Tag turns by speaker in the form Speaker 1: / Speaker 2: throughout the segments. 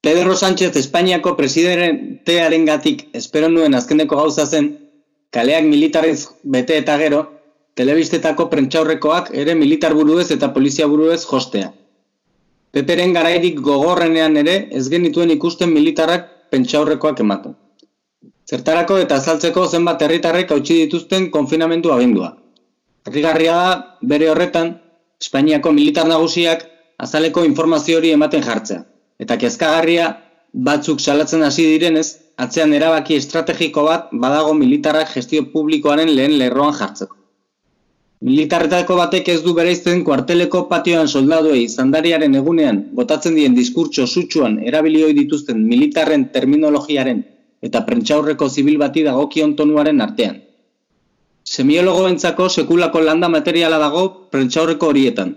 Speaker 1: Pedro Sánchez Espainiako presidentearen gatik espero nuen azkeneko gauza zen, kaleak militarrez bete eta gero, telebistetako prentxaurrekoak ere militar buruez eta polizia buruez jostea. Peperen garairik gogorrenean ere ez genituen ikusten militarrak pentsaurrekoak ematen. Zertarako eta azaltzeko zenbat herritarrek hautsi dituzten konfinamendu abendua. Herrigarria da, bere horretan, Espainiako militar nagusiak azaleko informazio hori ematen jartzea. Eta kezkagarria batzuk salatzen hasi direnez, atzean erabaki estrategiko bat badago militarrak gestio publikoaren lehen lerroan jartzeko. Militarretako batek ez du bereizten kuarteleko patioan soldaduei zandariaren egunean botatzen dien diskurtso sutsuan erabilioi dituzten militarren terminologiaren eta prentxaurreko zibil bati dagokion tonuaren artean. Semiologo bentzako sekulako landa materiala dago prentxaurreko horietan,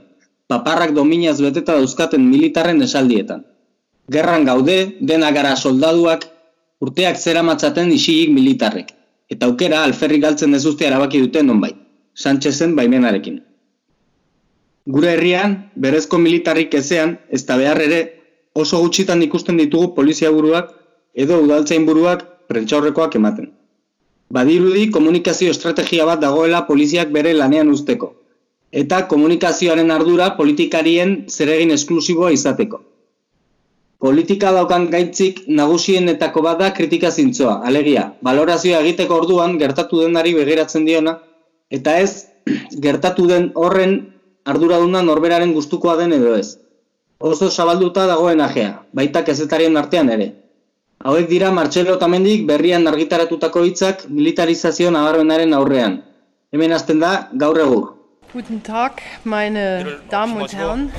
Speaker 1: paparrak dominaz beteta dauzkaten militarren esaldietan. Gerran gaude, dena gara soldaduak, urteak zera matzaten isilik militarrek, eta aukera alferrik galtzen ez erabaki duten nonbait. Sánchezen baimenarekin. Gure herrian, berezko militarrik ezean, ez da behar ere, oso gutxitan ikusten ditugu polizia buruak edo udaltzain buruak prentxaurrekoak ematen. Badirudi komunikazio estrategia bat dagoela poliziak bere lanean usteko, eta komunikazioaren ardura politikarien zeregin esklusiboa izateko. Politika daukan gaitzik nagusienetako bat da kritika zintzoa, alegia, balorazioa egiteko orduan gertatu denari begiratzen diona, eta ez gertatu den horren arduraduna norberaren gustukoa den edo ez. Oso zabalduta dagoen ajea, baita kezetarien artean ere. Hauek dira Martxelo Tamendik berrian argitaratutako hitzak militarizazio nabarmenaren aurrean. Hemen hasten da gaur egur.
Speaker 2: Guten Tag, meine Damen und Herren.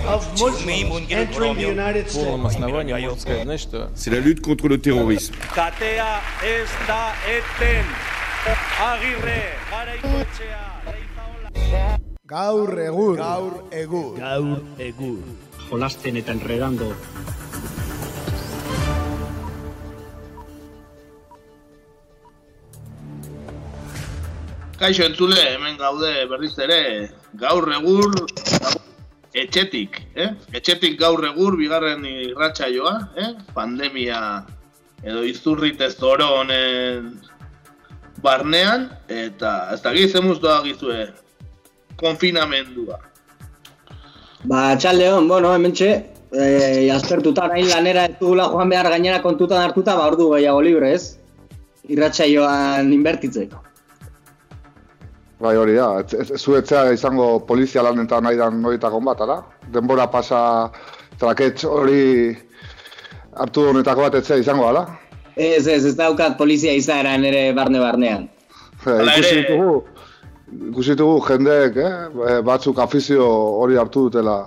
Speaker 3: C'est la lutte contre le terrorisme.
Speaker 4: Gaur egur. Gaur egur.
Speaker 5: Gaur egur. Jolasten eta enredando.
Speaker 6: Kaixo entzule, hemen gaude berriz ere, gaur egur, etxetik, eh? Etxetik gaur egur, bigarren irratsaioa, eh? Pandemia edo izurrite zoro honen barnean, eta ez da gizemuz doa gizue, konfinamendua.
Speaker 1: Ba, txaldeon, bueno, hemen txe, e, aztertuta nahi lanera ez dugula joan behar gainera kontutan hartuta, ba, ordu gehiago libre ez, irratsaioan inbertitzeko.
Speaker 7: Bai, hori da, zuetzea izango polizia lanetan nahi dan horietako bat, ara? Denbora pasa traketx hori hartu honetako bat etzea izango, ala?
Speaker 1: Ez, ez, ez daukat polizia izaeran ere barne-barnean.
Speaker 7: Eh, ikusi ditugu, ikusi ditugu jendeek, eh? batzuk afizio hori hartu dutela.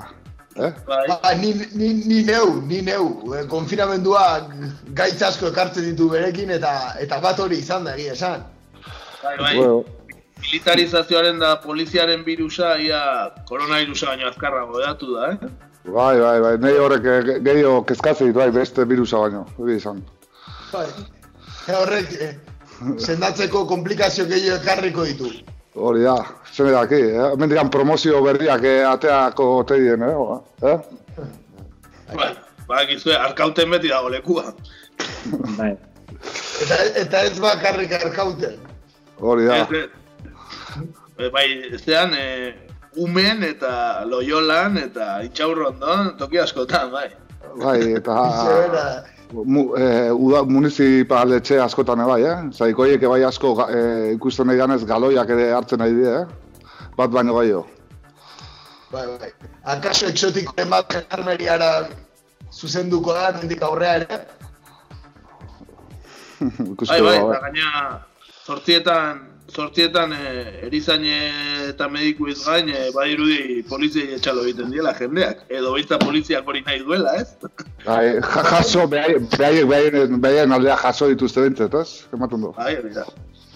Speaker 7: Eh?
Speaker 4: Ba, ni, ni, ni neu, ni neu. Eh, Konfinamenduak gaitz asko ekartzen ditu berekin eta eta bat hori izan da egia esan.
Speaker 6: Bai, bai.
Speaker 7: Bueno,
Speaker 6: Militarizazioaren da poliziaren virusa, ia koronavirusa baino azkarrago edatu da, eh?
Speaker 7: bai, bai, bai, nahi horrek eh, ge- gehiago kezkatzen ditu, bai, beste virusa baino, hori izan.
Speaker 4: Bai. E horrek eh, sendatzeko komplikazio gehiago ekarriko ditu.
Speaker 7: Hori da, zene daki, eh? hemen diran promozio berriak eh, ateako teien, eh? eh?
Speaker 6: Bai, ba, gizue, arkauten beti dago lekua.
Speaker 1: Bai.
Speaker 4: Eta, eta ez bakarrik arkauten.
Speaker 7: Hori da.
Speaker 6: Ez, ez. Bai, zean, e, umen eta loiolan eta itxaurrondon toki askotan, bai.
Speaker 7: Bai, eta mu, eh, uda, municipaletxe askotan bai, eh? Zaikoiek bai asko eh, ikusten nahi danez galoiak ere hartzen nahi die, eh? Bat baino gehiago.
Speaker 4: bai, bai. Akaso exotikoen bat genarmeriara zuzenduko da, nendik aurrea ere.
Speaker 6: Bai, bai, eta gaina sortietan, sortietan e, erizaine eta mediku ez gain, e, badirudi poliziai etxalo egiten diela jendeak. Edo baita poliziak hori nahi duela, ez?
Speaker 7: Bai, ja, jaso, behai- behaiek behaien, behaien aldea jaso dituzte bintzet, ez? Ematen du.
Speaker 6: Bai, hori da.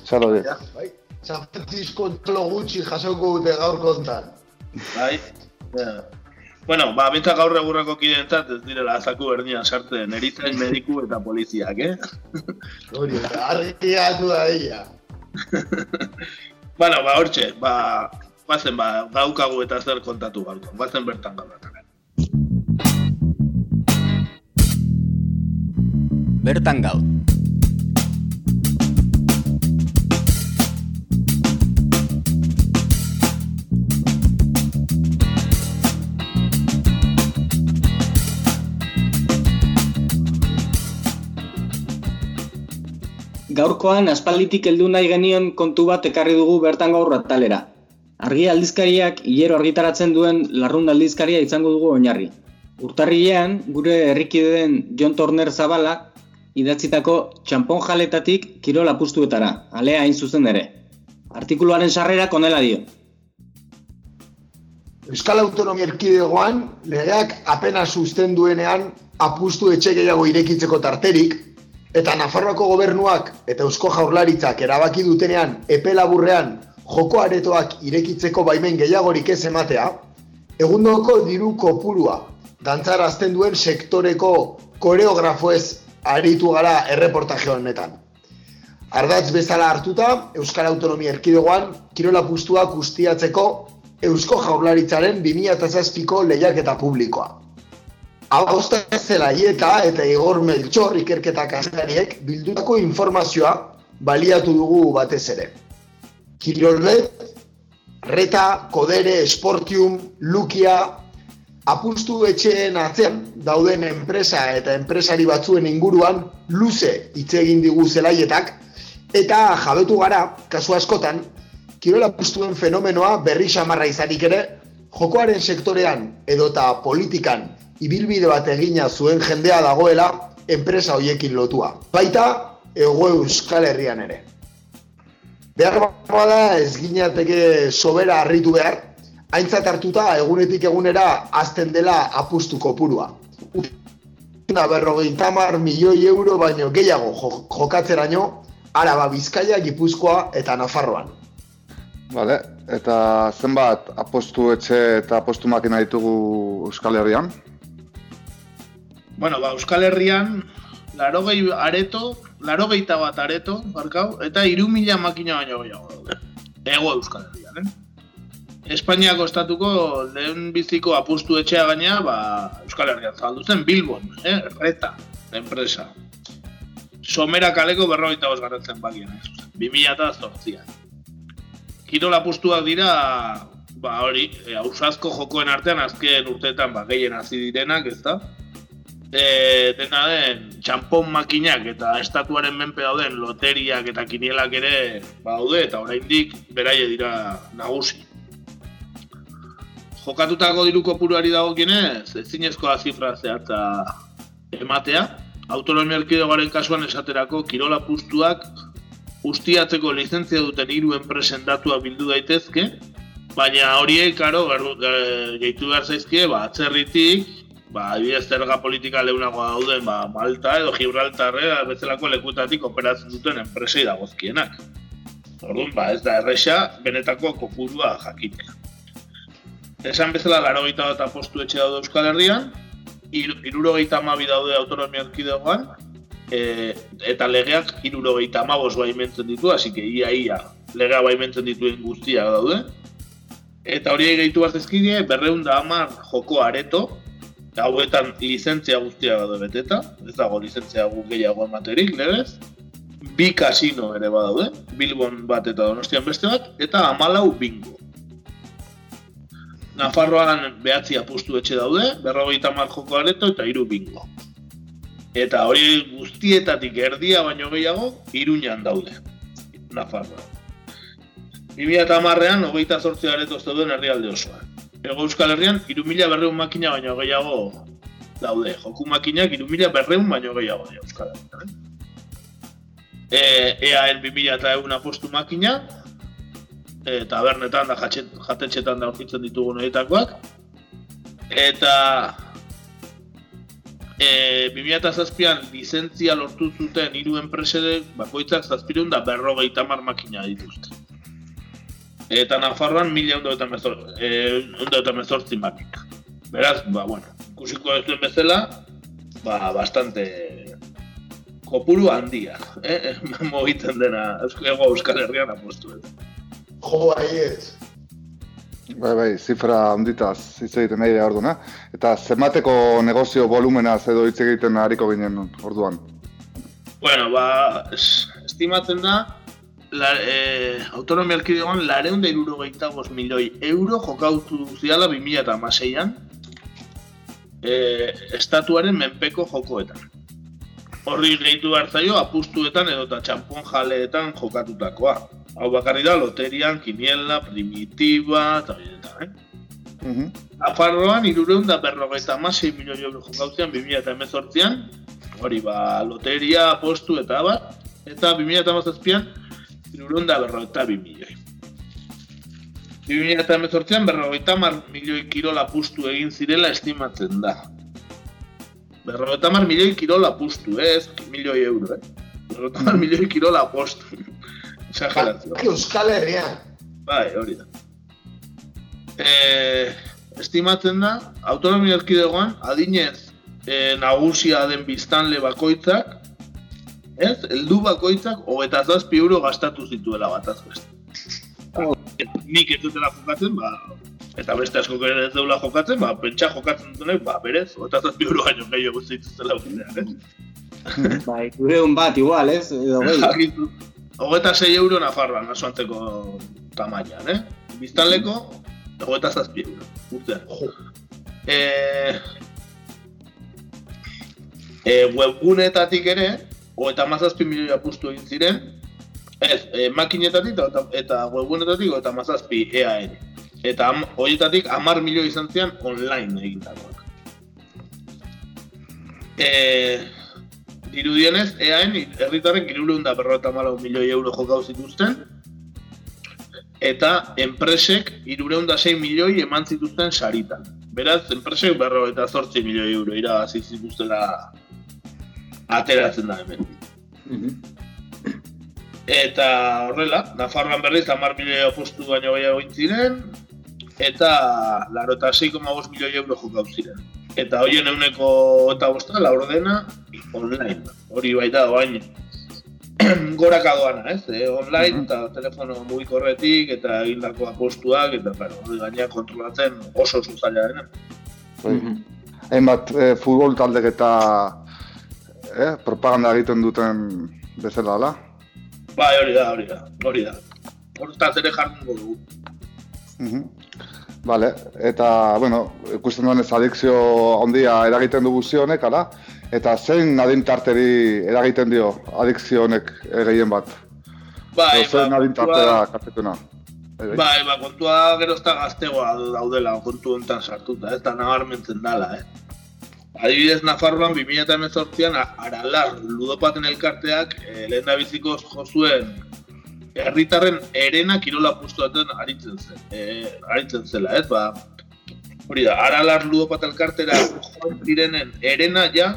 Speaker 7: Zara hori.
Speaker 4: Ja, bai. San Francisco txolo gutxi jasoko dute gaur kontan.
Speaker 6: Bai. Ja. Bueno, ba, bintzak gaur egurreko kideentzat ez direla azaku berdinan sartzen, erizain mediku eta poliziak, eh?
Speaker 4: Hori, argi gatu da ia.
Speaker 6: bueno, ba, hortxe, ba, bazen, ba, daukagu eta zer kontatu gaurko, bazen bertan gaur.
Speaker 8: bertan gaur.
Speaker 1: Gaurkoan aspalditik heldu nahi genion kontu bat ekarri dugu bertan gaur atalera. Argi aldizkariak hilero argitaratzen duen larrun aldizkaria izango dugu oinarri. Urtarrilean, gure herrikideen John Turner Zabala idatzitako txampon jaletatik kirol apustuetara, alea hain zuzen ere. Artikuluaren sarrera konela dio.
Speaker 4: Euskal Autonomia Erkidegoan, legeak apenas susten duenean apustu etxe gehiago irekitzeko tarterik, Eta Nafarroako gobernuak eta Eusko Jaurlaritzak erabaki dutenean epe laburrean joko aretoak irekitzeko baimen gehiagorik ez ematea, egundoko diru kopurua dantzarazten duen sektoreko koreografoez aritu gara erreportaje honetan. Ardatz bezala hartuta, Euskal Autonomia Erkidegoan, kirola pustuak ustiatzeko Eusko Jaurlaritzaren 2007ko lehiaketa publikoa. Agosta zelaieta eta Igor Melchor ikerketa kasariek bildutako informazioa baliatu dugu batez ere. Kirolnet, Reta, Kodere, Sportium, Lukia, apustu etxeen atzean dauden enpresa eta enpresari batzuen inguruan luze hitz egin digu zelaietak eta jabetu gara, kasu askotan, kirola apustuen fenomenoa berri samarra izanik ere, jokoaren sektorean edota politikan ibilbide bat egina zuen jendea dagoela enpresa hoiekin lotua. Baita, ego euskal herrian ere. Behar bada ez ginateke sobera harritu behar, haintzat hartuta egunetik egunera azten dela apustu kopurua. Una berrogein tamar milioi euro baino gehiago jokatzeraino, araba bizkaia, gipuzkoa eta nafarroan.
Speaker 7: Vale, eta zenbat apostu etxe eta apostu makina ditugu Euskal Herrian?
Speaker 6: Bueno, ba, Euskal Herrian, laro gehi areto, laro bat areto, barkau, eta iru mila makina baino gehiago daude. Ego Euskal Herrian, eh? Espainiako estatuko lehen biziko apustu etxea gaina, ba, Euskal Herrian zabaldu zen, Bilbon, eh? Reta, enpresa. Somera kaleko berrogeita bos garatzen bakien, eh? 2000 eta zortzian. Kirol apustuak dira, ba hori, e, ausazko jokoen artean azken urteetan ba, gehien hasi direnak, ez da? E, dena den txampon makinak eta estatuaren menpe dauden loteriak eta kinielak ere badaude eta oraindik beraie dira nagusi. Jokatutako diru kopuruari dagokienez, ezinezkoa zifra zehatza ematea. Autonomia erkidegoaren kasuan esaterako kirola pustuak ustiatzeko lizentzia duten hiru enpresen datua bildu daitezke, baina horiek, karo, gehitu behar zaizkie, ba, atzerritik, ba, adibidez zerga politika leunagoa dauden, ba, Malta edo Gibraltarre eh, bezalako lekutatik operatzen duten enpresei dagozkienak. Orduan, ba, ez da erresa, benetako kopurua jakitea. Esan bezala, laro gita bat apostu etxe daude Euskal Herrian, iruro gehieta amabi daude autonomia erkidegoan, e, eta legeak iruro amabos baimentzen ditu, hasi que ia ia legea baimentzen dituen guztiak daude. Eta hori gehitu bat ezkide, berreun da amar joko areto, hauetan lizentzia guztia gado beteta, ez dago lizentzia gu gehiago ematerik, legez. Bi kasino ere badaude, Bilbon bat eta Donostian beste bat, eta amalau bingo. Nafarroan behatzi apustu etxe daude, berrogeita mar joko areto eta hiru bingo. Eta hori guztietatik erdia baino gehiago, iruñan daude, Nafarroan. 2008an, hogeita zortzi areto ez dauden herrialde osoan. Ego Euskal Herrian, iru mila berreun makina baino gehiago daude. Joku makinak iru mila berreun baino gehiago daude Euskal Herrian. E, EAN 2000 eta egun apostu makina, e, tabernetan da jatetxetan da aurkitzen ditugun horietakoak. Eta e, 2000 eta zazpian lizentzia lortu zuten hiru enpresedek bakoitzak zazpireun da berrogeita mar makina dituzte eta Nafarroan mila ondo eta mezortzi, eh, mezortzi makik. Beraz, ba, bueno, ikusiko ez duen bezala, ba, bastante kopuru handia, eh? Mogiten dena, ego Euskal Herrian apostu ez.
Speaker 4: Jo, bai ez.
Speaker 7: Bai, bai, zifra handitaz hitz egiten nahi da orduan, eh? Eta zenbateko negozio volumena edo hitz egiten hariko ginen orduan?
Speaker 6: Bueno, ba, es, estimatzen da, la, e, autonomia alkidegoan lareun da irurogeita milioi euro jokautu ziala 2006an e, estatuaren menpeko jokoetan. Horri gehitu hartzaio apustuetan edo eta txampon jaleetan jokatutakoa. Hau bakarri da, loterian, kiniela, primitiba, eta eta, eh? Mm -hmm. Afarroan, irureun da berrogeita amasei milioi euro jokautzean 2018an, hori ba, loteria, apostu eta bat, eta 2018an, Irurun da berrogeita bi milioi. 2018an berrogeita mar milioi kirola pustu egin zirela estimatzen da. Berrogeita mar milioi kirola pustu, eh? ez milioi euro, eh? Berrogeita mar milioi kirola pustu. Exagerazio.
Speaker 4: Euskal Herria.
Speaker 6: Bai, hori da. Eh, estimatzen da, autonomia erkidegoan, adinez eh, nagusia den biztanle bakoitzak, ez? Eldu bakoitzak hogeta zazpi euro gastatu zituela bat azbeste. Oh. Nik ez dutela jokatzen, ba, eta beste asko ere ez deula jokatzen, ba, pentsa jokatzen dutenek, ba, berez, hogeta zazpi euro gaino gehiago zituztela ukideak, ez?
Speaker 1: Bai, gure bat igual, ez?
Speaker 6: Hogeta zei euro nafarroan, naso antzeko tamaian, eh? Biztanleko, hogeta zazpi euro, urtean. Eh, eh, webgunetatik ere, o eta mazazpi milioi apustu egin ziren, ez, e, makinetatik eta, eta webgunetatik eta mazazpi EAN. Eta am, horietatik amar milioi izan zian online egintakoak. E, dirudienez, EAN herritarren iruleun da berro malau milioi euro jokau zituzten, eta enpresek iruleun da milioi eman zituzten saritan. Beraz, enpresek berro eta zortzi milioi euro irabazi zituztela ateratzen da hemen. Mhm. Eta horrela, Nafarroan berriz, amar milioi apostu baino gehiago ziren, eta laro eta 6,5 milioi euro jokau ziren. Eta hoien euneko eta bosta, la ordena, online. Hori baita, bain, goraka doana, ez? E, online, mhm. eta telefono mugikorretik, eta egindako apostuak, eta claro, hori gaina kontrolatzen oso zuzaila dena.
Speaker 7: Mm Hainbat, e, futbol taldek eta eh, propaganda egiten duten bezala, ala?
Speaker 6: Bai, hori da, hori da, hori da. Hortaz ere jartungo dugu.
Speaker 7: Mm Vale, eta, bueno, ikusten duen ez adikzio ondia eragiten dugu zionek, ala? Eta zein adintarteri eragiten dio adikzio honek gehien bat?
Speaker 6: Bai,
Speaker 7: zein ba, adintartera katetuna?
Speaker 6: Bai, ba, kontua gerozta gaztegoa daudela, kontu honetan sartuta, ez da nabarmentzen dala, eh? Adibidez, Nafarroan 2018an Aralar ludopaten elkarteak e, lehen da biziko jozuen herritarren erena kirola pustuaten aritzen zen. E, aritzen zela, ez? Ba, hori da, Aralar ludopat elkartera joan direnen erena ja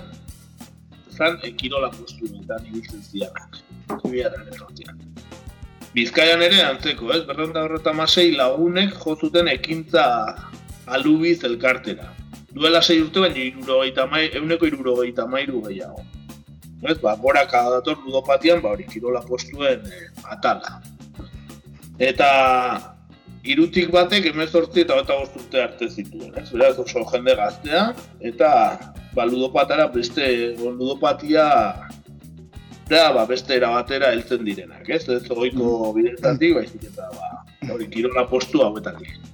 Speaker 6: zan e, kirola pustuetan ibiltzen zianak. Bizkaian ere antzeko, ez? Berrenda horreta masei lagunek jozuten ekintza alubiz elkartera duela sei urte baina iruro gaita mai, euneko iruro gaita mairu gehiago. Ez, ba, gora dator ludopatian, ba, hori kirola postuen eh, atala. Eta irutik batek emezortzi eta eta urte arte zituen, ez, beraz oso jende gaztea, eta ba, ludopatara beste ludopatia da, ba, beste erabatera heltzen direnak, ez, ez oiko mm. bidetatik, baizik eta ba, hori kirola postu hauetatik.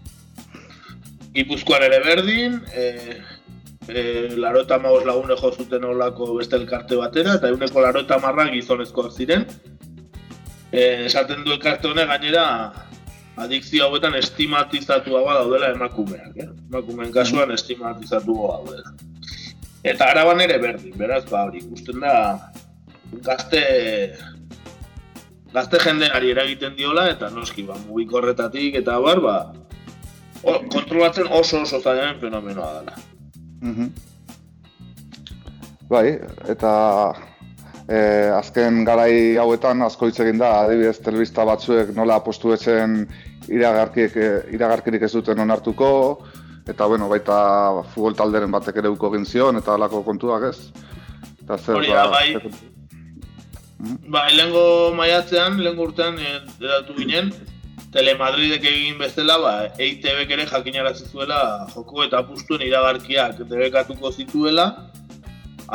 Speaker 6: Gipuzkoan ere berdin, e, e, laro eta magoz lagune jo zuten olako beste elkarte batera, eta eguneko laro eta marra gizonezkoak ziren. E, esaten du elkarte honek gainera, adikzio hauetan estimatizatua daudela emakumeak, eh? emakumeen kasuan estimatizatua daudela. Eta araban ere berdin, beraz, ba, hori, ikusten da, gazte, gazte jendeari eragiten diola, eta noski, ba, mugikorretatik eta bar, ba, kontrolatzen oso oso zailen fenomenoa dela.
Speaker 7: Mm Bai, eta e, azken garai hauetan asko hitz egin da, adibidez telebista batzuek nola postu etzen iragarkiek, e, iragarkirik ez duten onartuko, eta bueno, baita futbol talderen batek ere uko egin zion, eta alako kontuak ez.
Speaker 6: Eta zer, Hori da, ba, bai. Mhm. Bai, lehenko maiatzean, lehenko urtean, edatu ginen, Telemadridek egin bezala, ba, EITB ere jakinarazi zuela joko eta apustuen iragarkiak debekatuko zituela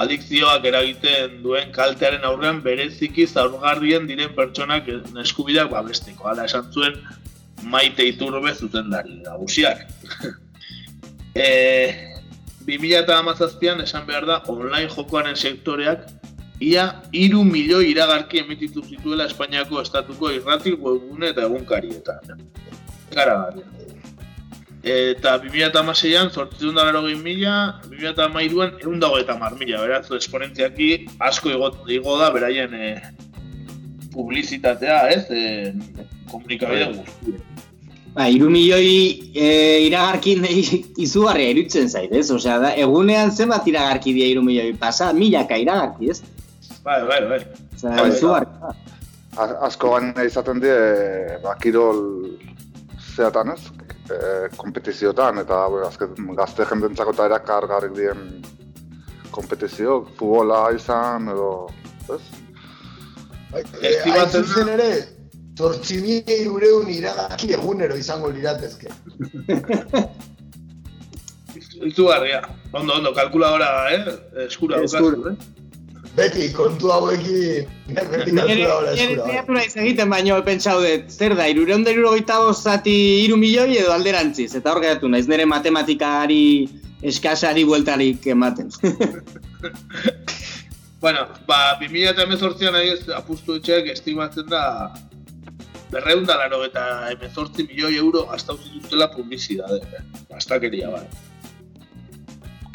Speaker 6: adikzioak eragiten duen kaltearen aurrean bereziki zaurgarrien diren pertsonak eskubideak babesteko. Hala esan zuen maite iturbe zuzendari nagusiak. e, 2008an esan behar da online jokoaren sektoreak ia iru milioi iragarki emititu zituela Espainiako estatuko irratik webgune eta egunkarietan. Gara Eta 2006an, zortzitun dara rogin mila, 2008an, egun dago eta mar mila, beraz, esponentziaki asko igo, da beraien e, publizitatea, ez, e, komunikabide bai. guzti.
Speaker 1: Ba, iru milioi e, iragarkin izugarria irutzen zait, ez? Osea, da, egunean zenbat iragarki dira iru milioi, pasa, milaka iragarki, ez?
Speaker 6: Bai, bai, bai.
Speaker 1: Osea, bai, izugarria.
Speaker 7: Asko gaina izaten die, ba, kirol zeatan, ez? e, kompetiziotan, eta azken, gazte jendentzako eta erakargarrik dien kompetizio, futbola izan, edo, ez?
Speaker 4: Bai, e, zuzen ere, tortzini ureun iragaki egunero izango liratezke.
Speaker 6: Izu garria, ondo, ondo, kalkuladora, eh? Eskura, Eskura. eh?
Speaker 4: Beti, kontu hauekin, beti kalkula hori eskura.
Speaker 1: egiten baino, pentsau dut, zer da, irureun da irurogeita zati iru milioi edo alderantziz, eta hor geratu naiz nire matematikari eskasari bueltarik ematen.
Speaker 6: bueno, ba, 2000 eta emezortzian ez apustu etxeak estimatzen da berreun da laro eta emezortzi milioi euro hasta uzituztela publizidade. Bastakeria, bai.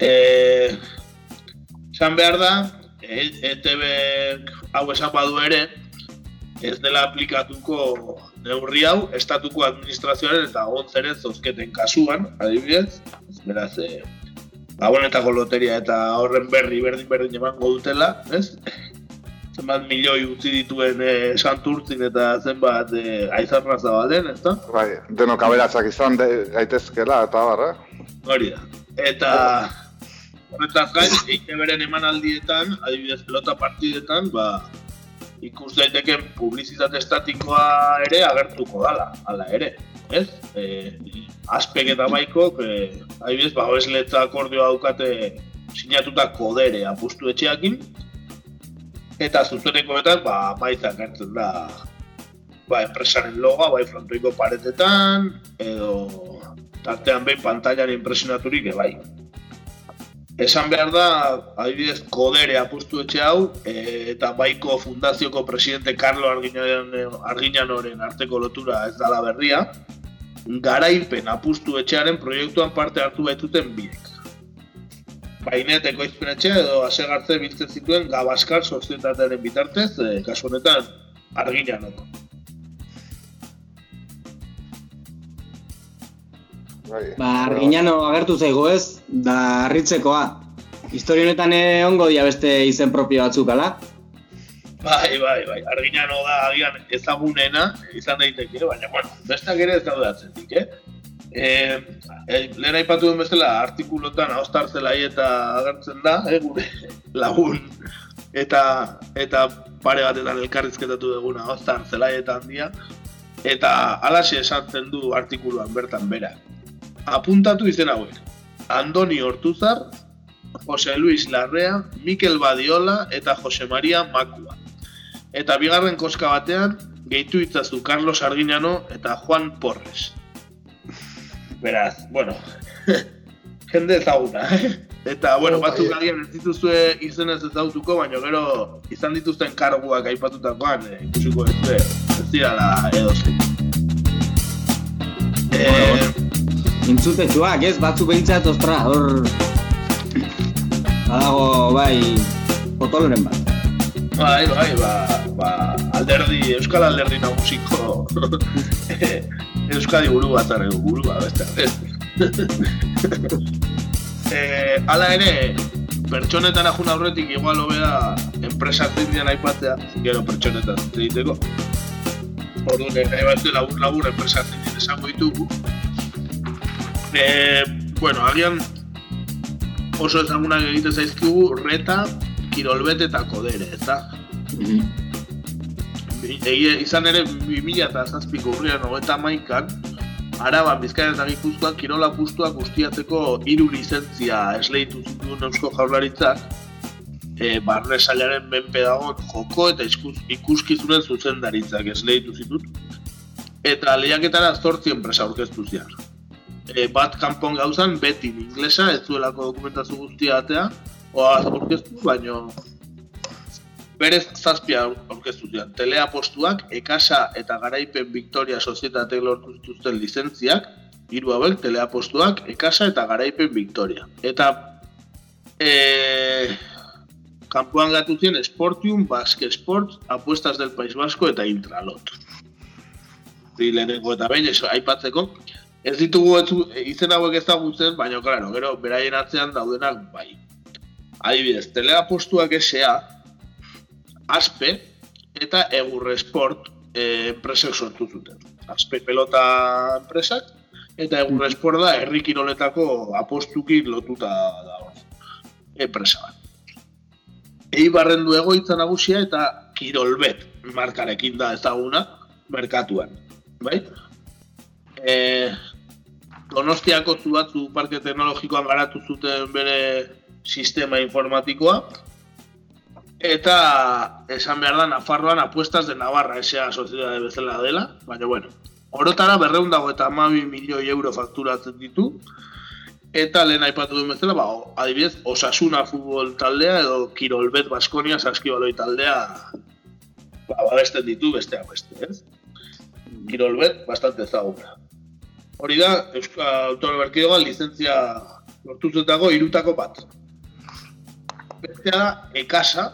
Speaker 6: Eh, Zan behar da, ETB hau esan badu ere, ez dela aplikatuko neurri hau, estatuko administrazioaren eta onzeren zozketen kasuan, adibidez, ez beraz, e, gabonetako loteria eta horren berri berdin berdin emango dutela, ez? zenbat milioi utzi dituen e, santurtzin eta zenbat e, aizarra zabalen, ez da?
Speaker 7: Bai, denok aberatzak izan de, gaitezkela eta barra.
Speaker 6: Hori da. Eta... Horretaz gain, beren emanaldietan, adibidez pelota partidetan, ba, ikus daiteken publizitate estatikoa ere agertuko dala, hala ere, ez? E, aspek eta baikok, e, adibidez, ba, hoesletza akordioa daukate sinatuta kodere apustu etxeakin, eta zuzenekoetan, ba, baita gertzen da, ba, enpresaren loga, bai frontoiko paretetan, edo tartean behin pantailan impresionaturik, e, bai. Esan behar da, adibidez, kodere apustu etxe hau, e, eta baiko fundazioko presidente Carlo Arginanoren arteko lotura ez dala berria, garaipen apustu etxearen proiektuan parte hartu baituten biek. Baineteko izpen etxe edo asegartze biltzen zituen Gabaskar sozietatearen bitartez, e, kasu honetan, Arginanoko.
Speaker 1: Bai. Ba, arginano agertu zaigo ez, da harritzekoa. Historia honetan ongo dia beste izen propio batzuk, ala?
Speaker 6: Bai, bai, bai, arginano da agian ezagunena, izan daiteke, baina, bueno, bestak ere ez daude atzetik, eh? E, e, lehen aipatu duen bezala, artikulotan haustar zelai eta agertzen da, eh, gure lagun, eta eta pare batetan elkarrizketatu duguna haustar zelai eta handia, eta alaxe esatzen du artikuluan bertan bera apuntatu izen hauek. Andoni Hortuzar, Jose Luis Larrea, Mikel Badiola eta Jose Maria Makua. Eta bigarren koska batean, gehitu itzazu Carlos Arginano eta Juan Porres. Beraz, bueno, jende ezaguna, eh? Eta, bueno, oh, batzuk bai. agian ez dituzue izen ez ezagutuko, baina gero izan dituzten karguak aipatutakoan, eh, ikusiko ez, ez dira la edo
Speaker 1: Eh, Intzutetxuak, ez? Batzu behintzat, ostra, hor... Badago, bai, potoloren bat.
Speaker 6: Bai, bai, ba, ba, alderdi, euskal alderdi nagusiko euskadi buru bat arregu, buru bat, beste, eh, ala ere, pertsonetan ajun aurretik igual hobea enpresa zindian aipatzea, gero pertsonetan egiteko. Orduan, nahi bat labur labur enpresa zindian esango ditugu, e, bueno, agian oso ezagunak egite zaizkigu reta, kirolbet eta kodere, ez da? Mm izan ere, 2000 eta zazpiko urrian hogeta maikan, Araban, Bizkaian eta Gipuzkoan kirola pustuak ustiatzeko hiru lizentzia esleitu zituen Eusko Jaurlaritzak e, barne sailaren menpe dagoen joko eta ikus, ikuskizunen zuzendaritzak ez lehitu zitut. Eta lehiaketara zortzi enpresa aurkeztu zian. E, bat kanpon gauzan, beti inglesa, ez zuelako dokumentazio guztia atea, oa aurkeztu, baino berez zazpia aurkeztu zian. Telea postuak, ekasa eta garaipen Victoria Sozietate lortu zituzten lizentziak, hiru hauek teleapostuak, ekasa eta garaipen Victoria. Eta e, kanpoan gatu zien Sportium, Basque Sports, Apuestas del País Vasco eta Intralot. Di lehenengo eta behin, eso, aipatzeko. Ez ditugu etzu, izen hauek ezagutzen, baina, klaro, gero, beraien atzean daudenak bai. Adibidez, teleapostuak esea, aspe eta egurre sport eh, enpresek sortu zuten. Aspe pelota enpresak eta egun espor da herri kiroletako apostuki lotuta da enpresa bat. Eibarren du egoitza nagusia eta kirolbet markarekin da ezaguna merkatuan, bai? E, donostiako zuatzu parke teknologikoan garatu zuten bere sistema informatikoa, eta esan behar da, Nafarroan apuestas de Navarra, esea soziedade bezala dela, baina bueno, Orotara berreun dago eta amabi milioi euro fakturatzen ditu. Eta lehen aipatu duen bezala, ba, adibidez, Osasuna futbol taldea edo Kirolbet Baskonia saskibaloi taldea ba, babesten ditu besteak beste, ez? Kirolbet bastante ezaguna. Hori da, Euskal Autore Berkidoa lizentzia lortuzetago irutako bat. Bestea da, Ekasa,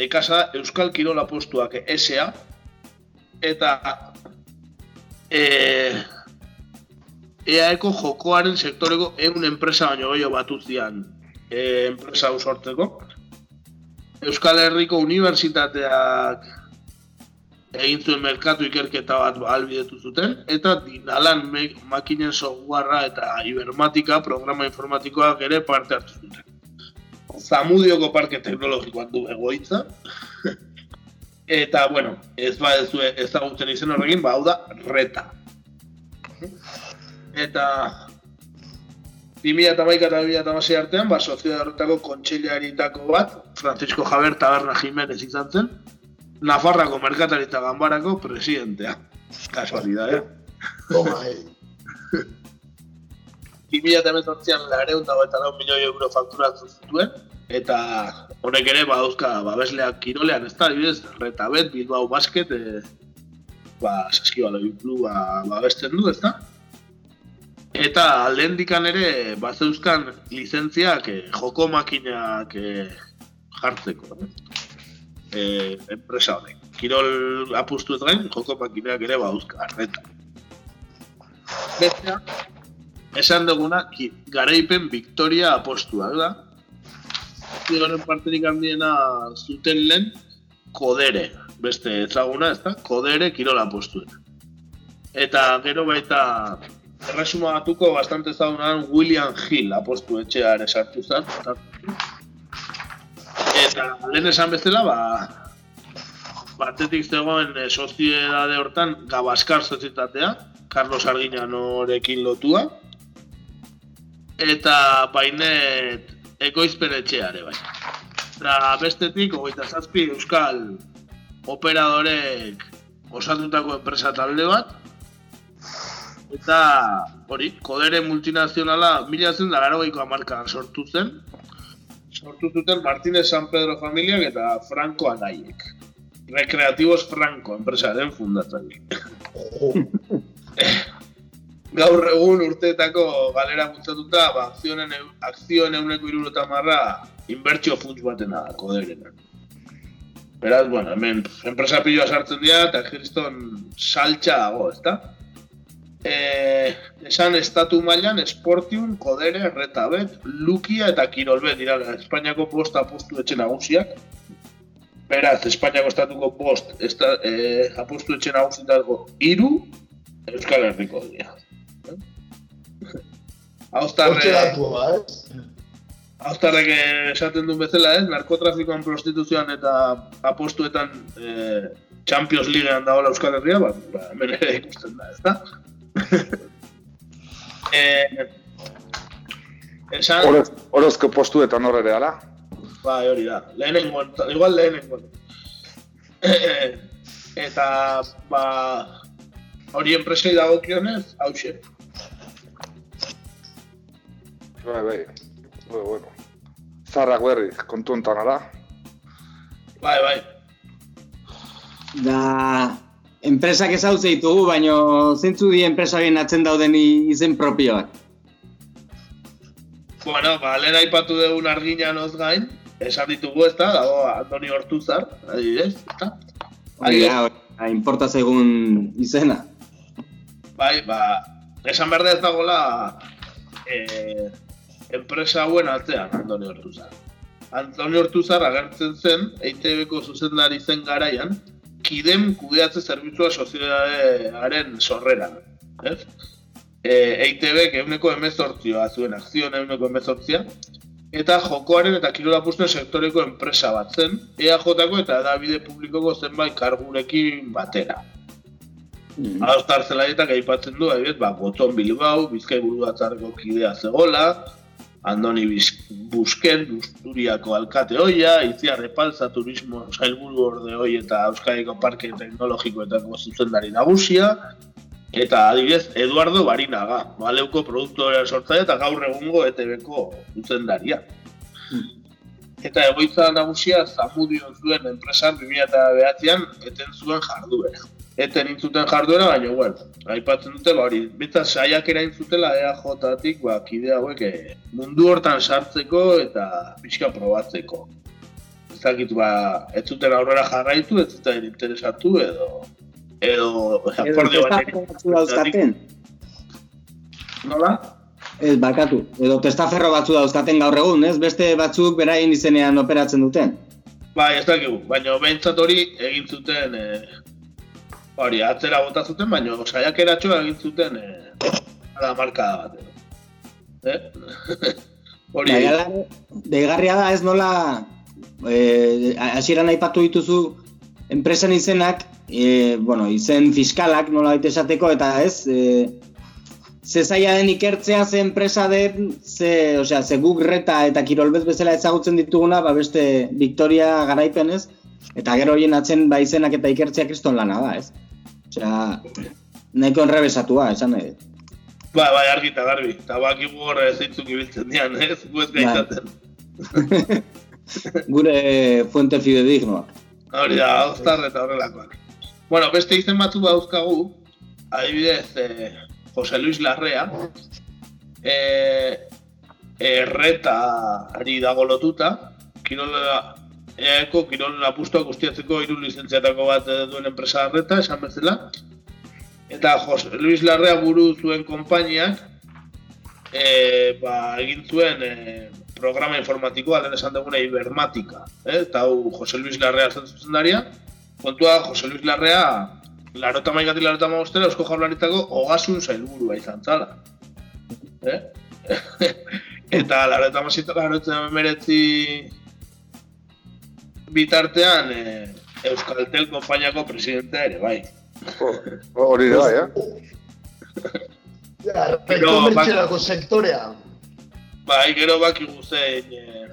Speaker 6: Ekasa Euskal Kirola postuak SA, eta e, EAeko jokoaren sektoreko egun enpresa baino gehiago batu zian e, enpresa sortzeko. Euskal Herriko Unibertsitateak egin zuen merkatu ikerketa bat albidetu zuten, eta dinalan makinen softwarea eta ibermatika programa informatikoak ere parte hartu zuten. Zamudioko parke teknologikoan du egoitza, Eta, bueno, ez ba ez ezagutzen izen horrekin, ba, hau da, reta. Eta, 2000 eta baika eta 2000 eta artean, ba, sozio horretako kontxiliaritako bat, Francisco Javier Taberna Jimenez izan zen, Nafarrako Merkatarita Gambarako presidentea. Kasualidad, eh? Toma, eh? 2000 eta emezortzian lareun dago eta lau milioi euro fakturatzen zituen, eta honek ere badauzka babesleak kirolean, ez da, adibidez, retabet, Bilbao Basket, e, ba, saskibaloi kluba babesten du, ez da? Eta lehen dikan ere, bazeuzkan lizentziak e, joko makinak e, jartzeko, e, enpresa honek. Kirol apustu ez gain, joko makinak ere badauzka, arreta. Bestea, esan duguna, garaipen Victoria apostua, da? zigaren parterik handiena zuten lehen, kodere, beste ezaguna, ez da, kodere kirola postuen. Eta gero baita, erresuma batuko bastante ezagunan William Hill apostu etxea ere sartu zen. Eta lehen esan bezala, ba, batetik zegoen e, soziedade hortan Gabaskar sozietatea, Carlos Arguiñanorekin lotua. Eta bainet ekoizpen etxeare bai. Eta bestetik, ogeita zazpi euskal operadorek osatutako enpresa talde bat. Eta hori, kodere multinazionala mila zen da garo amarkan sortu zen. Sortu zuten Martínez San Pedro familiak eta Franco Anaiek. Recreativos Franco, enpresaren fundatzen. gaur egun urteetako galera bultzatuta, ba, akzioen, akzioen euneko iruro eta marra, inbertsio funts batena da, koderena. Beraz, bueno, hemen, enpresa piloa sartzen dira, eta kriston saltxa dago, ezta? E, esan estatu mailan esportiun, kodere, retabet, lukia eta kirolbet dira Espainiako posta apustu etxe nagusiak. Beraz, Espainiako estatuko post esta, e, apustu etxe nagusiak iru, Euskal Herriko dira. Austarre... Austarrek esaten duen bezala, ez? Narkotrafikoan prostituzioan eta apostuetan eh, Champions Leaguean dagoela Euskal Herria, ba, ba hemen ere ikusten da, ez
Speaker 7: eh, esan... Orozko postuetan horre ala?
Speaker 6: Bai, hori da. Lehenengo, igual lehenengo. eta, ba, hori enpresei dagokionez, hause.
Speaker 7: Bai, bai. Bai, bueno. Zarrak berri, kontu enten, ara?
Speaker 6: Bai, bai.
Speaker 1: Da, enpresak ez hau ditugu, baino zentzu di enpresaren atzen dauden izen propioak.
Speaker 6: Bueno, ba, lehen aipatu dugun argina noz gain, esan ditugu ez da, dago Andoni Hortuzar, adibidez, eta?
Speaker 1: Hori da, importa segun izena.
Speaker 6: Bai, ba, esan behar ez dagoela eh, enpresa hauen atzean, Andoni Hortuzar. Andoni Hortuzar agertzen zen, EITB-ko zuzendari zen garaian, kidem kudeatze zerbitzua sozietatearen sorrera. Ez? E, EITB euneko emezortzioa zuen, akzioen euneko emezortzia, eta jokoaren eta kirola puzten sektoreko enpresa bat zen, EAJ-ko eta edabide publikoko zenbait kargurekin batera.
Speaker 1: Mm.
Speaker 6: Aostar zelaietak aipatzen du, adibidez, ba, Boton Bilbao, Bizkai buru batzarreko kidea zegola, Andoni Busquet, Busturiako alkate hoia, Itziar Epalza turismo sailburu orde hoi eta Euskadiko Parke Teknologikoetako zuzendari nagusia, eta adibidez Eduardo Barinaga, Baleuko produktorea sortzaile eta gaur egungo ETB-ko zuzendaria. Eta egoitza nagusia Zamudio zuen enpresan 2009an eten zuen jarduera. Eten intzuten jarduera, baina, bueno, aipatzen dute, ba, hori, bitza saiak erain zutela EAJ-tik, ba, kide hauek eh, mundu hortan sartzeko eta pixka probatzeko. Ez dakit, ba, ez zuten aurrera jarraitu, ez zuten interesatu, edo, edo, akordio bat. Nola?
Speaker 1: Ez, bakatu. Edo testaferro batzu dauzkaten gaur egun, ez? Beste batzuk beraien izenean operatzen duten.
Speaker 6: Bai, ez dakigu, baina behintzat hori egin zuten, e, hori, atzera bota zuten, baina saiakeratxoa egin zuten e, ala markada bat. edo. Eh? hori,
Speaker 1: Deigarria da ez nola eh, hasieran aipatu dituzu enpresen izenak, eh, bueno, izen fiskalak nola baita esateko, eta ez, eh, ze zaila den ikertzea, ze enpresa den, ze, osea, ze guk reta eta kirolbez bezala ezagutzen dituguna, ba beste Victoria garaipen ez, eta gero horien atzen ba izenak eta ikertzea kriston lana da, ez? Osea, nahiko enrebesatua, esan nahi
Speaker 6: ba, bai, argi eta garbi, eta bakigu horre zeintzuk ibiltzen dian, ez, gu ez gaitzaten.
Speaker 1: Gure fuente fidedignoak.
Speaker 6: Hori da, Austar eta horrelakoak. Bueno, beste izen batzu dauzkagu, adibidez, eh, Jose Luis Larrea, eh, erretari dago lotuta, kirola, eako kirol apustuak ustiatzeko hiru lizentziatako bat eh, duen enpresa erreta, esan bezala. Eta Jose Luis Larrea buru zuen konpainiak, eh, ba, egin zuen eh, programa informatikoa, lehen esan duguna Ibermatika, eh? eta hau Jose Luis Larrea zen zuzendaria. Kontua, Jose Luis Larrea, larota maikatik larota magostera, Eusko Jaurlaritzako ogasun zailburua izan zala. Eh? eta larota masita larota meretzi bitartean eh, Euskaltel konpainiako presidentea ere, bai.
Speaker 7: Hori da?
Speaker 4: Ja,
Speaker 6: Pero,
Speaker 4: komertzialako sektorea.
Speaker 6: Bai, gero bakigu zein, eh,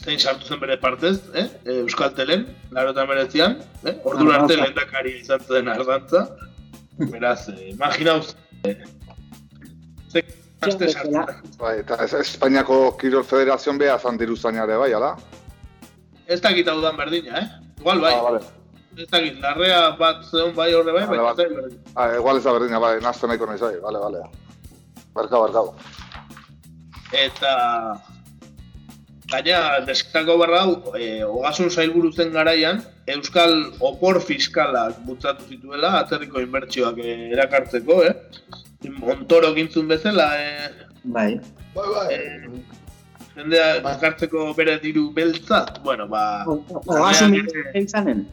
Speaker 6: zein sartu zen bere partez, eh? eh, Euskaltelen, laro eta meretzian, eh? Ordu arte lehendakari izan zen argantza. Beraz, eh, imaginauz, eh, ze aste sartu.
Speaker 7: Bai, eta Espainiako Kirol Federazioan beha zan diru zainare, bai, ala?
Speaker 6: Ez dakit hau dan berdina, eh? Igual bai,
Speaker 7: Ah, vale.
Speaker 6: ez dakit, larrea bat zeon bai horre bai, baina
Speaker 7: vale.
Speaker 6: ez berdina.
Speaker 7: Ah, igual ez da berdina, bai, nazten nahiko nahi zai, bale, bale. Barkau, barkau.
Speaker 6: Eta gaina deskako barra hau, e, ogasun zailburu zen garaian, Euskal opor fiskalak bultzatu zituela, atzerriko inbertsioak eh, erakartzeko, eh? Montoro gintzun bezala, eh,
Speaker 1: Bai.
Speaker 4: Bai, bai.
Speaker 6: eh, jendea ekartzeko bere diru beltza, bueno, ba...
Speaker 1: Ogasun izanen.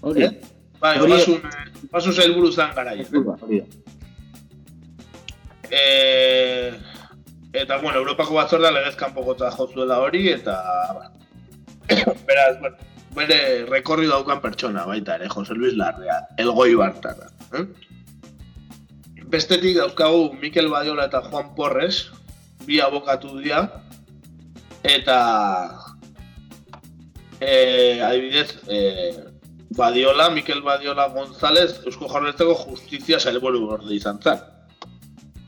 Speaker 1: Hori.
Speaker 6: Eh? Bai, ogasun, eh, ogasun zailburu zen garaian.
Speaker 1: Hori da, hori da.
Speaker 6: E, eta, bueno, Europako batzordea legez kanpokotza jo zuela hori, eta... ba, Beraz, bueno, bere rekorri daukan pertsona baita ere, Jose Luis Larrea, elgoi bartara. Eh? Bestetik dauzkagu Mikel Badiola eta Juan Porres, bi abokatu dira, eta e, adibidez, e, Badiola, Mikel Badiola González, Eusko Jarretzeko Justizia Sailburu gorde izan zan.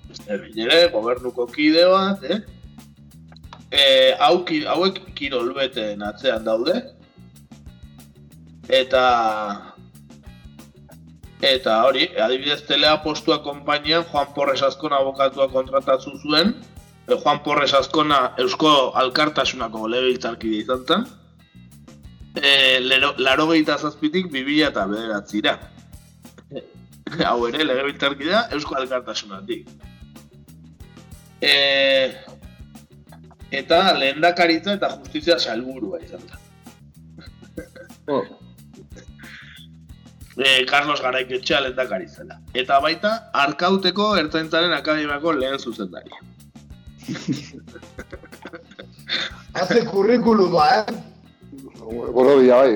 Speaker 6: Beste ere, gobernuko kide bat, eh? E, hau, hauek kirolbeten atzean daude. Eta Eta hori, adibidez teleapostua konpainian Juan Porres Azkona abokatua kontratatzu zuen. Juan Porres Azkona Eusko Alkartasunako legebiltzarkide izan zen. E, laro gehieta zazpitik bibila eta bederatzira. Hau ere, legebiltzarkidea Eusko Alkartasunatik. E, eta lehendakaritza eta justizia salburua izan da. Oh e, Carlos Garaik etxea lendakari zela. Eta baita, arkauteko ertzaintzaren akademiako lehen zuzendari.
Speaker 4: Hace kurrikuluma, eh?
Speaker 7: Goro bila, bai.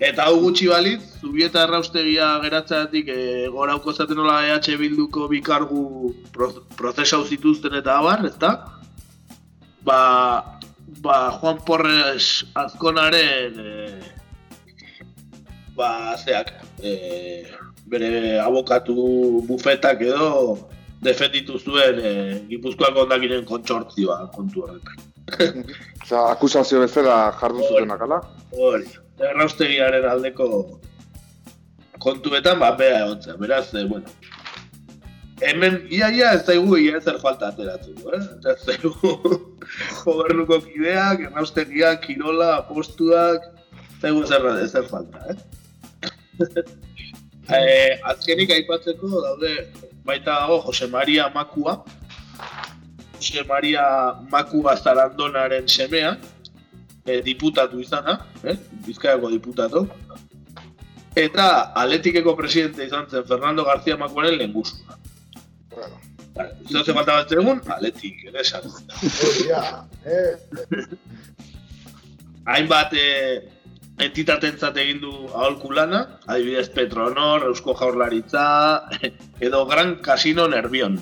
Speaker 6: Eta hau gutxi balitz, zubieta erraustegia geratzeatik e, gora hauko zaten nola EH Bilduko bikargu prozesau zituzten eta abar, ezta? Ba, ba Juan Porres azkonaren e, ba, zeak, e, bere abokatu bufetak edo defenditu zuen e, Gipuzkoako ondakiren kontsortzioa kontu horretan.
Speaker 7: Osa, akusazio bezala jardu zuten akala?
Speaker 6: Hori, erraustegiaren aldeko kontuetan, ba, bea egon beraz, e, bueno. Hemen, ia, ia, ez daigu, ia ez falta ateratzen, eh? Ez daigu, gobernuko kideak, erraustegiak, kirola, apostuak, ez daigu ez zer falta, eh? eh, azkenik aipatzeko daude baita dago Jose Maria Makua Jose Maria Makua Zarandonaren semea eh, diputatu izana eh? Bizkaiako diputatu eta aletikeko presidente izan zen Fernando García Makuaren lehen guztua Vale, Zer ze falta bat egun, aletik, ere esan. Hainbat, eh, entitatentzat egin du aholku lana, adibidez Petronor, Eusko Jaurlaritza, edo Gran Casino Nervion.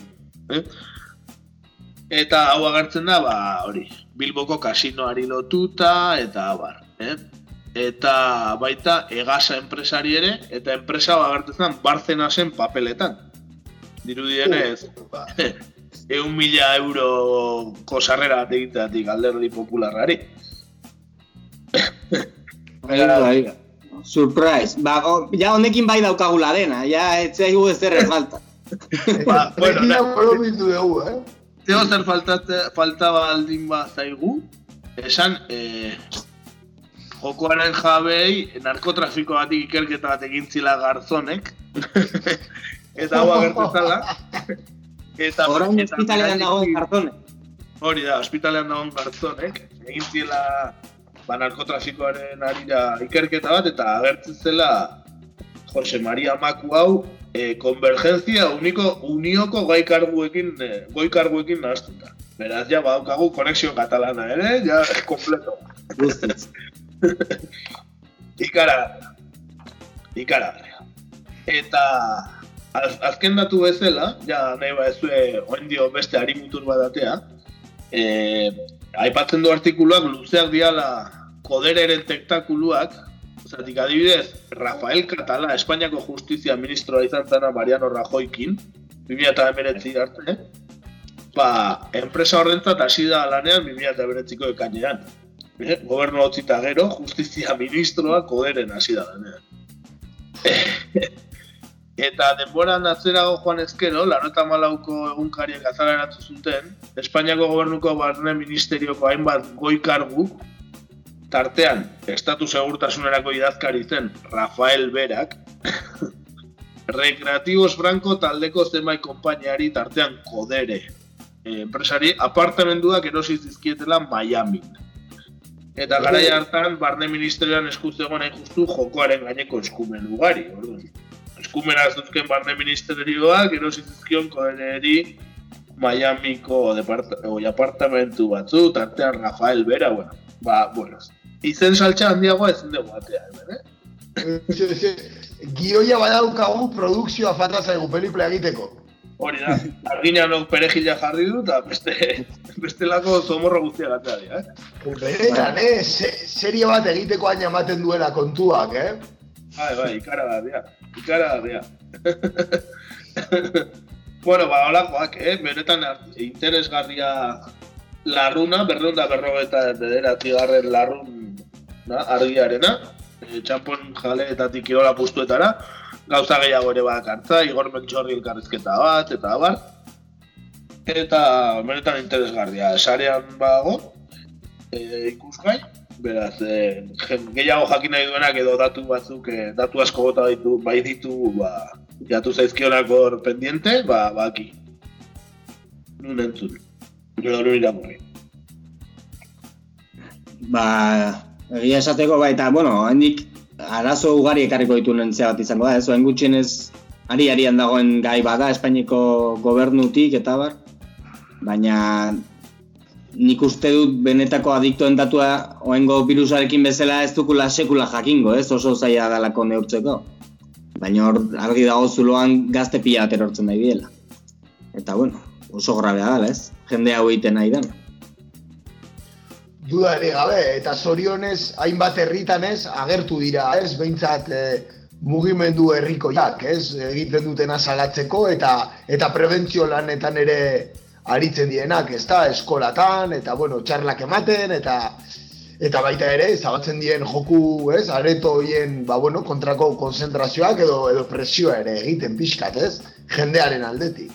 Speaker 6: Eh? Eta hau agertzen da, ba, hori, Bilboko kasinoari lotuta, eta abar. Eh? Eta baita egasa enpresari ere, eta enpresa agertzen da, Barcenasen papeletan. Dirudienez, ba, eun mila euro kosarrera egiteatik alderdi popularrari.
Speaker 1: Bai, Surprise. Ba, o, ja honekin bai daukagula dena, ja ez zaigu ez zer falta.
Speaker 4: ba, bueno, na, dugu, eh?
Speaker 6: Zeo zer faltate, faltaba aldin ba zaigu, esan, eh, jokoaren jabei, narkotrafiko batik ikerketa bat egin zila garzonek, eta hau agertezala.
Speaker 1: eta Horain hospitalean dagoen garzonek.
Speaker 6: Hori da, hospitalean dagoen garzonek, egin zila ba, narkotrafikoaren arira ikerketa bat, eta agertzen zela Jose Maria Maku hau e, konvergenzia uniko, unioko gaikarguekin, e, goikarguekin nahaztuta. Beraz, ja, badaukagu konexio katalana ere, ja, kompleto. ikara, ikara. Eta az, azken datu bezala, ja, nahi ba ezue, oendio beste harimutur badatea, e, aipatzen du artikuluak luzeak diala kodereren tektakuluak, zatik adibidez, Rafael Catala, Espainiako Justizia Ministroa izan zena Mariano Rajoikin, 2008 arte, ba, enpresa horrentzat hasi da lanean 2008ko ekainean. Eh, gobernu hau gero, Justizia Ministroa koderen hasi da lanean. Eta denboran atzerago joan ezkero, laro eta malauko egunkariak azala eratzu zuten, Espainiako gobernuko barne ministerioko hainbat goikargu, tartean, estatu segurtasunerako idazkari zen Rafael Berak, Rekreatibos Franco taldeko zenbait konpainiari tartean kodere. E, enpresari, apartamenduak erosi zizkietela Miami. Eta gara hartan, barne ministerioan eskutzegoen hain justu jokoaren gaineko eskumen ugari. Eskumena zuzken barne ministerioak erosi zizkion koderi Miamiko apartamentu batzu, tartean Rafael Bera, bueno, ba, bueno, izen saltza handiagoa ezin dugu batea, eh?
Speaker 4: Gioia badaukagu produkzioa falta zaigu pelikula egiteko.
Speaker 6: Hori da, arginanok perejila jarri du, eta beste, bestelako zomorro guztia gatea dira, eh?
Speaker 4: Benetan, eh? Se, serie bat egiteko aina ematen duela kontuak, eh?
Speaker 6: Bai, bai, ikara da, dia. Ikara da, dia. bueno, ba, holakoak, eh? Benetan interesgarria larruna, berreun da berrogeta bederatzi garren larrun da, argiarena, e, txampon jaleetatik kirola pustuetara, gauza gehiago ere bat hartza, Igor Melchorri elkarrizketa bat, eta abar. Eta benetan interesgarria, sarean bago, e, ikusgai, beraz, e, gehiago jakin nahi duenak edo datu batzuk, e, datu asko gota ditu, bai ditu, ba, jatu zaizkionak hor pendiente, ba, baki. Nun entzun. Nun irakurri.
Speaker 1: Ba, egia esateko, ba, eta, bueno, hendik arazo ugari ekarriko ditu nentzea bat izango da, ez? Oen gutxienez, ari arian dagoen gai bada Espainiko gobernutik eta bar, baina nik uste dut benetako adiktoen datua oengo virusarekin bezala ez dukula sekula jakingo, ez? Oso zaila dalako neurtzeko. Baina hor argi dago zuloan gazte pila bat erortzen nahi biela. Eta bueno, oso grabea dala, ez? Jende hau egiten nahi den.
Speaker 4: Duda ere gabe, eta zorionez, hainbat herritan ez, agertu dira, ez, behintzat e, mugimendu herrikoiak, ez, egiten dutena salatzeko, eta eta prebentzio lanetan ere aritzen dienak, ez da, eskolatan, eta, bueno, txarlak ematen, eta eta baita ere, zabatzen dien joku, ez, areto hien, ba, bueno, kontrako konzentrazioak edo, edo presioa ere egiten pixkat, ez, jendearen aldetik.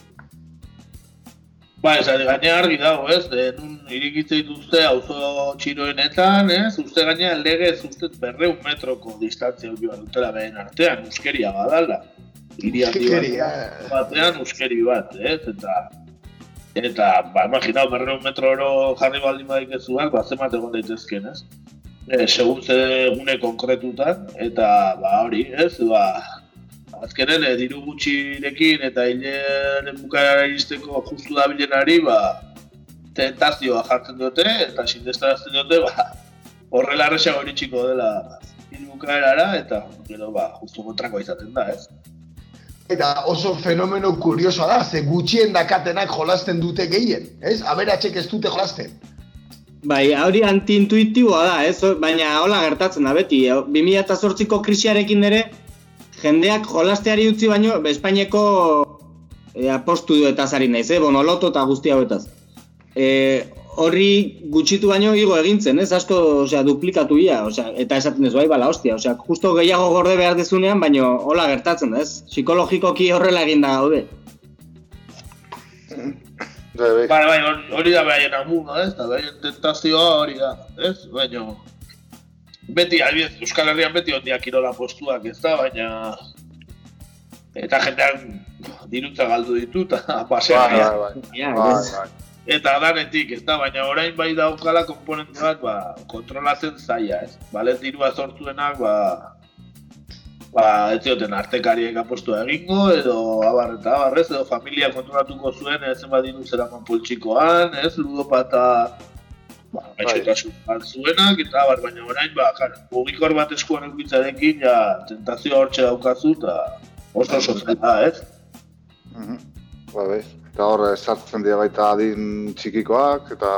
Speaker 6: Ba, ez, gaine argi dago, ez, de, nun irikitze dituzte auzo txiroenetan, ez, uste gaine lege ez uste berreun metroko distantzia hori bat dutela behen artean, uskeria badala.
Speaker 4: Uskeria.
Speaker 6: Batean uskeri bat, ez, eta eta, ba, imaginau, berreun metro oro jarri baldin badik ez zuak, ba, zemat egon daitezken, ez. E, segun ze gune konkretutan, eta, ba, hori, ez, ba, azkenen, eh, diru gutxirekin eta hilaren bukaera iristeko justu da bilenari, ba, tentazioa jartzen dute eta sindestarazten dute, ba, horrela arresa hori txiko dela hiru bukaerara eta gero, ba, justu kontrako izaten da, ez?
Speaker 4: Eta oso fenomeno kuriosoa da, ze gutxien dakatenak jolasten dute gehien, ez? Aberatxek ez dute jolasten.
Speaker 1: Bai, hori antiintuitiboa da, ez? Baina hola gertatzen da beti. 2008ko krisiarekin ere, jendeak jolasteari utzi baino, Espainiako e, apostu eta zari naiz, eh? bonoloto eta guzti hauetaz. E, horri gutxitu baino igo egintzen, ez asko, osea, duplikatu ia, osea, eta esaten ez bai, bala, hostia, osea, justo gehiago gorde behar dezunean, baino hola gertatzen da, ez? Psikologikoki horrela egin da gaude.
Speaker 6: Bai, bai, hori da behaien amuna, ez? Eta behaien tentazioa hori da, ez? Baina, beti, adibidez, Euskal Herrian beti ondiak kirola postuak ez da, baina eta jendeak dirutza galdu ditu eta
Speaker 7: Bai, bai, bai. Bai, bai.
Speaker 6: Eta danetik, ez da, baina orain bai daukala komponentu bat, ba, kontrolatzen zaila, ez? Balet dirua sortuenak, ba, ba, ez zioten artekariek apostu egingo, edo abar eta abar, ez? Edo familia kontrolatuko zuen, ez zenbat diru zeraman poltsikoan, ez? Ludopata, ba, gaixotasun bat zuenak, eta abar, baina orain, ba, jar, mugikor bat eskuan eukitzarekin, ja, tentazioa hortxe daukazu, eta oso oso zela, ez?
Speaker 7: Mhm. Ba, bai. Eta hor, eh, sartzen dira baita adin txikikoak, eta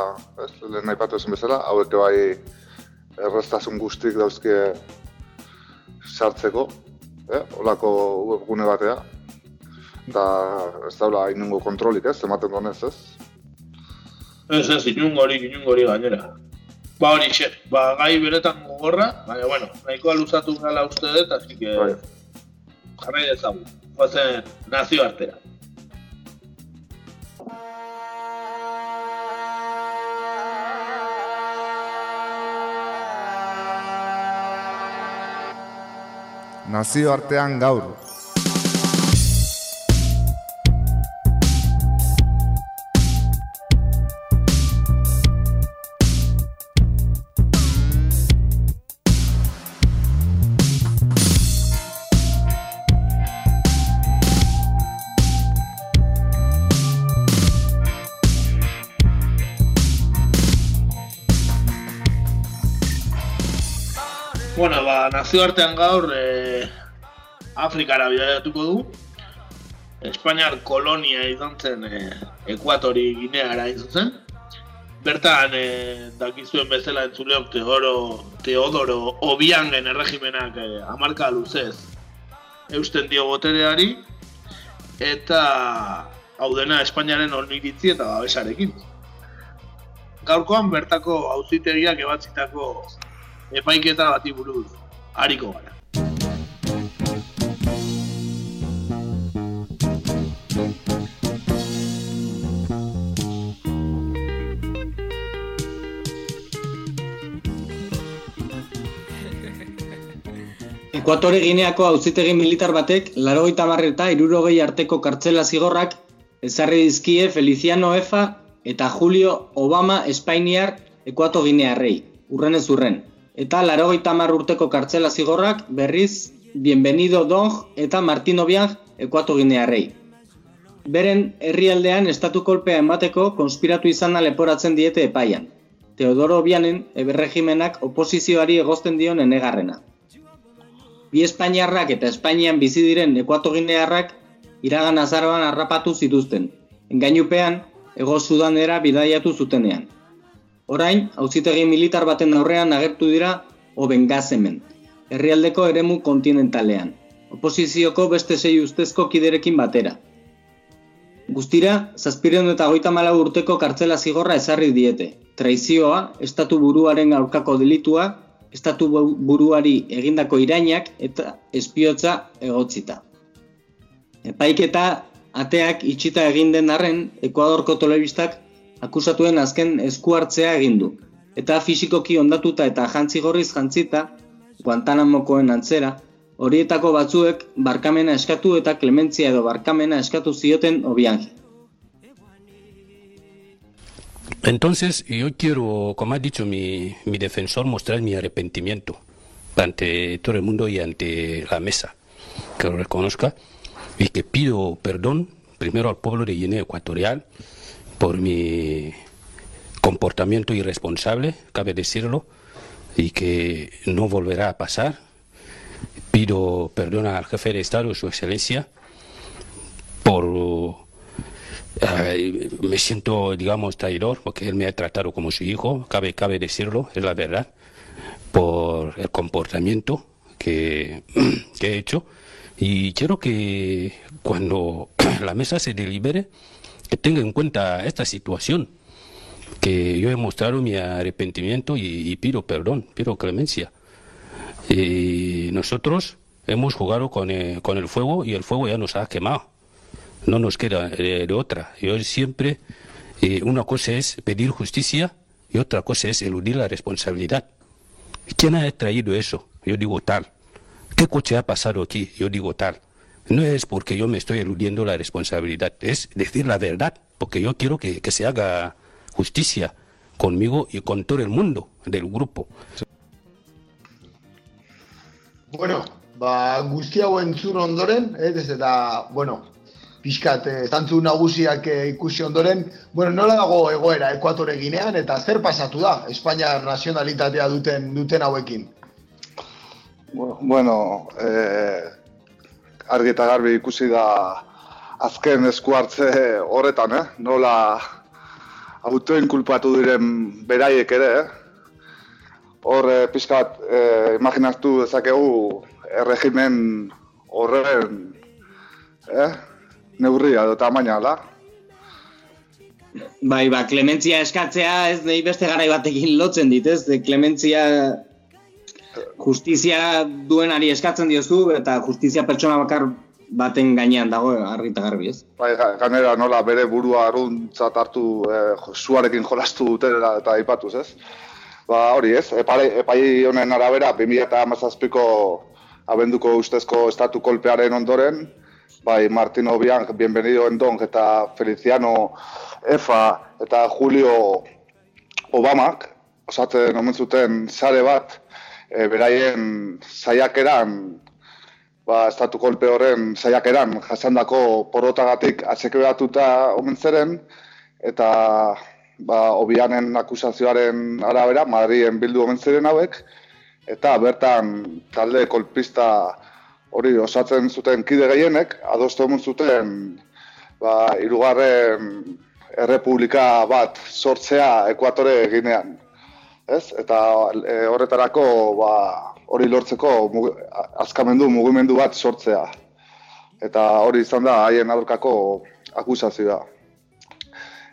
Speaker 7: ez, lehen nahi patu esan bezala, hauek bai erreztasun guztik dauzke sartzeko, eh? olako webgune batea. Eta ez daula inungo kontrolik ez, ematen donez ez.
Speaker 6: Ez ez, inungo hori, inungo hori gainera. Ba hori xe, ba gai beretan gogorra, baina bueno, nahikoa luzatu gala uste dut, así que
Speaker 7: Bai.
Speaker 6: jarrai dezagun. Guazen nazio artera.
Speaker 8: Nazioartean gaur.
Speaker 6: Bueno, ba, nazioartean gaur e, Afrikara bidaiatuko du. Espainiar kolonia izan zen e, Ekuatori Gineara izan zen. Bertan, e, dakizuen bezala entzuleok Teodoro, Teodoro Obiangen erregimenak e, amarka luzez eusten dio botereari, eta hau dena Espainiaren oniritzi eta babesarekin. Gaurkoan bertako auzitegiak ebatzitako epaiketa bati buruz hariko gara.
Speaker 1: Ekuatore Gineako auzitegi militar batek, larogeita eta irurogei arteko kartzela zigorrak, ezarri dizkie Feliciano Efa eta Julio Obama Espainiar Ekuato Ginearrei, urren ez urren. Eta larogeita urteko kartzela zigorrak berriz Bienvenido Dong eta Martino Biag Ekuato Ginearrei. Beren herrialdean estatu kolpea emateko konspiratu izana leporatzen diete epaian. Teodoro Bianen eberregimenak oposizioari egozten dion enegarrena bi Espainiarrak eta Espainian bizi diren ekuatoginearrak iragan azaroan harrapatu zituzten, engainupean ego sudanera bidaiatu zutenean. Orain, auzitegi militar baten aurrean agertu dira Obengazemen, herrialdeko eremu kontinentalean, oposizioko beste sei ustezko kiderekin batera. Guztira, zazpireun eta goita malau urteko kartzela zigorra ezarri diete, traizioa, estatu buruaren aurkako delitua estatu buruari egindako irainak eta espiotza egotzita. Epaiketa ateak itxita egin den arren, Ekuadorko telebistak akusatuen azken esku hartzea egin du. Eta fisikoki ondatuta eta jantzi gorriz jantzita, Guantanamokoen antzera, horietako batzuek barkamena eskatu eta klementzia edo barkamena eskatu zioten obianji.
Speaker 5: Entonces, yo quiero, como ha dicho mi, mi defensor, mostrar mi arrepentimiento ante todo el mundo y ante la mesa, que lo reconozca y que pido perdón primero al pueblo de Guinea Ecuatorial por mi comportamiento irresponsable, cabe decirlo, y que no volverá a pasar. Pido perdón al jefe de Estado, Su Excelencia, por me siento, digamos, traidor porque él me ha tratado como su hijo, cabe, cabe decirlo, es la verdad, por el comportamiento que, que he hecho. Y quiero que cuando la mesa se delibere, que tenga en cuenta esta situación, que yo he mostrado mi arrepentimiento y, pido perdón, pido clemencia. Y nosotros hemos jugado con con el fuego y el fuego ya nos ha quemado no nos queda de, otra. Yo siempre, eh, una cosa es pedir justicia y otra cosa es eludir la responsabilidad. ¿Quién ha traído eso? Yo digo tal. ¿Qué coche ha pasado aquí? Yo digo tal. No es porque yo me estoy eludiendo la responsabilidad, es decir la verdad, porque yo quiero que, que se haga justicia conmigo y con todo el mundo del grupo.
Speaker 4: Bueno, ba, guzti hau entzun ondoren, eh, desde da, bueno, pixkat, e, zantzu nagusiak e, ikusi ondoren, bueno, nola dago egoera ekuatore ginean, eta zer pasatu da, Espainia nazionalitatea duten duten hauekin?
Speaker 7: Bueno, eh, argi eta garbi ikusi da azken esku hartze horretan, eh? nola autoen kulpatu diren beraiek ere, eh? hor eh, pixkat eh, imaginatu dezakegu erregimen horren eh? neurria edo tamaina da.
Speaker 1: Bai, ba, klementzia eskatzea ez nahi beste garai batekin lotzen dit, ez? Klementzia justizia duenari eskatzen diozu eta justizia pertsona bakar baten gainean dago argi eta garbi, ez?
Speaker 7: Bai, ganera nola bere burua arruntzat hartu eh, zuarekin jolastu dutela eta aipatuz, ez? Ba, hori, ez? Epai, epai honen arabera 2017ko abenduko ustezko estatu kolpearen ondoren, bai Martino Bianc, Bienvenido Endong eta Feliciano Efa eta Julio Obamak, osatzen omen zuten sare bat, e, beraien saiakeran, ba, estatu kolpe horren saiakeran jasandako porotagatik atxekeberatuta omen zeren, eta ba, obianen akusazioaren arabera, Madrien bildu omen ziren hauek, eta bertan talde kolpista hori osatzen zuten kide gehienek, adostu emun zuten ba, irugarren errepublika bat sortzea ekuatore ginean. Ez? Eta e, horretarako ba, hori lortzeko mug, azkamendu mugimendu bat sortzea. Eta hori izan da haien aurkako akusazioa.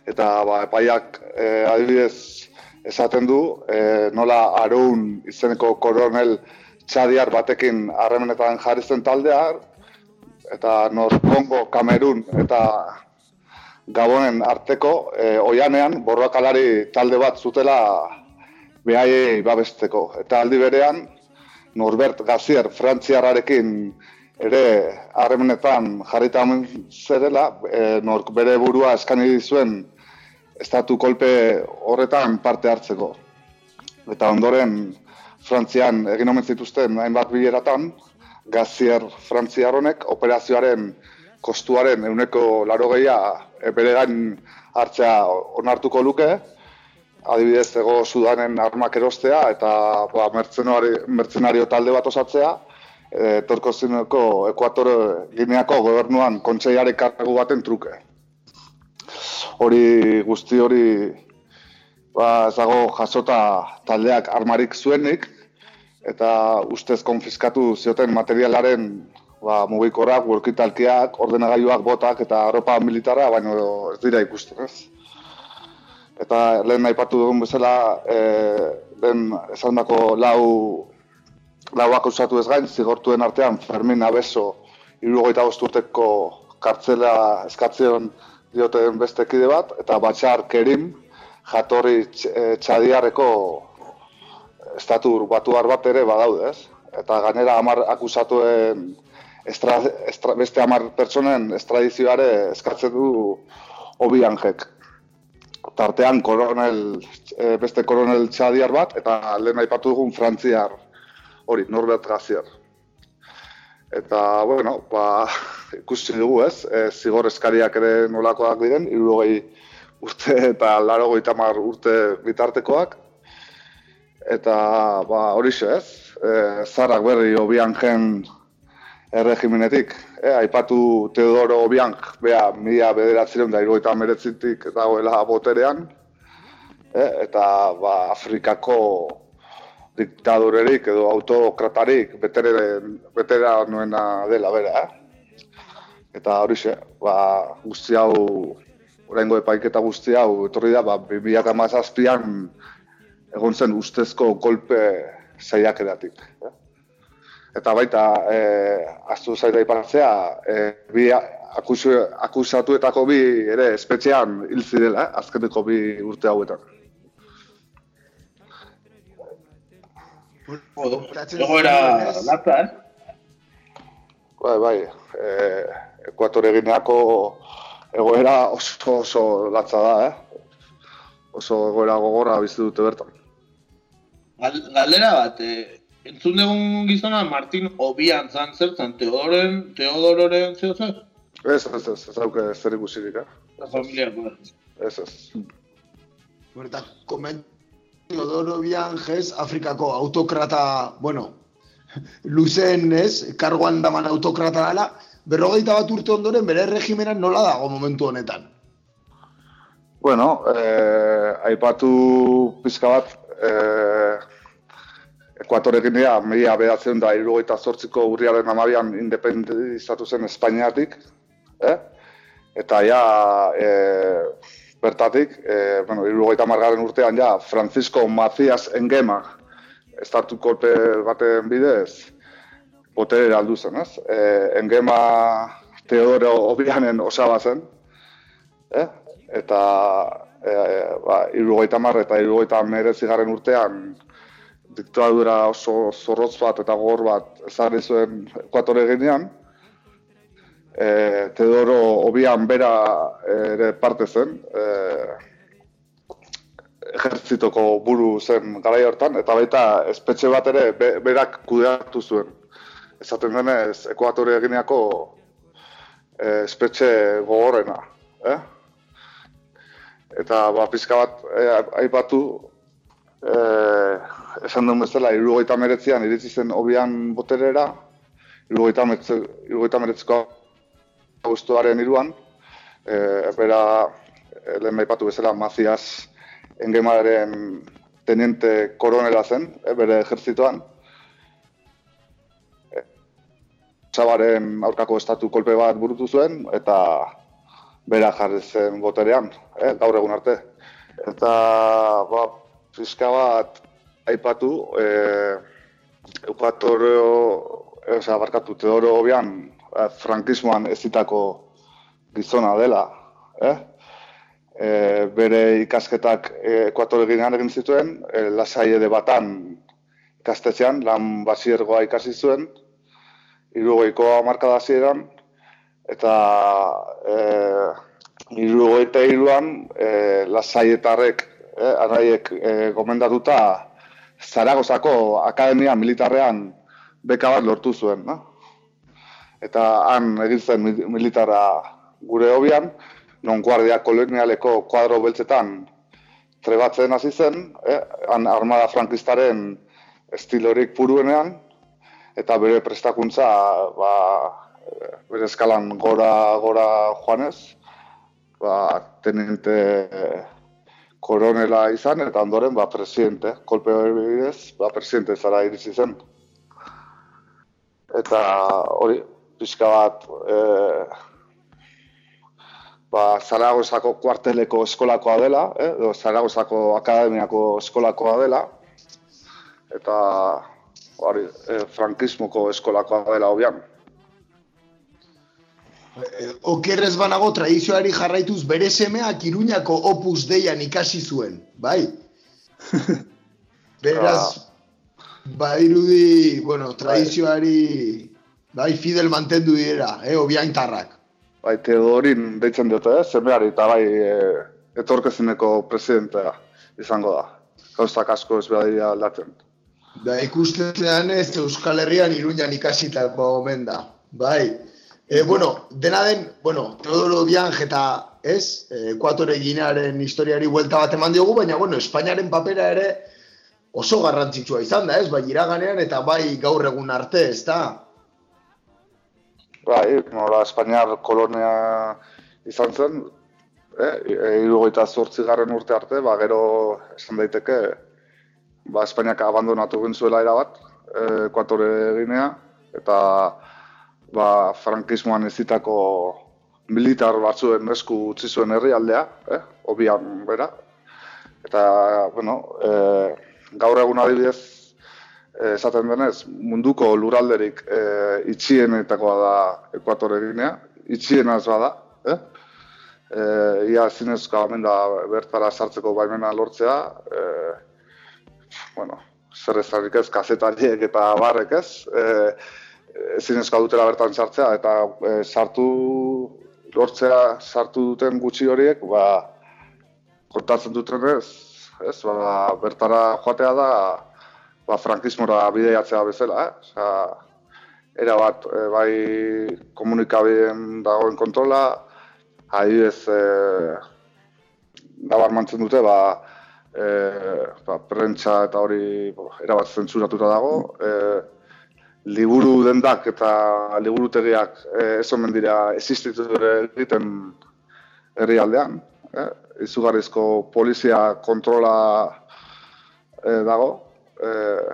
Speaker 7: Eta ba, epaiak e, adibidez esaten du, e, nola Arun izeneko koronel txadiar batekin harremenetan jarri zen taldea, eta nor Kongo, Kamerun eta Gabonen arteko e, oianean borrokalari talde bat zutela behaiei babesteko. Eta aldi berean, Norbert Gazier frantziarrarekin ere harremenetan jarrita zerela, e, nork bere burua eskani dizuen estatu kolpe horretan parte hartzeko. Eta ondoren Frantzian egin omen zituzten hainbat bileratan, Gazier Frantziarronek operazioaren kostuaren euneko laro gehia e, bere gain hartzea onartuko luke, adibidez ego Sudanen armak erostea eta ba, mertzenario talde bat osatzea, e, torko zineko Ekuator Gineako gobernuan kontseiare kargu baten truke. Hori guzti hori ba, ezago jasota taldeak armarik zuenik, eta ustez konfiskatu zioten materialaren ba, mugikorrak, workitalkiak, ordenagailuak, botak eta ropa militara, baina ez dira ikusten, ez? Eta lehen aipatu dugun bezala, e, lehen esan dako lau, lauak usatu ez gain, zigortuen artean Fermin Abeso, irugoita urteko kartzela eskatzen dioten beste kide bat, eta Batxar Kerim, jatorri e, txadiarreko estatur batuar bat ere badaude, ez? Eta gainera hamar akusatuen estra, estra, beste hamar pertsonen estradizioare eskatzen du obi anjek. Tartean koronel, e, beste koronel txadiar bat, eta lehen aipatu dugun frantziar, hori, Norbert Gazier. Eta, bueno, ba, ikusi dugu ez, e, zigor eskariak ere nolakoak diren, irurogei urte eta laro mar urte bitartekoak. Eta, ba, hori ez, e, zarrak berri obian jen erregimenetik. E, aipatu Teodoro Obiang, bea, mila bederatzen da irugaita meretzitik dagoela boterean. E, eta ba, Afrikako diktadorerik edo autokratarik betera nuena dela bera. Eh? Eta hori xe, ba, guzti hau, oraingo epaiketa guzti hau, etorri da, ba, 2008an egon zen ustezko golpe zaiak. Eh? Eta baita e, astu zaita ipatzea, e, bi akusu, akusatuetako bi ere espetxean hil zirela, eh, azkeneko bi urte hauetan.
Speaker 6: Egoera latza, eh?
Speaker 7: Bai, bai, e, ekuatore gineako egoera oso oso latza da, eh? Oso egoera gogorra bizi dute bertan.
Speaker 6: Galdera bat, eh, Entzun dugun gizona, Martin Obian zan zertzen, Teodoren, Teodororen zeo zer?
Speaker 7: Ez, ez, ez, ez auke zer ikusirik, eh?
Speaker 6: La familia,
Speaker 7: Ez, ez.
Speaker 4: Berta, koment, Teodoro Obian jez, Afrikako autokrata, bueno, luzen, ez, kargoan daman autokrata dela, berrogeita bat urte ondoren, bere regimenan nola dago momentu honetan?
Speaker 7: Bueno, eh, aipatu pizka bat, eh, Ekuatorekin dira, media behatzen da, irugaita zortziko urriaren amabian independizatu zen Espainiatik, eh? eta ja, e, bertatik, e, bueno, irugaita margaren urtean ja, Francisco Macias Engema, estatu kolpe baten bidez, botere aldu zen, ez? E, Engema Teodoro Obianen osaba zen, eh? eta e, e, ba, irugaita mar eta irugaita merezigarren urtean, diktadura oso zorrotz bat eta gogor bat ezarri zuen ekuatore ginean. E, Teodoro obian bera ere parte zen, e, ejertzitoko buru zen garai hortan, eta baita espetxe bat ere berak kudeatu zuen. Ezaten denez, ekuatore gineako e, espetxe gogorrena. Eh? Eta ba, pizka bat e, aipatu, e, esan duen bezala, irugaita meretzean iritsi zen obian boterera, irugaita meretzko guztuaren iruan, e, bera e, lehen maipatu bezala Maziaz engemaren teniente koronela zen, e, bere ejerzituan. E, Zabaren aurkako estatu kolpe bat burutu zuen, eta bera jarri zen boterean, e, gaur egun arte. Eta, ba, fiska bat aipatu, e, Eukatorio, oza, barkatu, Teodoro Obian, eh, frankismoan ez gizona dela, eh? E, bere ikasketak ekuatore ginean egin zituen, e, lasai ede batan ikastetzean, lan basiergoa ikasi zuen, irugoiko amarkada zieran, eta e, irugoita iruan e, lasaietarrek, e, arraiek e, gomendatuta, Zaragozako Akademia Militarrean beka bat lortu zuen, no? Eta han egin zen militara gure hobian, non guardia kolonialeko kuadro beltzetan trebatzen hasi zen, eh? han armada frankistaren estilorik puruenean, eta bere prestakuntza ba, bere eskalan gora, gora joanez, ba, teniente koronela izan, eta ondoren, ba, presidente, kolpe hori bidez, ba, presidente zara iritsi zen. Eta hori, pixka bat, e, ba, Zaragozako kuarteleko eskolakoa dela, eh, edo Zaragozako akademiako eskolakoa dela, eta hori, e, frankismoko eskolakoa dela, hobian.
Speaker 4: Eh, okerrez banago tradizioari jarraituz bere semeak iruñako opus deian ikasi zuen, bai? Beraz, ba irudi, bueno, tradizioari bai fidel mantendu dira, eh, obiaintarrak.
Speaker 7: Bai, Teodorin deitzen dute, eh, semeari eta bai e, etorkezineko presidentea izango da. Gauztak asko ez behar dira aldatzen.
Speaker 4: Da, ikustean ez Euskal Herrian iruñan ikasitako omen da, bai. E, bueno, dena den, bueno, Teodoro Bianj eta, ez, Ekuatore Ginearen historiari buelta bat eman diogu, baina, bueno, Espainiaren papera ere oso garrantzitsua izan da, ez, bai, iraganean eta bai gaur egun arte, ez da?
Speaker 7: Bai, nola, Espainiar kolonia izan zen, eh, irugoita zortzi garren urte arte, ba, gero esan daiteke, ba, Espainiak abandonatu gintzuela erabat, Ekuatore Ginea, eta ba, frankismoan ez ditako militar batzuen esku utzi zuen herrialdea, eh? obian bera. Eta, bueno, e, gaur egun adibidez, e, esaten denez, munduko luralderik e, itxienetakoa da ekuatore ginea, itxienaz bada, eh? E, ia zinezko da bertara sartzeko baimena lortzea, e, bueno, zer ez kazetariek eta barrek ez, e, ezin ezka dutela bertan sartzea, eta e, sartu lortzea sartu duten gutxi horiek, ba, kontatzen duten ez, ez, ba, bertara joatea da, ba, frankismora bideiatzea bezala, eh? Osa, era bat, e, bai komunikabien dagoen kontrola, ahi ez, e, nabar dute, ba, e, ba, prentsa eta hori erabat zentzuratuta dago, e, liburu dendak eta liburutegiak eh, ez omen dira existitu egiten herrialdean. Eh? Izugarrizko polizia kontrola eh, dago. Eh,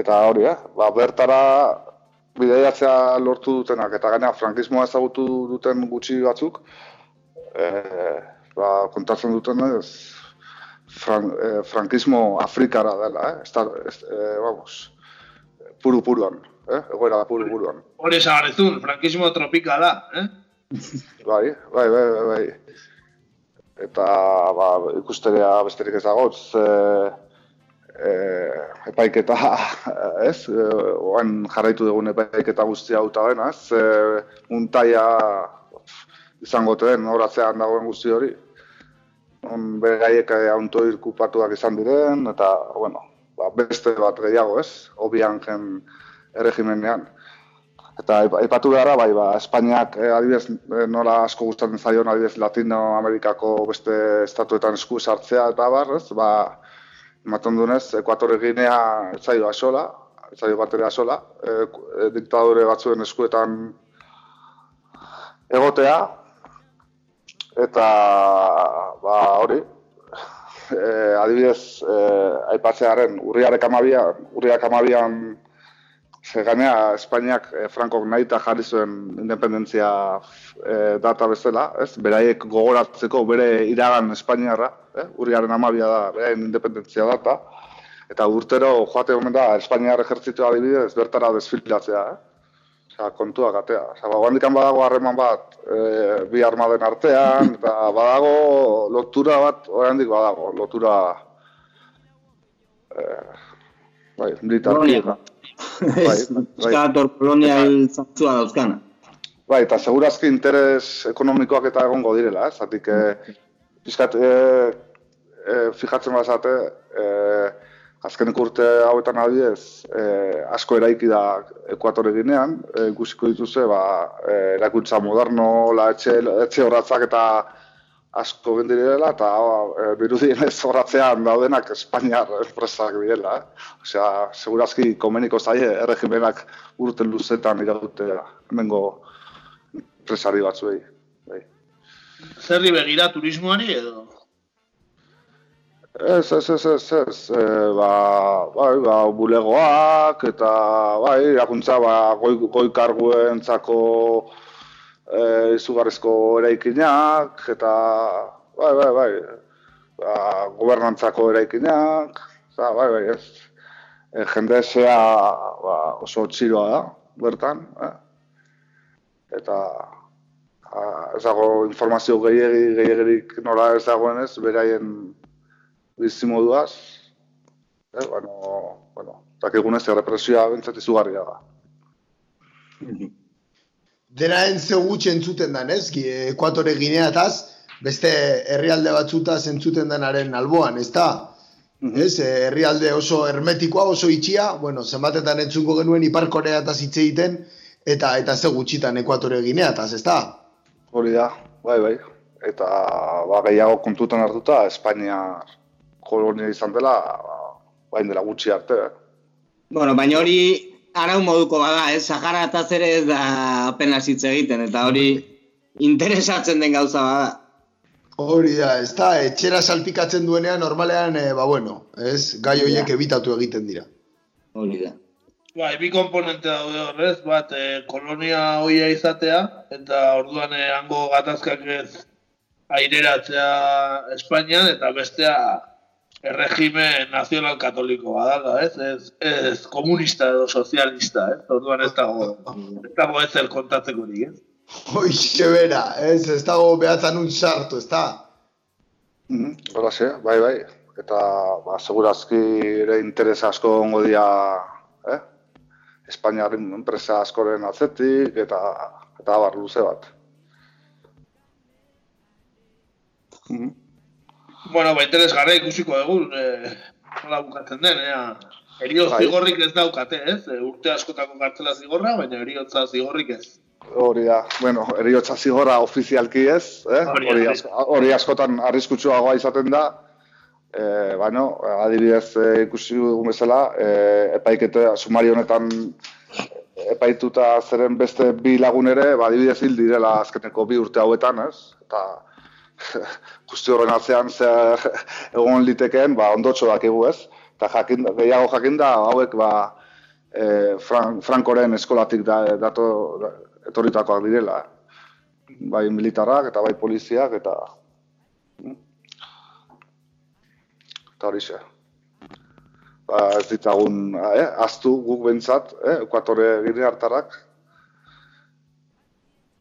Speaker 7: eta hori, eh? ba, bertara bideiatzea lortu dutenak eta gaina frankismoa ezagutu duten gutxi batzuk eh, ba, kontatzen duten ez eh, frankismo afrikara dela, eh? Estar, eh, vamos, puru-puruan, eh? egoera puru-puruan.
Speaker 6: Hore zagarezun, frankismo tropikala, eh?
Speaker 7: bai, bai, bai, bai, bai. Eta, ba, ikusterea besterik ez dago, e, epaiketa, ez, e, oan jarraitu dugun epaiketa guztia hau eta ez, e, untaia izango den horatzean dagoen guzti hori. On, beraiek haunto irkupatuak izan diren, eta, bueno, ba, beste bat gehiago, ez? Obian jen erregimenean. Eta aipatu gara, bai, ba, Espainiak eh, adibidez eh, nola asko gustatzen zaion adibidez Latinoamerikako beste estatuetan esku sartzea eta bar, ez? Ba, ematen dunez, Ekuatore Ginea zaio asola, zaio bat ere asola, e, diktadore batzuen eskuetan egotea, eta ba hori, e, adibidez, e, aipatzearen, urriarek amabian, urriak amabian, Ganea, Espainiak eh, Frankok nahi eta jarri zuen independentzia eh, data bezala, ez? Beraiek gogoratzeko bere iragan Espainiarra, eh? urriaren amabia da, beraien independentzia data, eta urtero joate omen da, Espainiar ejertzitua adibidez, bertara desfilatzea, eh? Osea, kontua gatea. Osea, ba, badago harreman bat e, bi armaden artean, eta badago lotura bat, oraindik badago, lotura... E, bai, militar.
Speaker 1: Bai, bai. Polonia zantzua dauzkana.
Speaker 7: Bai, eta segurazki interes ekonomikoak eta egongo direla, ez? Zatik, e, pizkat, e, e, fijatzen bazate, e, azkeneko urte hauetan adibidez, e, asko eraiki da ekuatore ginean, e, ikusiko dituzte, ba, e, erakuntza moderno, la etxe, etxe horratzak eta asko gendirela eta e, birudien ez horratzean daudenak Espainiar enpresak direla. Eh? Osea, segurazki komeniko zaie erregimenak urten luzetan irautea hemengo enpresari batzuei. Bai.
Speaker 6: Zerri begira turismoari edo?
Speaker 7: Ez, ez, ez, ez, ez, e, ba, bai, ba, bulegoak eta, bai, irakuntza, ba, goi, goi karguentzako, eh izugarrizko eraikinak eta bai bai bai ba, gobernantzako eraikinak za bai bai ez e, jendesea ba, oso txiroa da bertan eh? eta ez dago informazio gehiagi gehiagirik nola ez dagoen ez beraien bizimoduaz eh? bueno, bueno, takigunez errepresioa bintzat izugarria da
Speaker 4: dena entze gutxe entzuten dan, ez? Ekuatore gineataz, beste herrialde batzuta entzuten denaren alboan, ez da? Mhm. Ez, herrialde oso hermetikoa, oso itxia, bueno, zenbatetan entzungo genuen ipar koreataz hitz egiten, eta eta ze gutxitan ekuatore gineataz, ez da?
Speaker 7: Hori da, bai, bai. Eta ba, gehiago kontutan hartuta, Espainia kolonia izan dela, ba, bain dela gutxi arte.
Speaker 1: Bueno, baina hori arau moduko bada, ez, Sahara eta zere ez da apenas hitz egiten, eta hori interesatzen den gauza bada.
Speaker 4: Hori da, ez da, etxera salpikatzen duenean normalean, e, ba bueno, ez, gai horiek ebitatu egiten dira.
Speaker 1: Hori da.
Speaker 6: Ba, ebi komponente daude horrez, bat, e, kolonia hoia izatea, eta orduan e, hango gatazkak ez aireratzea Espainian, eta bestea erregime nazional katoliko badala, ez? Ez, ez komunista edo sozialista, ez? Orduan ez dago, ez dago ez el kontatzeko nik, ez?
Speaker 4: Hoixe bera, ez, ez dago behatzen un sartu, ez da?
Speaker 7: Mm -hmm, bai, bai. Eta, ba, segurazki ere interes asko ongo dia, eh? Espainiaren enpresa askoren atzetik, eta, eta bar luze bat.
Speaker 6: Mm Bueno, ba, interes gara ikusiko dugu, eh, nola bukatzen den, ea. Erio bai. zigorrik ez daukate, ez? E, urte askotako kartzela zigorra, baina eriotza zigorrik ez.
Speaker 7: Hori da, bueno, eriotza zigorra ofizialki ez, eh? hori, hori askotan arriskutsua izaten da, e, baina, adibidez e, ikusi dugun bezala, e, epaikete, sumari honetan epaituta zeren beste bi lagun ere, ba, adibidez hil direla azkeneko bi urte hauetan, ez? Eta, guzti horren atzean zer egon litekeen, ba, ondotxo dakigu ez. Eta jakin, gehiago jakin da, hauek ba, e, Frankoren eskolatik da, dato, etorritakoak direla. Bai militarrak eta bai poliziak eta... Eta hori xe. Ba, ez ditagun, eh, aztu guk bentsat, eh, ekuatore gire hartarak.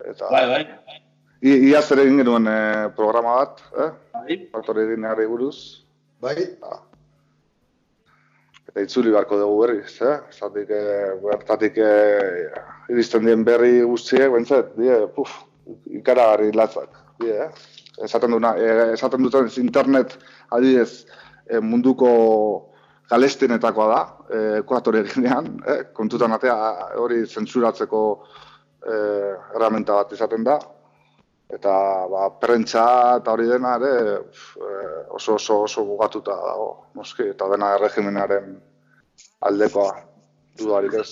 Speaker 6: Eta... Bai, bai.
Speaker 7: Ia zer egin genuen eh, programa bat, eh? Bai. Faktore egin buruz.
Speaker 4: Bai.
Speaker 7: Ba. Eta itzuli beharko dugu berri, eh? Zatik, eh, bertatik eh, iristen dien berri guztiek, bentzet, die, puf, ikaragarri latzak, die, eh? Esaten, duna, eh, esaten duten internet adidez eh, munduko galestinetakoa da, eh, ekuatore eginean, eh? kontutan atea hori zentsuratzeko eh, herramienta bat izaten da, eta ba, prentza eta hori dena ere eh, oso oso oso bugatuta dago, noski, eta dena erregimenaren aldekoa. dudarik ez.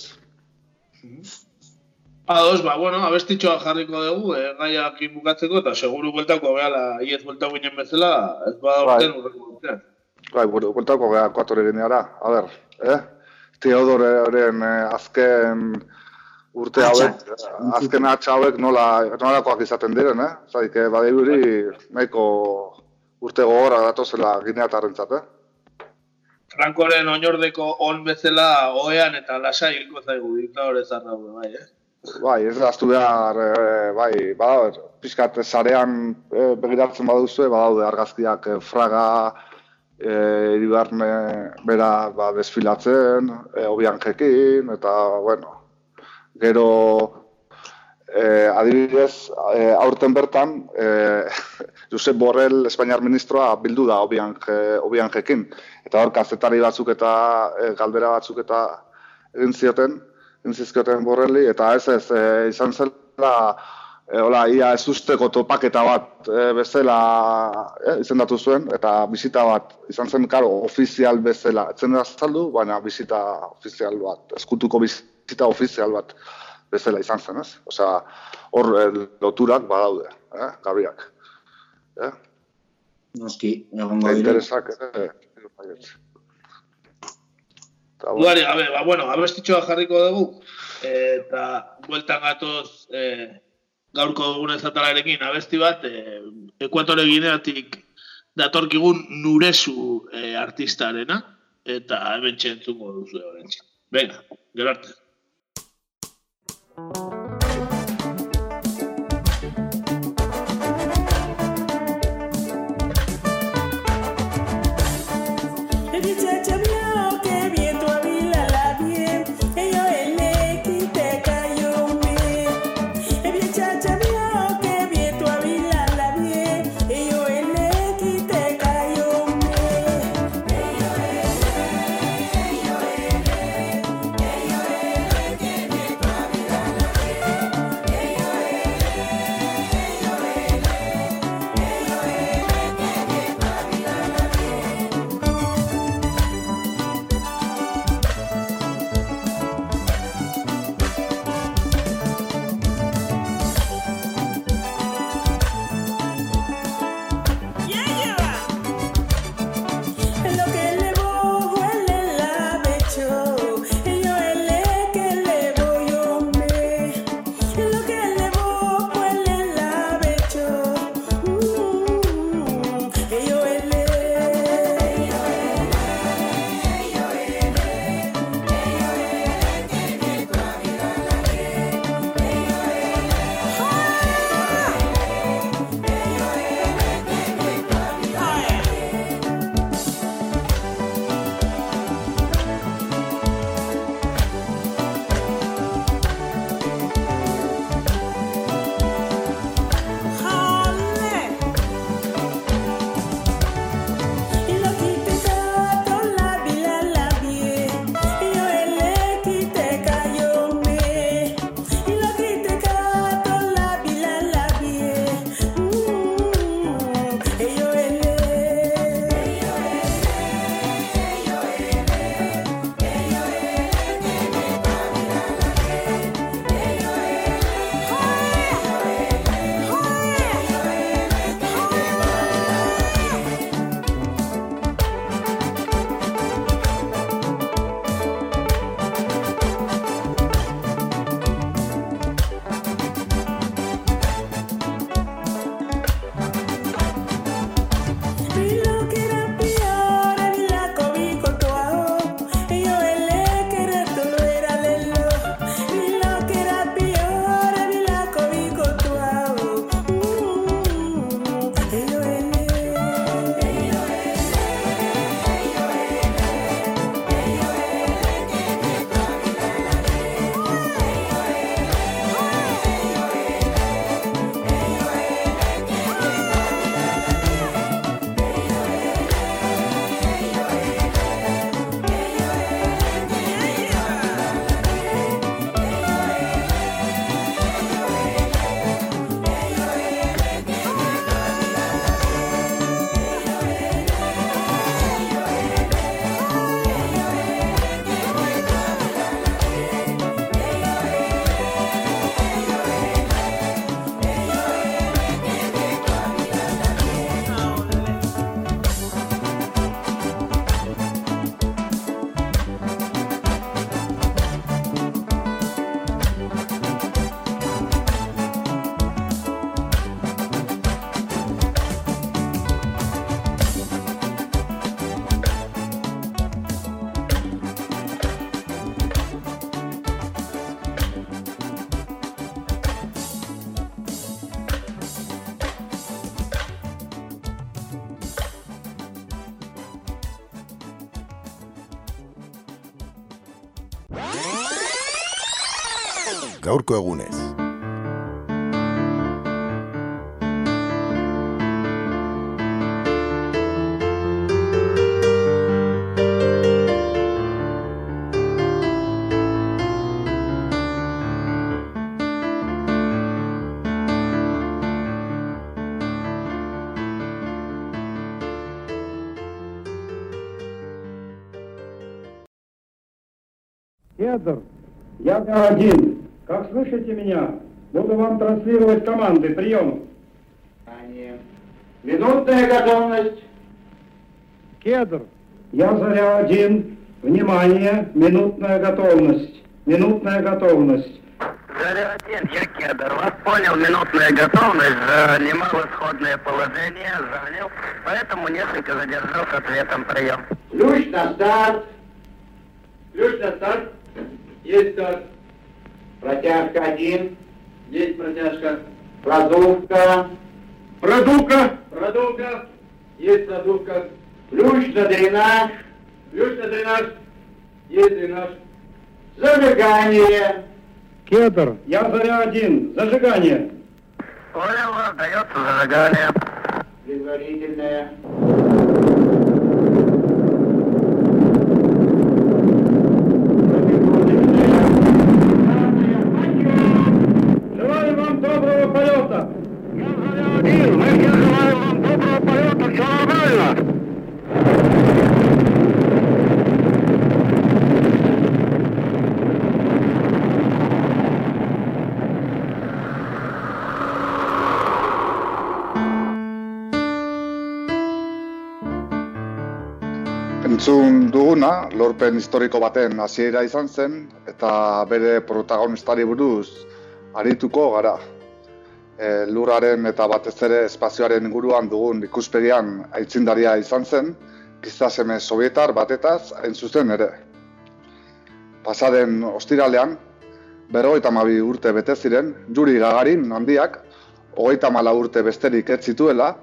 Speaker 6: Ados, ba, bueno, abestitxoa jarriko dugu, eh, gaiak bukatzeko, eta seguru bueltako behala, iez bueltako ginen bezala, ez bada
Speaker 7: Bai.
Speaker 6: urten urreko urtean.
Speaker 7: Bai, bu- bueltako gara kuatore gineara, a ber, eh? Teodoren eh, azken urte hauek, eh, azken atxa hauek nola, nolakoak izaten diren, eh? Zaik, badirudi nahiko urte gogora datozela gineatarrentzat, eh?
Speaker 6: Frankoren oinordeko on bezala oean eta lasai hilko zaigu diktadore zarra bai, eh?
Speaker 7: Bai, ez daztu behar, eh, bai, badaude, pixkat sarean eh, begiratzen baduzue, badaude argazkiak eh, fraga, eh, iribarne bera ba, desfilatzen, eh, obianjekin, eta, bueno, gero, eh, adibidez, eh, aurten bertan, eh, Josep Borrell, Espainiar ministroa, bildu da obianje, obianjekin. Eta hor, kazetari batzuk eta eh, galdera batzuk eta egin zioten, egin zizkioten Borrelli, eta ez ez, eh, izan zela, e, hola, ia ez usteko topaketa bat e, bezala e, izendatu zuen, eta bizita bat izan zen, karo, ofizial bezala, etzen da baina bizita ofizial bat, eskutuko bizita ofizial bat bezala izan zen, ez? Osea, hor e, loturak badaude, eh, gabriak. Eh?
Speaker 1: Noski, egongo dira.
Speaker 7: interesak, eh,
Speaker 6: Duari gabe, ba, bueno, abestitxoa jarriko dugu, eta bueltan gatoz e, gaurko dugun ezatalarekin abesti bat, e, Ekuatore Gineatik datorkigun nuresu e, artistarena, eta hemen txentzungo duzu horren Venga, gero arte.
Speaker 8: Que
Speaker 9: Gaurko egunez.
Speaker 10: Федор, я один. Транслировать команды. Прием. Минутная готовность. Кедр. Я заря один. Внимание. Минутная готовность. Минутная готовность.
Speaker 11: Заря один, я Кедр. Вас понял, минутная готовность. Занимал исходное положение, занял. Поэтому несколько задержал с ответом. Прием.
Speaker 10: Ключ на старт. Ключ на старт. Есть старт. Протяжка один. Есть протяжка. Продувка. Продувка. Продувка. Есть продувка. Ключ на дренаж. Ключ на дренаж. Есть дренаж. Зажигание. Кедр. Я заря один. Зажигание.
Speaker 11: Понял, дается зажигание.
Speaker 10: Предварительное.
Speaker 7: Entzun duguna, lorpen historiko baten hasiera izan zen, eta bere protagonistari buruz arituko gara. E, lurraren eta batez ere espazioaren inguruan dugun ikuspegian aitzindaria izan zen, gizaseme sovietar batetaz hain zuzen ere. Pasaden ostiralean, berrogeita hamabi urte bete ziren, Juri Gagarin handiak, hogeita mala urte besterik ez zituela,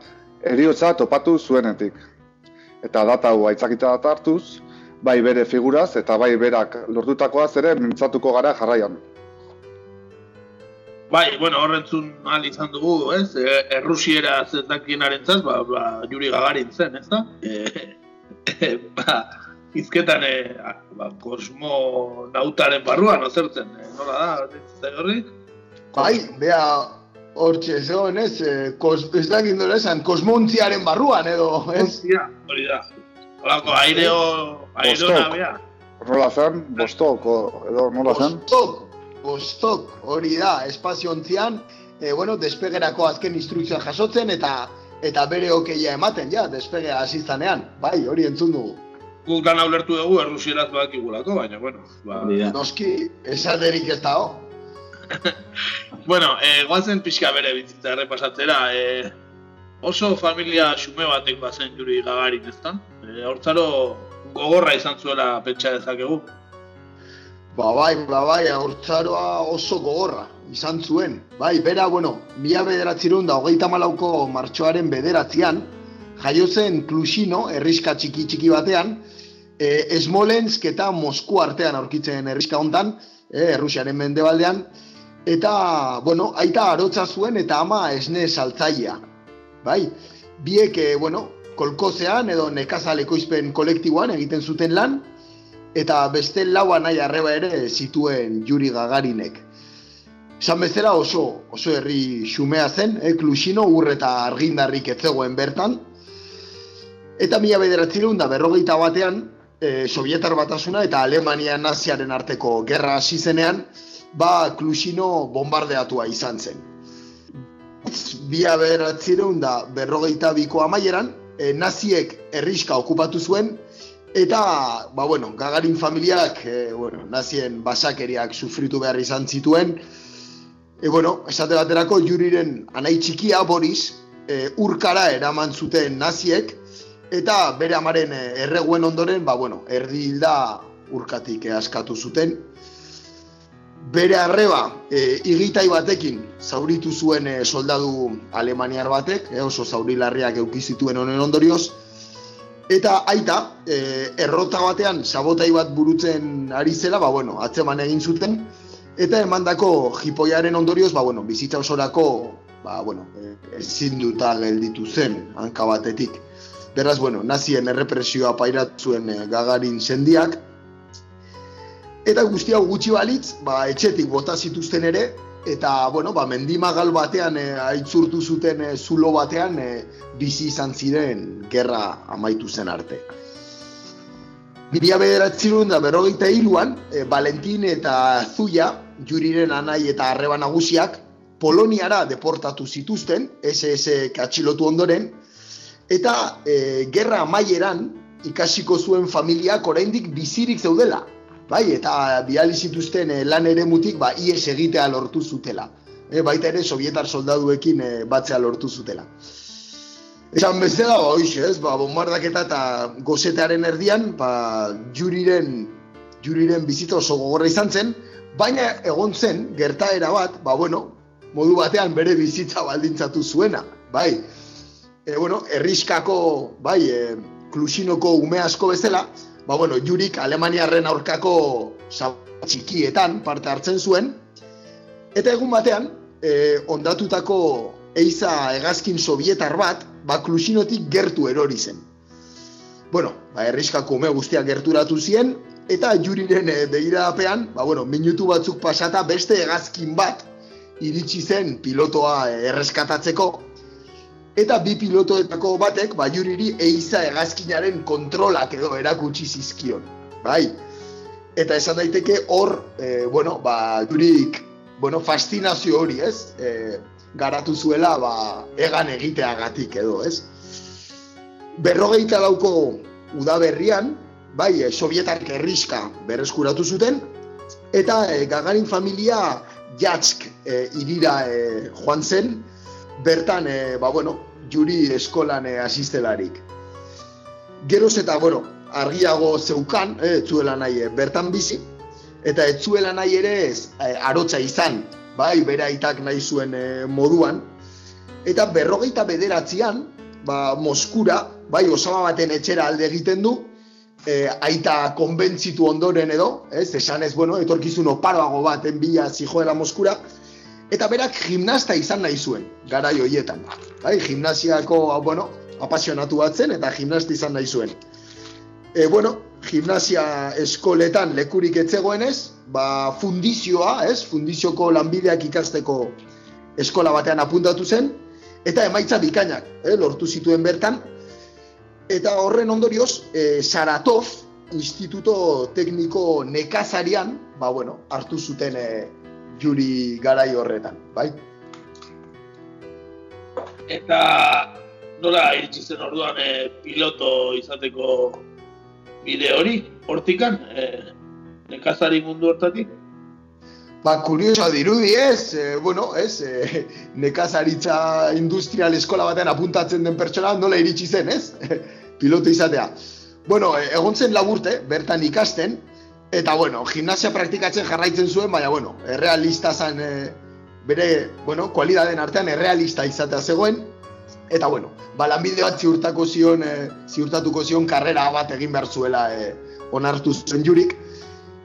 Speaker 7: eriotza topatu zuenetik eta data hau aitzakita data hartuz, bai bere figuraz eta bai berak lortutakoaz ere mintzatuko gara jarraian.
Speaker 6: Bai, bueno, horrentzun ahal izan dugu, ez? E, Errusiera zendakienaren zaz, ba, ba, Juri Gagarin zen, ez da? E, e, ba, izketan, e, ba, kosmonautaren barruan, ozertzen, e, nola da, ez horri?
Speaker 4: Bai, bea, hortxe, zegoen ez, eh, kos, ez dakit nola esan, kosmontziaren barruan edo, ez?
Speaker 6: Hostia, hori da. Holako, aireo, aireo nabea.
Speaker 7: Nola zen, bostok, o- edo nola zen?
Speaker 4: Bostok, bostok, hori da, espaziontzian, e, bueno, despegerako azken instrukzioa jasotzen eta eta bere okeia ematen, ja, despegea hasi. Bai, hori entzun dugu.
Speaker 6: Guk lan ulertu dugu, errusieraz badakigulako, baina, bueno, ba...
Speaker 4: Noski, esaterik ez dago.
Speaker 6: Bueno, eh, guazen pixka bere bizitza errepasatzera, eh, oso familia xume batek bazen Juri Gagarin, ezta? Eh, hortzaro gogorra izan zuela pentsa dezakegu.
Speaker 4: Ba bai, ba bai, haurtzaroa oso gogorra izan zuen. Bai, bera, bueno, mila bederatzerun da hogeita malauko martxoaren bederatzean, jaio zen Klusino, herriska txiki txiki batean, e, Smolensk eta Mosku artean aurkitzen herriska hontan, e, Errusiaren mendebaldean, eta, bueno, aita arotza zuen eta ama esne saltzailea. Bai, biek, e, bueno, kolkozean edo nekazaleko izpen kolektiboan egiten zuten lan, eta beste laua nahi arreba ere zituen Juri Gagarinek. Esan bezala oso, oso herri xumea zen, eh, Klusino ur eta argindarrik ez zegoen bertan. Eta mila bederatzireun da berrogeita batean, eh, Sovietar batasuna eta Alemania naziaren arteko gerra hasi zenean, ba Klusino bombardeatua izan zen. Mila bederatzireun da berrogeita biko amaieran, eh, naziek herriska okupatu zuen, Eta, ba, bueno, Gagarin familiak, e, bueno, nazien basakeriak sufritu behar izan zituen. E, bueno, esate baterako juriren anai txikia Boris, e, urkara eraman zuten naziek, eta bere amaren e, erreguen ondoren, ba, bueno, erdi hilda urkatik e, askatu zuten. Bere arreba, e, igitai batekin zauritu zuen e, soldadu alemaniar batek, e, oso zaurilarriak eukizituen honen ondorioz, Eta aita, e, errota batean sabotai bat burutzen ari zela, ba bueno, atzeman egin zuten, Eta emandako jipoiaren ondorioz, ba, bueno, bizitza osorako, ba, bueno, eh, ezin duta gelditu zen, hanka batetik. Beraz, bueno, nazien errepresioa pairat zuen eh, gagarin sendiak, Eta guzti hau gutxi balitz, ba, etxetik bota zituzten ere, eta, bueno, ba, mendimagal batean, e, aitzurtu zuten e, zulo batean, e, bizi izan ziren gerra amaitu zen arte. Mila bederatzerun da berrogeita hiluan, e, Valentin eta Zuia, juriren anai eta arreba nagusiak, Poloniara deportatu zituzten, SS atxilotu ondoren, eta e, gerra amaieran ikasiko zuen familiak oraindik bizirik zeudela, bai, eta bihali zituzten eh, lan ere mutik, ba, ies egitea lortu zutela. E, baita ere, sovietar soldaduekin e, batzea lortu zutela. Esan bezala, ba, oiz, ez, ba, bombardaketa eta gozetearen erdian, ba, juriren, juriren bizitza oso gogorra izan zen, baina egon zen, gertaera bat, ba, bueno, modu batean bere bizitza baldintzatu zuena, bai. E, bueno, erriskako, bai, e, klusinoko ume asko bezala, ba, bueno, jurik Alemaniarren aurkako txikietan parte hartzen zuen, eta egun batean, e, ondatutako eiza hegazkin sovietar bat, ba, klusinotik gertu erori zen. Bueno, ba, erriskako ume guztiak gerturatu zien, eta juriren e, begirapean, ba, bueno, minutu batzuk pasata beste hegazkin bat iritsi zen pilotoa e, erreskatatzeko, Eta bi pilotoetako batek, ba, juriri eiza hegazkinaren kontrolak edo erakutsi zizkion. Bai? Eta esan daiteke hor, e, bueno, ba, jurik, bueno, fascinazio hori, ez? E, garatu zuela, ba, egan egiteagatik edo, ez? Berrogeita lauko udaberrian, bai, e, sovietark erriska berreskuratu zuten, eta e, Gagarin familia jatsk e, irira e, joan zen, bertan, e, ba, bueno, juri eskolan e, asistelarik. Geroz eta, bueno, argiago zeukan, e, etzuela nahi e, bertan bizi, eta etzuela nahi ere ez, arotza izan, bai, bere aitak nahi zuen e, moduan, eta berrogeita bederatzean, ba, Moskura, bai, osama baten etxera alde egiten du, e, aita konbentzitu ondoren edo, ez, esan ez, bueno, etorkizun oparoago baten bila zijoela Moskura, eta berak gimnasta izan nahi zuen, garai hoietan. Bai, gimnasiako, bueno, apasionatu batzen eta gimnasta izan nahi zuen. E, bueno, gimnasia eskoletan lekurik etzegoenez, ba, fundizioa, ez, fundizioko lanbideak ikasteko eskola batean apuntatu zen, eta emaitza bikainak, eh, lortu zituen bertan, eta horren ondorioz, e, Saratov, Instituto Tekniko Nekazarian, ba, bueno, hartu zuten e, juri garai horretan, bai?
Speaker 6: Eta nola iritsi zen orduan e, piloto izateko bide hori, hortikan, e, nekazari mundu hortatik?
Speaker 4: Ba, kurioso dirudi ez, e, bueno, ez, e, nekazaritza industrial eskola batean apuntatzen den pertsona nola iritsi zen, ez? piloto izatea. Bueno, egon zen laburte, bertan ikasten, Eta, bueno, gimnasia praktikatzen jarraitzen zuen, baina, bueno, errealista zen, e, bere, bueno, kualidaden artean errealista izatea zegoen. Eta, bueno, balanbide bat ziurtako zion, e, ziurtatuko zion karrera bat egin behar zuela e, onartu zen jurik.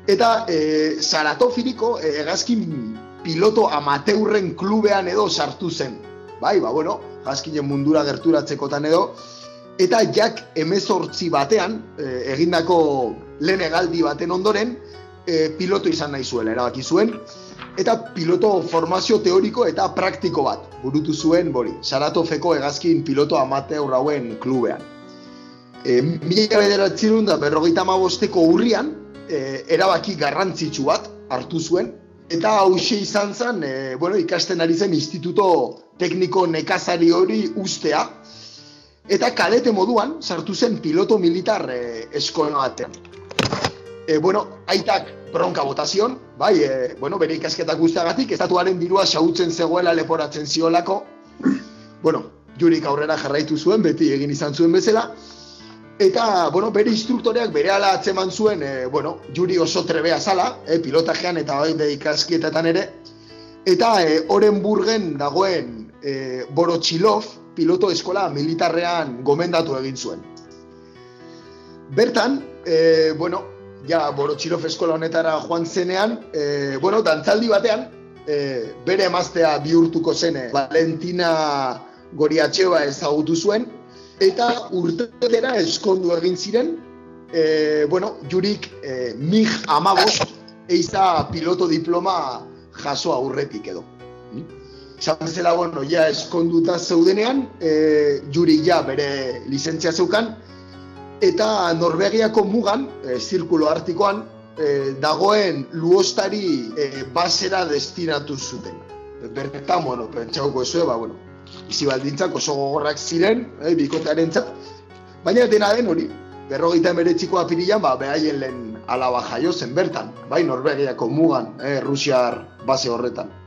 Speaker 4: Eta, e, Saratofiriko e, egazkin piloto amateurren klubean edo sartu zen. Bai, ba, bueno, egazkinen mundura gerturatzekotan edo. Eta jak emezortzi batean, e, egindako lehen egaldi baten ondoren, e, piloto izan nahi zuela, erabaki zuen, eta piloto formazio teoriko eta praktiko bat, burutu zuen, bori, Saratofeko egazkin piloto amate hauen klubean. E, Mila bederatzerun da berrogeita magosteko urrian, e, erabaki garrantzitsu bat hartu zuen, eta hause izan zen, e, bueno, ikasten ari zen instituto tekniko nekazari hori ustea, eta kalete moduan sartu zen piloto militar e, eskola batean. E, bueno, aitak bronka botazion, bai, e, bueno, bere ikasketak guztiagatik, estatuaren dirua xautzen zegoela leporatzen ziolako, bueno, jurik aurrera jarraitu zuen, beti egin izan zuen bezala, eta, bueno, bere instruktoreak bere ala atzeman zuen, e, bueno, juri oso trebea zala, e, pilotajean eta bai ikaskietetan ere, eta e, Orenburgen dagoen e, Borotxilov, piloto eskola militarrean gomendatu egin zuen. Bertan, e, bueno, ja, Borotxilov eskola honetara joan zenean, e, bueno, dantzaldi batean, e, bere emaztea bihurtuko zene, Valentina Goriatxeba ezagutu zuen, eta urtetera eskondu egin ziren, e, bueno, jurik e, mig amabost, eiza piloto diploma jaso aurretik edo. Izan bezala, bueno, ja eskonduta zeudenean, e, juri ja bere lizentzia zeukan, eta Norvegiako mugan, e, zirkulo artikoan, e, dagoen luostari e, basera destinatu zuten. Bertan, bueno, pentsauko ez ba, bueno, izi baldintzak oso gogorrak ziren, e, bikotearen baina dena den hori, berrogeita emeretziko apirilan, ba, behaien lehen alaba jaio zen bertan, bai, Norvegiako mugan, e, Rusiar base horretan.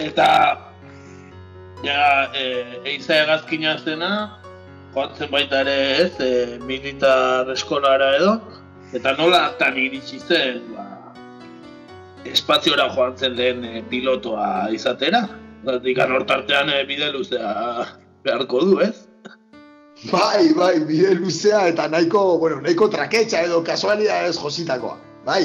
Speaker 6: Eta ja, e, eiza egazkina zena, joan zen baita ere ez, e, militar eskolara edo, eta nola tan iritsi zen, ba, espaziora joan zen lehen e, pilotoa izatera. Zatik anortartean e, bide luzea beharko du, ez?
Speaker 4: Bai, bai, bide luzea eta nahiko, bueno, nahiko traketxa edo kasualia ez jositakoa. Bai,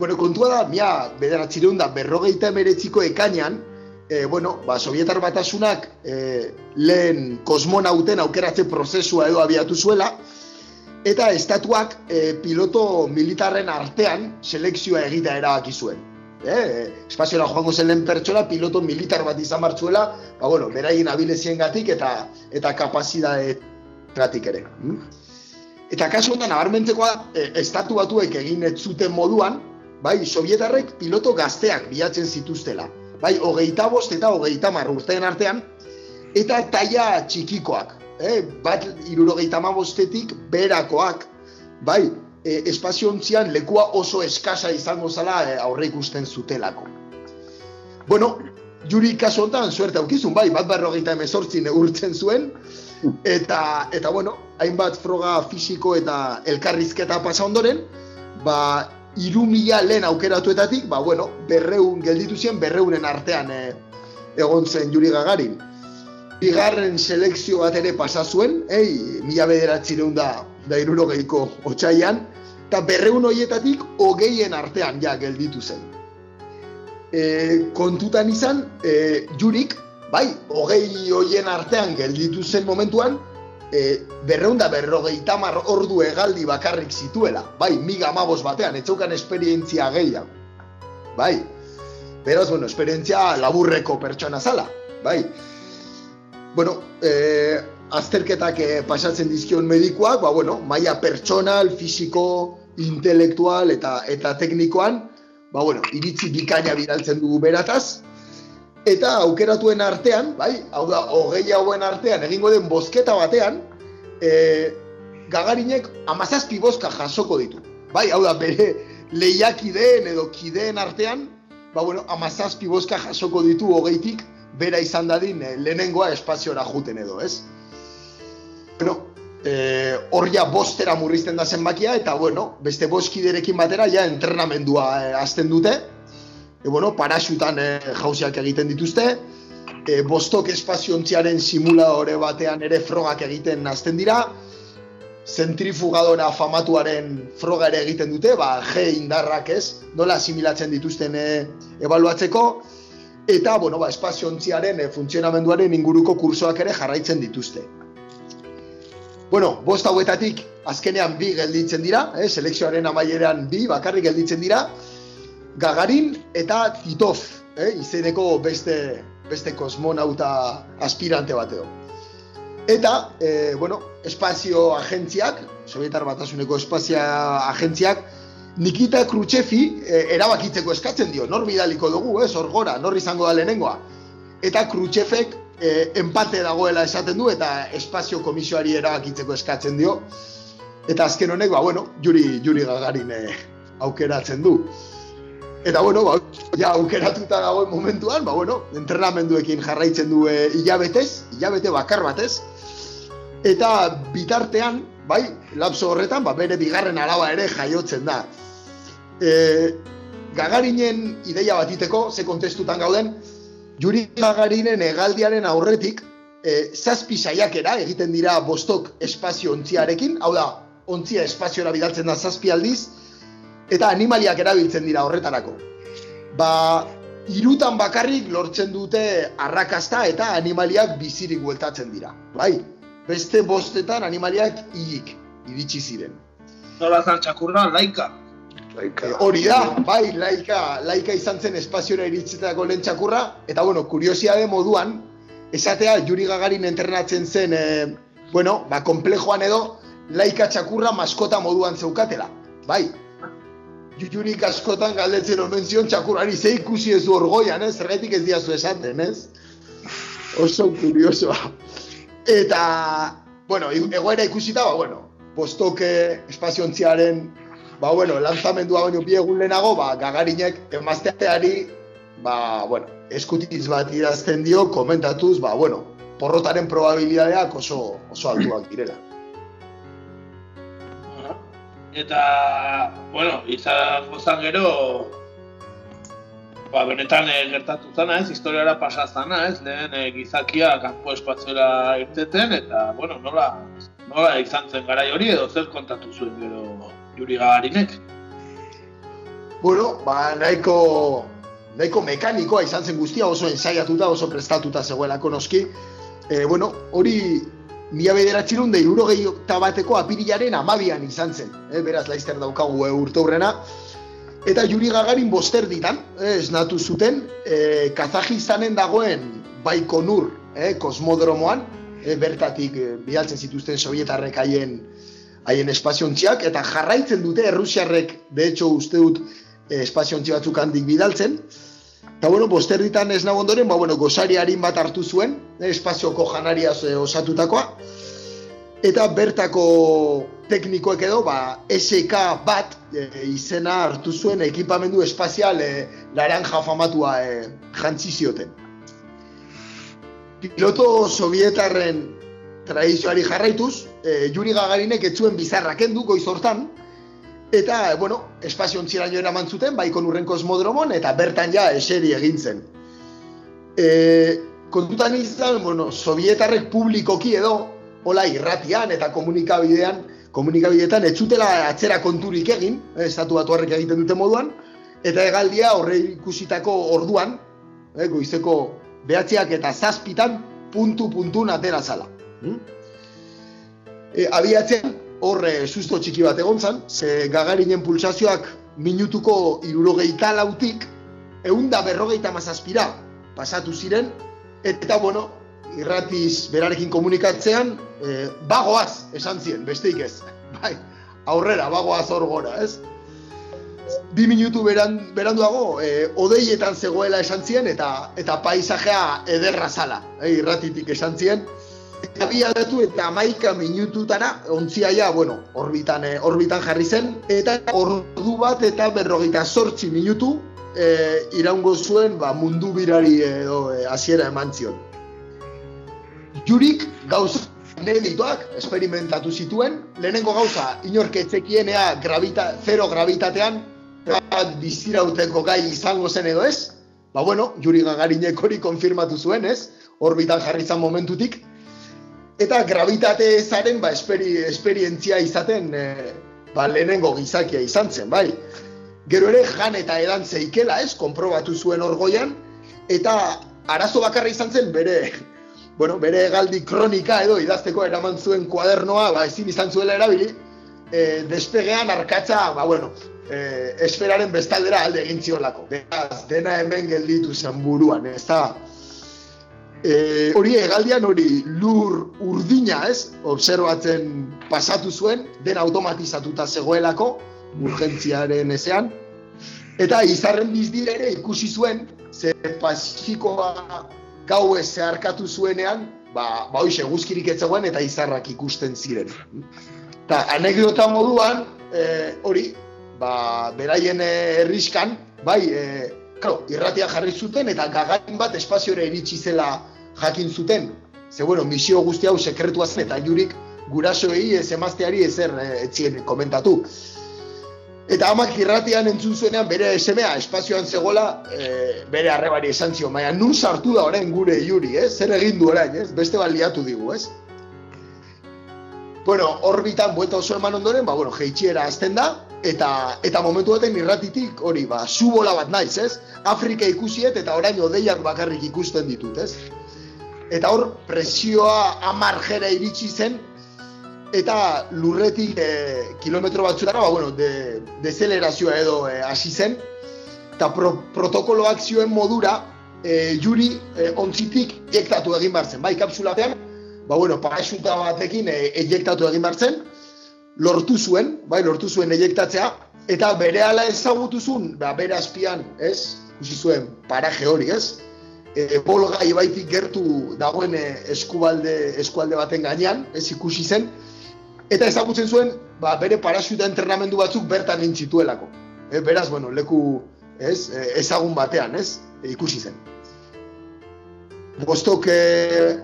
Speaker 4: bueno, kontua da, mia, bederatzireun da, berrogeita emeretziko ekainan, e, bueno, ba, Sovietar batasunak e, lehen kosmonauten aukeratze prozesua edo abiatu zuela, eta estatuak e, piloto militarren artean selekzioa egita erabaki zuen. E, espaziora joango zen lehen pertsona, piloto militar bat izan martzuela, ba, bueno, beraien abilezien gatik eta, eta kapazidade gatik ere. Mm? Eta kasu honetan, nabarmentzekoa, e, estatu batuek egin ez zuten moduan, bai, sovietarrek piloto gazteak bilatzen zituztela bai, hogeita bost eta hogeita mar urtean artean, eta taia txikikoak, eh? bat irurogeita bostetik berakoak, bai, e, espaziontzian lekua oso eskasa izango zala e, aurre ikusten zutelako. Bueno, juri kaso honetan, suerte aukizun, bai, bat berrogeita emezortzi neurtzen zuen, eta, eta bueno, hainbat froga fisiko eta elkarrizketa pasa ondoren, ba, iru mila lehen aukeratuetatik, ba, bueno, berreun gelditu ziren, berreunen artean e, egon zen juri gagarin. Bigarren selekzio bat ere pasa zuen, ei, mila bederatzireun da, da iruro gehiko otxaian, eta berreun horietatik hogeien artean ja gelditu zen. E, kontutan izan, e, jurik, bai, hogei hoien artean gelditu zen momentuan, e, berreunda berrogeita mar ordu egaldi bakarrik zituela, bai, miga amabos batean, etxaukan esperientzia gehiago, bai, beraz, bueno, esperientzia laburreko pertsona zala, bai, bueno, e, azterketak e, pasatzen dizkion medikoak, ba, bueno, maia pertsonal, fisiko, intelektual eta eta teknikoan, ba, bueno, iritzi bikaina bidaltzen dugu berataz, Eta aukeratuen artean, bai, hau da, hogei hauen artean, egingo den bozketa batean, e, gagarinek amazazpi bozka jasoko ditu. Bai, hau da, bere lehiakideen edo kideen artean, ba, bueno, amazazpi bozka jasoko ditu hogeitik, bera izan dadin e, lehenengoa espaziora juten edo, ez? Bueno, e, hor ja bostera murrizten da zenbakia, eta bueno, beste boskiderekin batera ja entrenamendua e, azten dute, e, bueno, paraxutan e, jauziak egiten dituzte, e, bostok espaziontziaren simuladore batean ere frogak egiten nazten dira, zentrifugadora famatuaren froga ere egiten dute, ba, G indarrak ez, nola asimilatzen dituzten e, ebaluatzeko, eta, bueno, ba, espaziontziaren e, funtzionamenduaren inguruko kursoak ere jarraitzen dituzte. Bueno, bost hauetatik azkenean bi gelditzen dira, eh, selekzioaren amaieran bi bakarrik gelditzen dira, Gagarin eta Titov, eh, izeneko beste, beste kosmonauta aspirante bat edo. Eta, e, bueno, espazio agentziak, Sovietar Batasuneko espazia agentziak, Nikita Khrushchevi e, erabakitzeko eskatzen dio, nor bidaliko dugu, ez, hor gora, nor izango da lehenengoa. Eta Khrushchevek e, empate dagoela esaten du, eta espazio komisioari erabakitzeko eskatzen dio. Eta azken honek, ba, bueno, juri, juri gagarin aukeratzen du. Eta bueno, ba, ja aukeratuta dagoen momentuan, ba bueno, entrenamenduekin jarraitzen du e, hilabetez, hilabete bakar batez. Eta bitartean, bai, lapso horretan, ba, bere bigarren araba ere jaiotzen da. E, gagarinen ideia batiteko, ze kontestutan gauden, juri gagarinen egaldiaren aurretik, e, zazpi saiakera egiten dira bostok espazio ontziarekin, hau da, ontzia espaziora bidaltzen da zazpi aldiz, eta animaliak erabiltzen dira horretarako. Ba, irutan bakarrik lortzen dute arrakasta eta animaliak bizirik bueltatzen dira. Bai, beste bostetan animaliak hilik iritsi ziren.
Speaker 6: Nola zan txakurra, laika.
Speaker 4: E, hori da, bai, laika, laika izan zen espaziora iritzetako lehen txakurra, eta bueno, kuriosia moduan, esatea Juri Gagarin entrenatzen zen, e, bueno, ba, komplejoan edo, laika txakurra maskota moduan zeukatela, bai. Jurik askotan galdetzen omen zion txakurrari ze ikusi ez du orgoian, ez? Zergatik ez diazu esaten, ez? Oso kuriosoa. Eta, bueno, egoera ikusita, ba, bueno, postoke espaziontziaren, ba, bueno, lanzamendua baino bi egun lehenago, ba, gagarinek emazteari, ba, bueno, eskutitz bat idazten dio, komentatuz, ba, bueno, porrotaren probabilidadeak oso, oso altuak direla.
Speaker 6: Eta, bueno, izango zan gero, ba, benetan e, gertatu zana ez, historiara pasa zana ez, lehen e, gizakia kanpo espazioa irteten, eta, bueno, nola, nola izan zen garai hori edo zer kontatu zuen gero Juri Gagarinek?
Speaker 4: Bueno, ba, nahiko, nahiko mekanikoa izan zen guztia, oso ensaiatuta, oso prestatuta zegoelako noski. E, bueno, hori mila bederatxirun da irurogei bateko apirilaren amabian izan zen. E, beraz, laizter daukagu e, urte hurrena. Eta Juri Gagarin boster ditan, e, esnatu zuten, e, Kazajistanen dagoen Baikonur e, kosmodromoan, e, bertatik e, bidaltzen zituzten sovietarrek haien haien espaziontziak, eta jarraitzen dute errusiarrek, de hecho, uste dut, e, espaziontzi batzuk handik bidaltzen. Eta, bueno, posterritan ez nago ondoren, ba, bueno, gozari harin bat hartu zuen, eh, espazioko janariaz eh, osatutakoa, eta bertako teknikoek edo, ba, SK bat eh, izena hartu zuen ekipamendu espazial eh, laranja famatua eh, jantzi zioten. Piloto sovietarren tradizioari jarraituz, eh, Juri Gagarinek ez zuen bizarra kendu goiz hortan, Eta, bueno, espazio ontzira joera mantzuten, baikon urren kosmodromon, eta bertan ja eseri egin zen. E, kontutan izan, bueno, sovietarrek publikoki edo, hola irratian eta komunikabidean, komunikabideetan, ez zutela atzera konturik egin, eh, estatu batu egiten dute moduan, eta egaldia horre ikusitako orduan, eh, goizeko behatziak eta zazpitan, puntu-puntun atera zala. Hmm? E, abiatzen, horre susto txiki bat egon zan, ze gagarinen pulsazioak minutuko irurogeita lautik, eunda berrogeita mazazpira pasatu ziren, eta bueno, irratiz berarekin komunikatzean, e, bagoaz esan ziren, besteik ez. Bai, aurrera, bagoaz hor gora, ez? Bi minutu beran, beranduago, e, odeietan zegoela esan ziren, eta, eta paisajea ederra zala, e, irratitik esan ziren, abiatu eta amaika minututara ontziaia, bueno, orbitan, eh, orbitan jarri zen, eta ordu bat eta berrogeita sortzi minutu eh, iraungo zuen ba, mundu birari edo eh, hasiera eman zion. Jurik gauza nedituak esperimentatu zituen, lehenengo gauza inorketzekienea gravita, zero gravitatean bat bizirauteko gai izango zen edo ez, ba bueno, Juri Gagarinek hori konfirmatu zuen ez, orbitan jarri zan momentutik, eta gravitate ezaren ba, esperi, esperientzia izaten e, ba, lehenengo gizakia izan zen, bai. Gero ere jan eta edan zeikela ez, konprobatu zuen orgoian, eta arazo bakarra izan zen bere, bueno, bere galdi kronika edo idazteko eraman zuen kuadernoa, ba, ezin izan zuela erabili, e, despegean arkatza, ba, bueno, e, esferaren bestaldera alde egin ziolako. Beraz, dena hemen gelditu zen buruan, ez da, E, hori egaldian hori lur urdina ez, observatzen pasatu zuen, den automatizatuta zegoelako, urgentziaren ezean, eta izarren bizdire ere ikusi zuen, ze pasifikoa gau zeharkatu zuenean, ba, ba hoxe guzkirik ez zegoen eta izarrak ikusten ziren. Eta anekdota moduan, e, hori, ba, beraien herriskan, bai, e, Claro, irratia jarri zuten eta gagarin bat espaziora iritsi zela jakin zuten. Ze bueno, misio guzti hau sekretua zen eta jurik gurasoei ez emazteari ezer eh, etzien komentatu. Eta amak irratian entzun zuenean bere esemea espazioan zegoela e, bere arrebari esan zion, baina nun sartu da orain gure juri, ez? Zer egin du orain, ez? Beste baliatu digu, ez? bueno, orbitan buelta oso eman ondoren, ba, bueno, jeitxiera azten da, eta eta momentu baten irratitik hori, ba, subola bat naiz, ez? Afrika ikusiet eta orain odeiak bakarrik ikusten ditut, ez? Eta hor, presioa amar jera iritsi zen, eta lurretik e, kilometro batzutara, ba, bueno, de, dezelerazioa edo e, hasi zen, eta pro, protokoloak zioen modura, e, juri e, ontzitik ejektatu egin behar zen, bai, kapsulatean, ba, bueno, paraxuta batekin e, ejektatu egin behar zen, lortu zuen, bai, lortu zuen ejektatzea, eta bere ala ezagutu zuen, ba, bere azpian, ez, ikusi zuen paraje hori, ez, e, bolga ibaitik gertu dagoen e, eskubalde, eskualde baten gainean, ez ikusi zen, eta ezagutzen zuen, ba, bere paraxuta entrenamendu batzuk bertan intzituelako. E, beraz, bueno, leku ez, e, ezagun batean, ez, e, ikusi zen. Bostok e,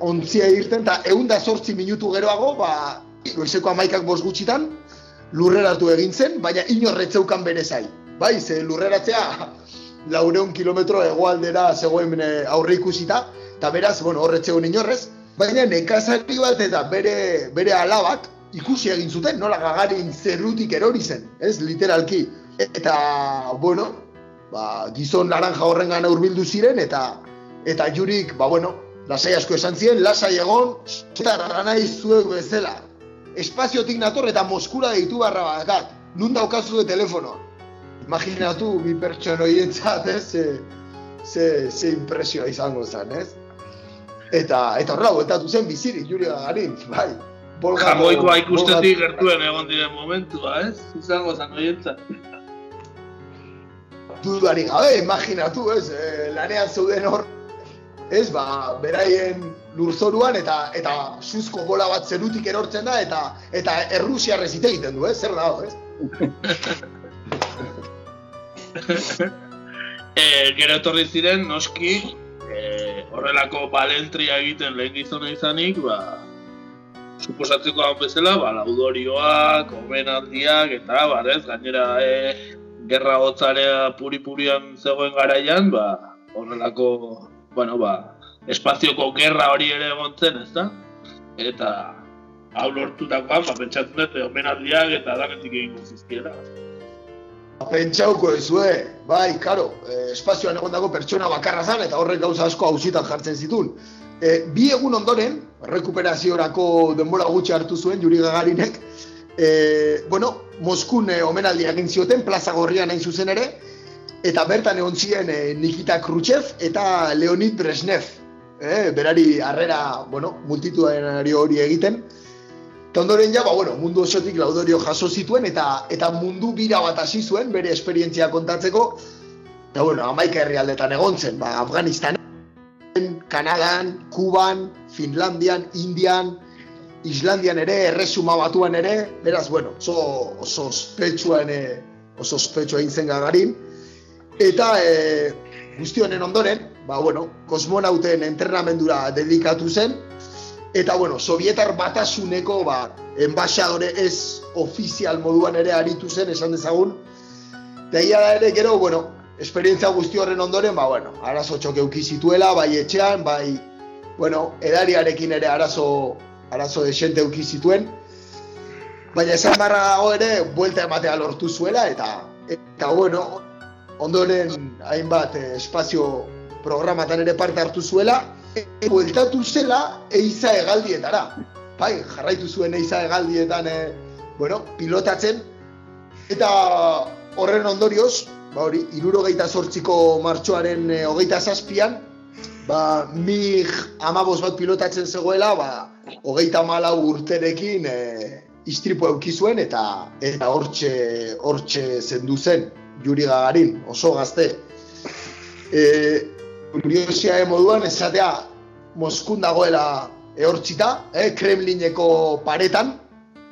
Speaker 4: ontzia irten, eta egun sortzi minutu geroago, ba, goizeko amaikak bost gutxitan, lurreratu egin zen, baina inorretzeukan bere zai. Bai, ze lurreratzea laureun kilometro egoaldera zegoen e, aurre ikusita, eta beraz, bueno, horretzeuen inorrez, baina nekazari bat eta bere, bere alabak ikusi egin zuten, nola gagarin zerrutik erori zen, ez, literalki. Eta, bueno, ba, gizon naranja horren gana urbildu ziren, eta eta jurik, ba, bueno, lasai asko esan ziren, lasai egon, eta ranai zuek bezala. Espaziotik nator eta Moskura deitu barra bakat, nun daukazu de telefonoa. Imaginatu, bi pertson horientzat, ez, ze, ze, ze impresioa izango zen, ez? Eta, eta horrela, bueltatu zen bizirik, juri gagarin, bai. Bolgako-
Speaker 6: Jamoikoa ikustetik gertuen egon diren momentua, ez? Izango zen horientzat.
Speaker 4: dudarik gabe, imaginatu, ez, e, lanean zeuden hor, ez, ba, beraien lurzoruan eta eta suzko bola bat zerutik erortzen da eta eta errusiarrez hitz egiten du, ez, zer dago, ez?
Speaker 6: e, gero etorri ziren, noski, e, horrelako balentria egiten lehen gizona izanik, ba, suposatzeko hau bezala, ba, laudorioak, omenaldiak, eta bar, ez, gainera, e, gerra hotzarea puri-purian zegoen garaian, ba, horrelako, bueno, ba, espazioko gerra hori ere egon zen, ez da? Eta, hau lortutakoan, ba, pentsatzen dut, omenaldiak eta danetik egingo zizkiela.
Speaker 4: Pentsauko ezue, bai, karo, eh, espazioan egon dago pertsona bakarra zan, eta horrek gauza asko hausitan jartzen zituen. E, bi egun ondoren, rekuperaziorako denbora gutxi hartu zuen, Juri Gagarinek, e, bueno, Moskun e, omenaldia egin zioten, plaza gorrian hain zuzen ere, eta bertan egon ziren e, Nikita Khrushchev eta Leonid Brezhnev. E, berari harrera, bueno, multitudinari hori egiten, Eta ondoren ja, ba, bueno, mundu osotik laudorio jaso zituen eta eta mundu bira bat hasi zuen bere esperientzia kontatzeko. Eta bueno, amaika herrialdetan egon zen, ba, Afganistanen, Kanadan, Kuban, Finlandian, Indian, Islandian ere, erresuma batuan ere, beraz, bueno, oso, oso ospetsuan, e, oso ospetsua egin zen gagarin. Eta e, guzti honen ondoren, ba, bueno, kosmonauten entrenamendura dedikatu zen, Eta, bueno, Sovietar batasuneko, ba, enbaixadore ez ofizial moduan ere aritu zen, esan dezagun. Eta da ere, gero, bueno, esperientzia guzti horren ondoren, ba, bueno, arazo txoke zituela, bai etxean, bai, bueno, edariarekin ere arazo, arazo desente euki zituen. Baina esan barra dago ere, buelta ematea lortu zuela, eta, eta bueno, ondoren hainbat eh, espazio programatan ere parte hartu zuela, bueltatu zela eiza hegaldietara. Bai, jarraitu zuen eiza hegaldietan, e, bueno, pilotatzen, eta horren ondorioz, ba hori, irurogeita sortziko martxoaren e, hogeita zazpian, ba, mig amabos bat pilotatzen zegoela, ba, hogeita malau urterekin e, istripu euki zuen, eta eta hortxe, hortxe zendu zen, Juri Gagarin, oso gazte. E, kuriosia moduan esatea Moskun dagoela ehortzita, eh, Kremlineko paretan,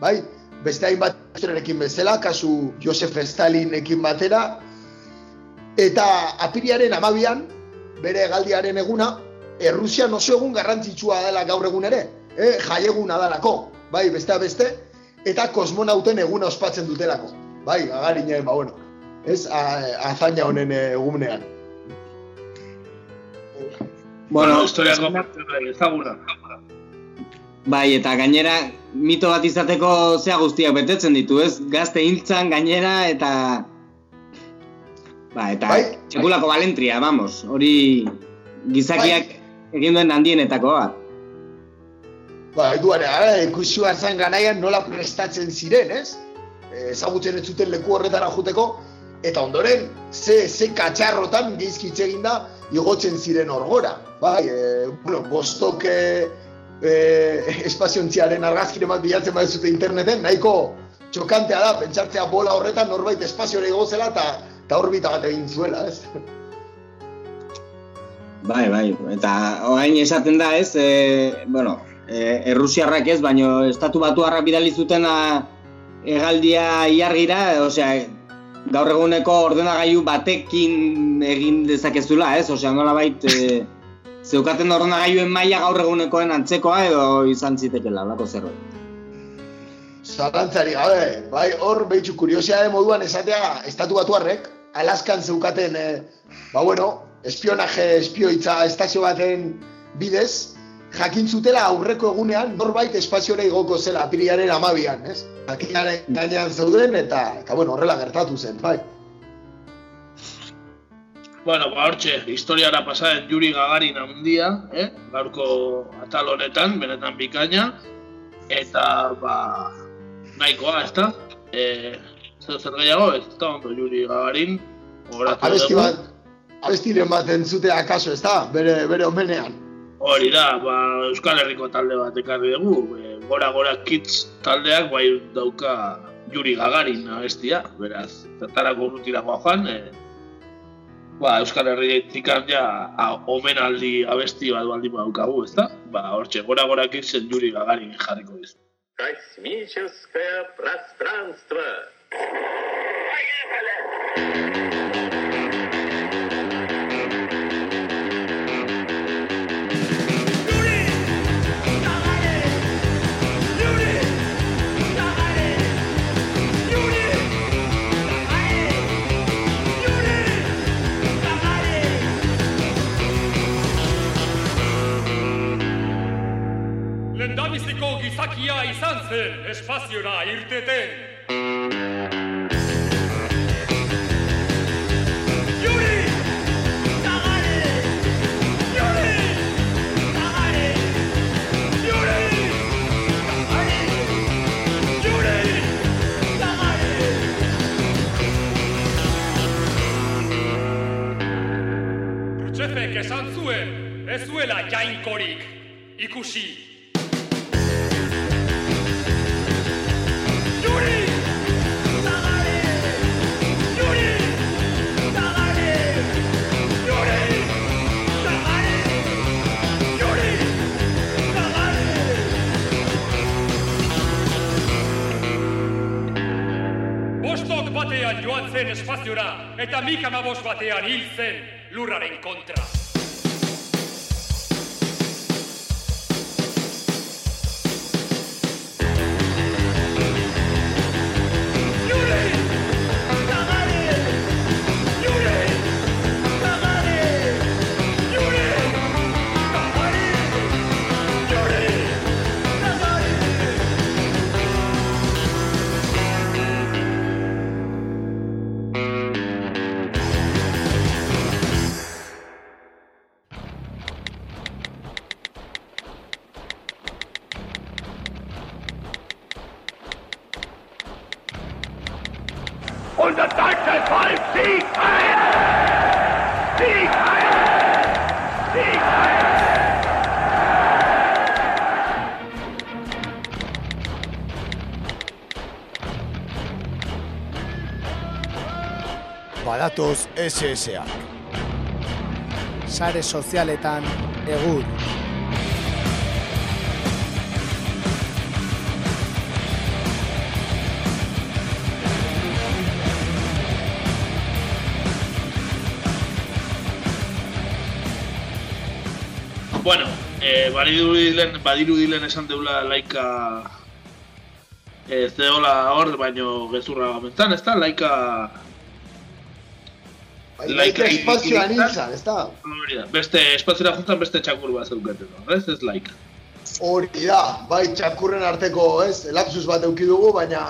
Speaker 4: bai? Beste hainbat historiarekin bezala, kasu Josef Stalinekin batera, eta apiriaren amabian, bere galdiaren eguna, Errusian oso egun garrantzitsua dela gaur egun ere, eh, jaieguna dalako, bai, beste beste, eta kosmonauten eguna ospatzen dutelako, bai, agarinen, ba, bueno, ez, a, azaina honen egunean.
Speaker 6: Bueno, historiako ezaguna.
Speaker 1: Bai, eta gainera mito bat izateko zea guztiak betetzen ditu, ez? Gazte hiltzan gainera eta... Ba, eta
Speaker 4: Bai.
Speaker 1: txekulako balentria, vamos, hori gizakiak egin duen handienetako bat.
Speaker 4: Ba, eduare, ikusi behar zen garaian nola prestatzen ziren, ez? Eh, Ezagutzen ez zuten leku horretara juteko, eta ondoren, ze, ze katxarrotan geizkitze egin da, igotzen ziren orgora. Bai, e, bueno, bostok e, espaziontziaren argazkire bat bilatzen bat interneten, nahiko txokantea da, pentsatzea bola horretan norbait espaziora igozela eta eta orbita bat egin zuela, ez?
Speaker 1: Bai, bai, eta orain esaten da ez, e, bueno, e, errusiarrak ez, baino estatu batuarrak bidali zutena hegaldia iargira, osea, gaur eguneko ordenagailu batekin egin dezakezula, ez? Osea, nola bait, e, zeukaten ordenagailuen maila gaur egunekoen antzekoa edo izan zitekela, lako zerbait.
Speaker 4: Zalantzari gabe, bai, hor behitxu kuriosidade moduan esatea estatu batuarrek, Alaskan zeukaten, eh, ba bueno, espionaje, espioitza estazio baten bidez, jakin zutela aurreko egunean norbait espaziora igoko zela apirilaren amabian, ez? Jakinaren gainean zeuden eta, eta bueno, horrela gertatu zen, bai.
Speaker 6: Bueno, ba, hortxe, historiara pasaden Juri Gagarin handia, eh? gaurko atal honetan, benetan bikaina, eta, ba, nahikoa, ez da? E, zer zer gehiago, ez da ondo Juri Gagarin, horatu
Speaker 4: Abesti bat, abestiren bat entzutea akaso, ez da? Bere, bere omenean.
Speaker 6: Hori da, ba, Euskal Herriko talde bat ekarri dugu, e, gora gora kids taldeak bai dauka Juri Gagarin abestia, beraz, zertarako urrutirako joan, e, ba, Euskal Herritik ja a, omenaldi abesti bat baldin badaukagu, ezta? Ba, hortxe, gora gora kidsen Juri Gagarin jarriko dizu.
Speaker 9: Космическое пространство.
Speaker 12: Lendabiziko gizakia izan zen espaziora irteten. Esan zuen, ez zuela jainkorik. Ikusi. Batean joan zen espaziora, eta mik amabos batean hil zen lurraren kontra.
Speaker 13: Badatoz SSA. Sare sozialetan egur.
Speaker 6: Bueno, eh, badirudilen, badirudilen esan deula laika ez deola hor, baino gezurra gamentan, ez da? Laika...
Speaker 4: Laika espazioan
Speaker 6: iritzan.
Speaker 4: izan, ez da?
Speaker 6: Hori da, Beste espazioa juntan beste txakur bat zeukaten, ez? Ez laika.
Speaker 4: Hori da, bai txakurren arteko, ez, lapsus bat euki dugu, baina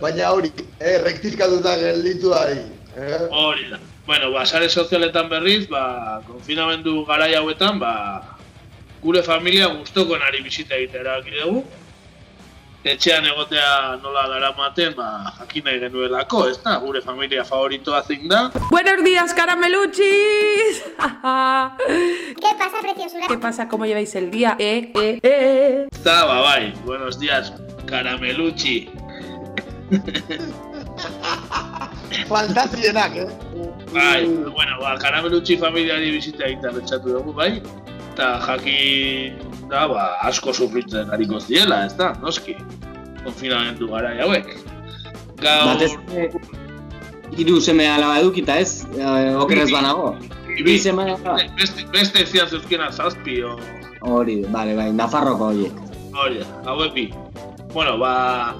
Speaker 4: baina hori, eh, rektifikatuta gelditu da. Eh?
Speaker 6: Hori da. Bueno, ba, sare sozialetan berriz, ba, konfinamendu garai hauetan, ba, gure familia guztoko nari bisita egitera dugu. Etxean egotea nola daramaten, ba, jakin nahi genuelako, ez da? Gure familia favoritoa zein da.
Speaker 14: Buenos días, carameluchis.
Speaker 15: ¿Qué pasa, preciosura?
Speaker 14: ¿Qué pasa? ¿Cómo lleváis el día? Eh, eh, eh.
Speaker 6: Está, ba, bai, buenos días, carameluchi.
Speaker 4: Fantazienak, eh?
Speaker 6: Bai, bueno, ba, karameluchi familiari bisita egiten betxatu dugu, bai? Eta jakin da, ba, asko sufritzen hariko ziela, ez da, noski? Konfinamentu gara hauek. Gaur...
Speaker 1: Batez, hiru seme alaba edukita ez, eh, banago. Bi seme.
Speaker 6: Beste, beste zian zeuzkena zazpi, o...
Speaker 1: Hori, bale, bai, Nafarroko horiek.
Speaker 6: Hori, hauek bi. Bueno, ba,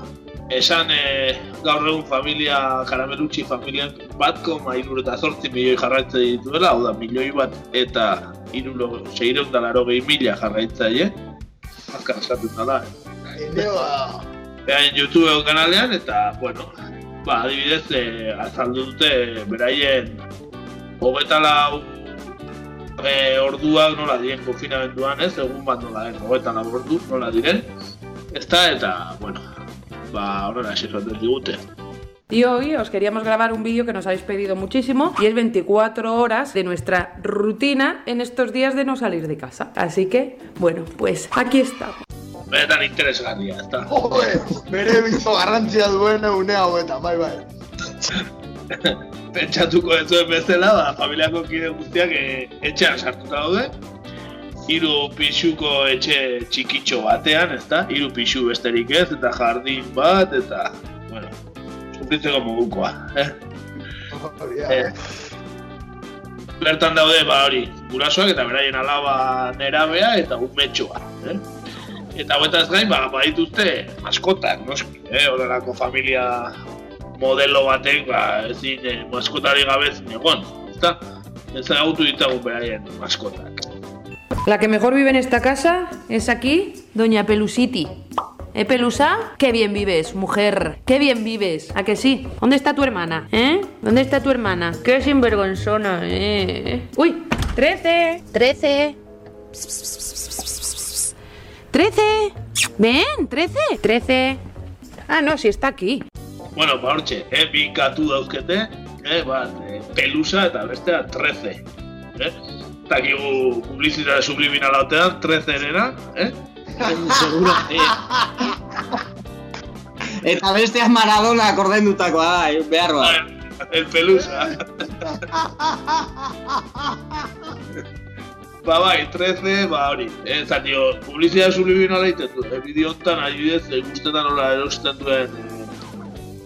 Speaker 6: esan e, gaur egun familia, karamelutxi familian bat koma eta zortzi milioi jarraitze dituela, hau da, milioi bat eta seireun da laro gehi mila jarraitzaile. Azkar esaten da da, eh? Behain YouTube kanalean eta, bueno, ba, adibidez, e, azaldu dute beraien hogeta lau e, orduak nola diren konfinamenduan, ez? Egun bat nola den, hogeta lau ordu nola diren. Ezta eta, bueno, ba, horrela esaten digute.
Speaker 14: Y hoy os queríamos grabar un vídeo que nos habéis pedido muchísimo y es 24 horas de nuestra rutina en estos días de no salir de casa. Así que, bueno, pues aquí estamos.
Speaker 6: Benetan interesgarria, ez da.
Speaker 4: Joe, bere bizo garrantzia duen une hauetan, bai, bai.
Speaker 6: Pentsatuko ez zuen bezala, ba, familiako kide guztiak e, etxean sartuta daude. Hiru pixuko etxe txikitxo batean, ez da? Hiru pixu besterik ez, eta jardin bat, eta, sufritzeko modukoa, eh? eh. Bertan daude, ba hori, gurasoak eta beraien alaba nerabea eta umetxoa, eh? Eta hauetaz gain, ba, badituzte maskotak, noski, eh? Horrelako familia modelo batek, ba, ezin eh, maskotari gabe ezin egon, ezta? Ez ezagutu ditagun beraien maskotak.
Speaker 14: La que mejor vive en esta casa es aquí, Doña Pelusiti. ¿Eh, Pelusa? Qué bien vives, mujer. Qué bien vives. ¿A que sí? ¿Dónde está tu hermana? ¿Eh? ¿Dónde está tu hermana? Qué sinvergonzona, ¿eh? ¡Uy! ¡Trece! ¡Trece! ¡Trece! ¡Ven! ¡Trece! ¡Trece! Ah, no, si está aquí.
Speaker 6: Bueno, ba hortxe, eh, bi katu dauzkete, eh, bat, eh, pelusa eta bestea 13. Eh? Takigu publizitate subliminala otean, 13 erena, eh?
Speaker 1: Seguro. Eta bestea Maradona ordaindutakoa da, eh, behar bat.
Speaker 6: El pelusa. ba bai, 13, ba hori. Eh, zatio, publizitate subliminala egiten du. Eh, bideo honetan, adibidez, eh, guztetan nola erosten duen eh,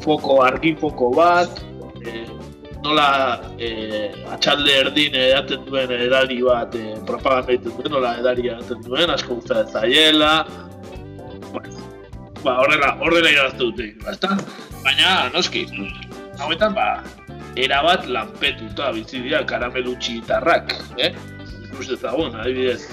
Speaker 6: foko, argi foko bat, nola eh, atxalde erdin edaten duen edari bat eh, propaganda egiten duen, nola edari edaten duen, asko ez zaiela, bueno, ba, horrela, horrela irazte dute, ezta? Baina, noski, hauetan, ba, erabat lanpetuta bizi dira karamelutxi gitarrak, eh? Ikuste ezagun, adibidez,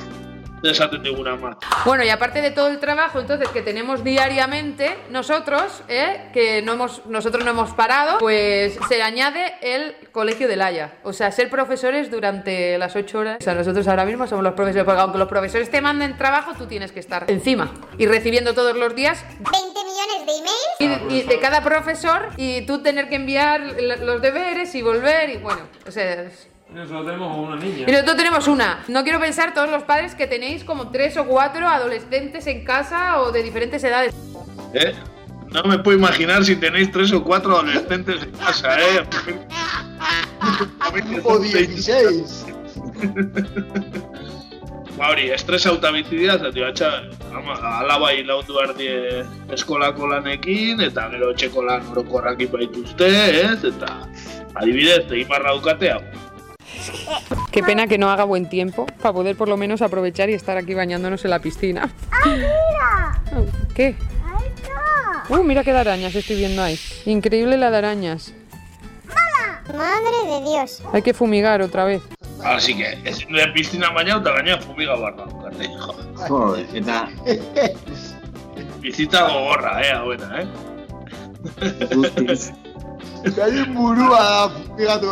Speaker 6: digun ama.
Speaker 14: Bueno, y aparte de todo el trabajo entonces que tenemos diariamente, nosotros, ¿eh? que no hemos, nosotros no hemos parado, pues se añade el colegio del Haya. O sea, ser profesores durante las ocho horas. O sea, nosotros ahora mismo somos los profesores, porque aunque los profesores te manden trabajo, tú tienes que estar encima y recibiendo todos los días
Speaker 15: 20 millones de emails.
Speaker 14: y, y de cada profesor y tú tener que enviar los deberes y volver y bueno, o sea... es-
Speaker 16: Eso tenemos una niña.
Speaker 14: y nosotros tenemos una. No quiero pensar todos los padres que tenéis como tres o cuatro adolescentes en casa o de diferentes edades.
Speaker 6: ¿Eh? No me puedo imaginar si tenéis tres o cuatro adolescentes en casa, ¿eh?
Speaker 4: O 16.
Speaker 6: Ba hori, estresa auta bizi dira, zati batxa, ama, alabai laundu behar die eskolako lanekin, eta gero etxeko lan orokorrak baituzte, ez? Eta adibidez, egin barra dukate hau.
Speaker 14: Qué pena que no haga buen tiempo para poder por lo menos aprovechar y estar aquí bañándonos en la piscina. Oh, ¿Qué? Uh, mira qué de arañas estoy viendo ahí. Increíble la de arañas.
Speaker 15: Madre de Dios.
Speaker 14: Hay que fumigar otra vez.
Speaker 6: Así que, ezin duen piztina baina eta gaina fumiga barra. jo.
Speaker 1: Joder, eta
Speaker 6: Bizitza gogorra, eh, eh?
Speaker 1: guztiz.
Speaker 4: Gaien burua da fugigatu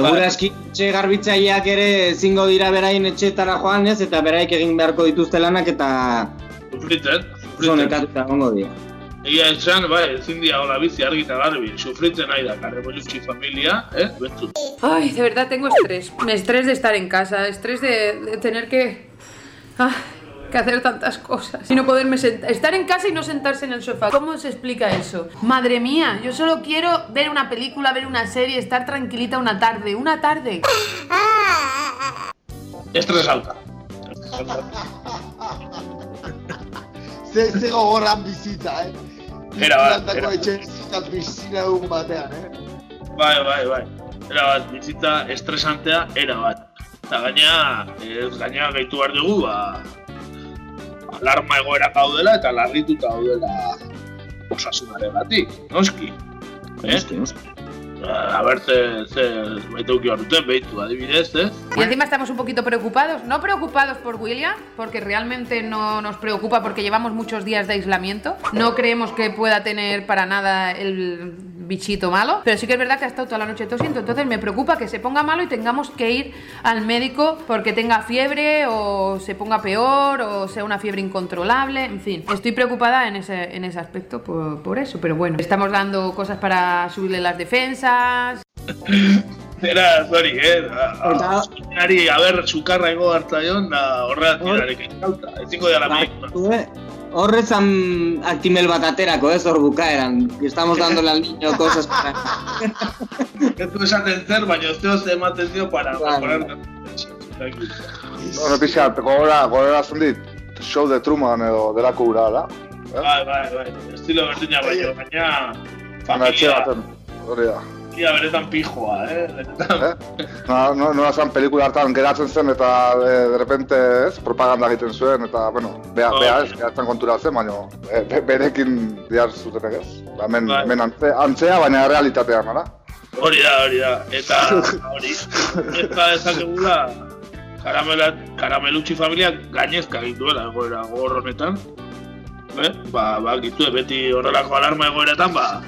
Speaker 4: behar dutena.
Speaker 1: Segura eski etxe garbitzaileak ere ezingo dira berain etxetara joan ez, eta beraik egin beharko dituzte lanak eta
Speaker 6: Sufritzen,
Speaker 1: nekatuta egongo dira.
Speaker 6: Egia esan, bai, ezin dira hola bizi argi eta garbi, sufritzen nahi da, Carrebolucci familia, eh, bentzut.
Speaker 14: Ay, de verdad tengo estrés. Estrés de estar en casa, estrés de, de tener que. ah, que hacer tantas cosas. Y no poderme sentar. Estar en casa y no sentarse en el sofá. ¿Cómo se explica eso? Madre mía, yo solo quiero ver una película, ver una serie, estar tranquilita una tarde. Una tarde.
Speaker 6: Estres alta.
Speaker 4: Ze, ze gogorran bizitza, eh?
Speaker 6: Era bat,
Speaker 4: Plantako
Speaker 6: era.
Speaker 4: pizina egun batean, eh?
Speaker 6: Bai, bai, bai. Era bat, bizitza estresantea, era bat. Eta gaina, ez gaina gaitu behar dugu, ba, alarma egoera gaudela eta larrituta gaudela osasunaren batik, noski. Eh?
Speaker 1: Noski, noski.
Speaker 6: A ber, ze, ze, baiteuki hor duten, behitu, adibidez, eh?
Speaker 14: Y encima estamos un poquito preocupados, no preocupados por William, porque realmente no nos preocupa porque llevamos muchos días de aislamiento. No creemos que pueda tener para nada el bichito malo, pero sí que es verdad que ha estado toda la noche tosiendo, entonces me preocupa que se ponga malo y tengamos que ir al médico porque tenga fiebre o se ponga peor o sea una fiebre incontrolable, en fin. Estoy preocupada en ese, en ese aspecto por, por eso, pero bueno, estamos dando cosas para subirle las defensas,
Speaker 6: Era, sorry, eh? A, a, ari, a ber, sukarra ego hartzaion, da horreat tirarekin gauta. Ezingo dira la
Speaker 1: Bai, Horrezan aktimel bat aterako, ez hor bukaeran. Estamos dándole al niño cosas para...
Speaker 6: Ez du esaten zer, baina ez deo ematen dio para.
Speaker 7: Bueno, pixat, gogora, gogora zendit, show de Truman edo delako gura, da?
Speaker 6: Bai, bai, bai. Estilo berdina baina
Speaker 7: Baina etxe
Speaker 6: familia,
Speaker 7: baten, hori da.
Speaker 6: Familia beretan pijoa, eh? Benetan.
Speaker 7: No, no, no zen pelikula hartan geratzen zen eta de, de repente, ez, propaganda egiten zuen eta, bueno, bea,
Speaker 6: Oh.
Speaker 7: bea ez, geratzen konturatzen, baina e, be, berekin diar zutenek ez. Ba, hemen,
Speaker 6: Bai.
Speaker 7: hemen antze, antzea, baina realitatean, ara?
Speaker 6: Hori da, hori da. Eta hori, eta ezakegula, karamela, karamelutxi familiak gainezka egin duela egoera gogor honetan. Eh? Ba, ba, gizue, beti horrelako alarma egoeretan, ba,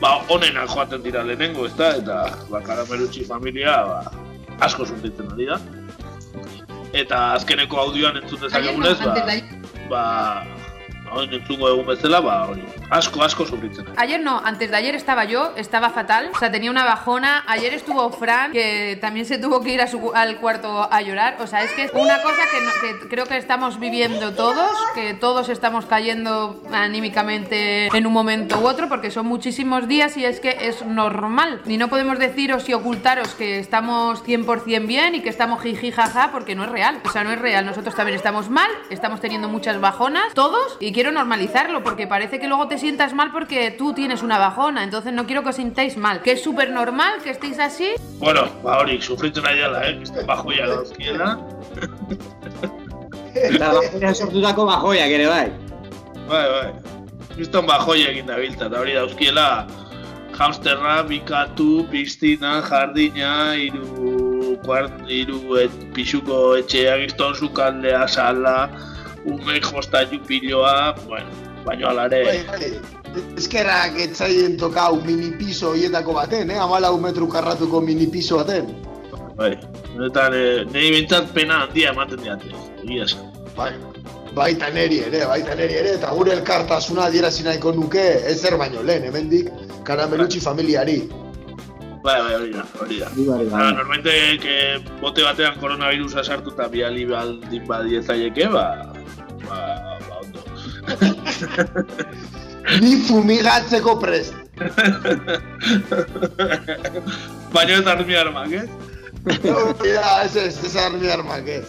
Speaker 6: ba, onenak joaten dira lehenengo, ez da? Eta, ba, karamelutxi familia, ba, asko sufritzen ari da. Eta azkeneko audioan entzun dezakegunez, ba, ba, oin entzungo egun bezala, ba, hori, asko, asko sufritzen ari.
Speaker 14: Ayer no, antes de ayer estaba yo, estaba fatal, o sea, tenía una bajona. Ayer estuvo Fran, que también se tuvo que ir a al cuarto a llorar. O sea, es que es una cosa que, que creo que estamos viviendo todos, que todos estamos cayendo anímicamente en un momento u otro, porque son muchísimos días y es que es normal. Y no podemos deciros y ocultaros que estamos 100% bien y que estamos jiji jaja, porque no es real. O sea, no es real. Nosotros también estamos mal, estamos teniendo muchas bajonas, todos, y quiero normalizarlo, porque parece que luego te sientas mal porque tú tienes una bajona. Entonces no quiero que os sintáis mal, que es súper normal que estéis así.
Speaker 6: Bueno, ba hori, sufritzen ari dela, eh? Kriston bajoia dauzkiela.
Speaker 1: Eta bajoian sortutako bajoiak ere bai.
Speaker 6: Bai, bai. Kriston bajoia egin da bilta, eta hori dauzkiela hamsterra, bikatu, piztina, jardina, iru, kuart, iru et, pixuko etxea, kriston sukaldea, sala, umek jostailu piloa, bueno, baino alare.
Speaker 4: Bai, bai. Eskerrak etzaien tokau mini piso hoietako baten, eh? Amalau metru karratuko mini piso baten.
Speaker 6: Bai, honetan, eh, nahi bintzat pena handia ematen diate, egia esan.
Speaker 4: Bai, baita neri ere, baita neri ere, eta gure elkartasuna adierazi nahiko nuke ezer baino lehen, hemendik karamelutxi familiari.
Speaker 6: Bai, bai, hori da, hori da. Ah, normalmente, que bote batean koronavirusa sartu eta biali baldin badiezaieke, ba, ba, ba.
Speaker 4: Ni fumigatzeko prest.
Speaker 6: Baina ez armi armak, ez?
Speaker 4: Hori da, ez ez, ez armi armak ez.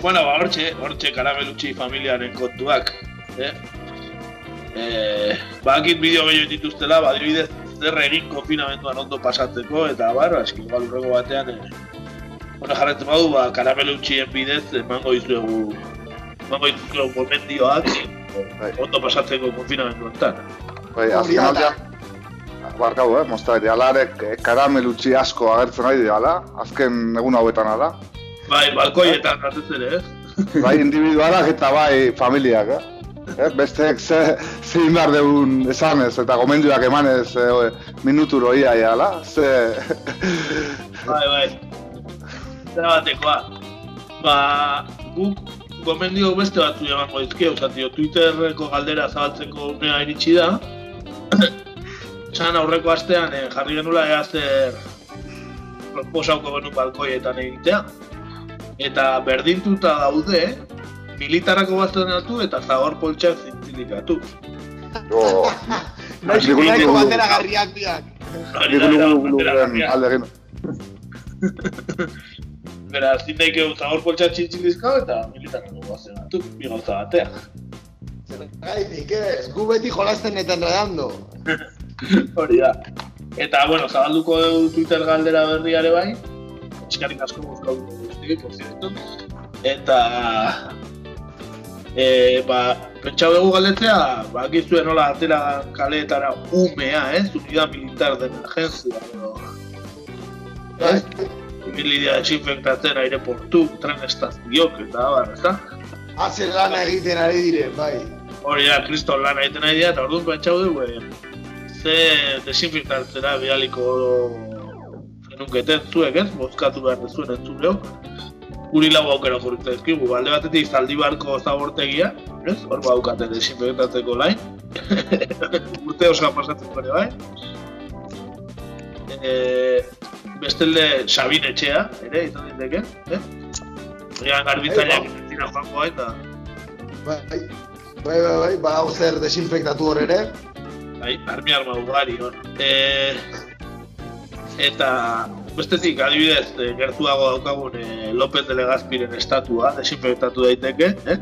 Speaker 6: Bueno, ba, hortxe, hortxe karamelutxi familiaren kontuak, eh? Eh, bakit bideo gehiago dituztela, ba, adibidez, zer egin konfinamenduan ondo pasatzeko, eta bar, aski, igual urrego batean, eh, bueno, jarretzen badu, ba, karamelutxien bidez, emango dizuegu, emango dizuegu gomendioak, ondo pasatzeko konfinamendu honetan.
Speaker 7: Bai, azken aldean, barkau, eh, mozta, idealarek eh, karamelutxi asko agertzen ari dira, azken egun hauetan ala.
Speaker 6: Bai, balkoietan batez ere, ez?
Speaker 7: bai individualak eta bai familiak, eh? Eh, besteek ze, zein behar deun esanez eta gomendioak emanez eh, minuturo ia, ia, la? Ze...
Speaker 6: Bai, bai. Zera batekoa. Ba, guk gomendio beste batzu emango dizkio, zatio, Twitterreko galdera zabaltzeko unea iritsi da. Esan aurreko astean eh, jarri genula ea zer proposauko genuen balkoietan egitea. Eta berdintuta daude, militarako baztenatu eta zagor poltsak zintzilikatu.
Speaker 7: Oh.
Speaker 4: Nahiko bandera garriak biak.
Speaker 7: Nik lugu lugu alde egin.
Speaker 6: Bera, zin daike zagor poltsak zintzilizkau eta militarako baztenatu, bi gauza batean.
Speaker 4: Gaitik ez, gu beti jolasten eta enredando.
Speaker 6: Hori da. Eta, bueno, zabalduko dugu Twitter galdera berriare bai. Eskarrik asko guzkau dugu guzti, por cierto. Eta... E, ba, pentsau dugu galdetzea, ba, gizuen nola atera kaleetara umea, ez? Unidad militar de emergencia, edo... Ez? Ibilidea desinfektatzen aireportu, tren estazioak eta abar, ez da?
Speaker 4: Haze lana egiten ari dire, bai.
Speaker 6: Hori da, kriston lan egiten ari dira, eta orduan pentsau dugu, e, ze desinfektatzera bialiko zenunketen zuek, ez? Bozkatu behar dezuen entzuleok. Guri lau aukera jurritzen ezkigu, alde batetik zaldibarko zabortegia, ez? Hor baukate desinfektatzeko lain. Urte osoan pasatzen bai. E, bestelde Sabin etxea, ere, izan diteke, eh? Egan garbitzaileak ez dira joango da.
Speaker 4: Bai, bai, bai, bai, ba, hau zer desinfektatu hor ere.
Speaker 6: Bai, armi arma ugari hor. E, eta bestetik adibidez e, gertuago daukagun e, López de Legazpiren estatua desinfektatu daiteke, eh?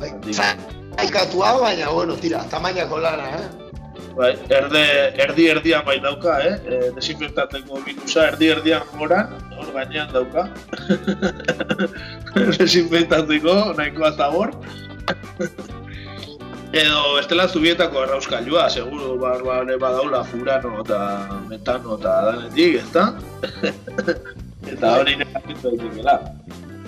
Speaker 4: Bai, zaikatua, baina, bueno, tira, tamainako lana, eh?
Speaker 6: Bai, erde, erdi erdian bai dauka, eh? E, desinfektatzeko virusa erdi erdian goran, hor gainean dauka. desinfektatzeko, nahikoa zabor. Edo bestela zubietako errauskailua, seguru bar, bar, badaula furano eta metano eta danetik, ezta? eta hori nekatitu daitekela.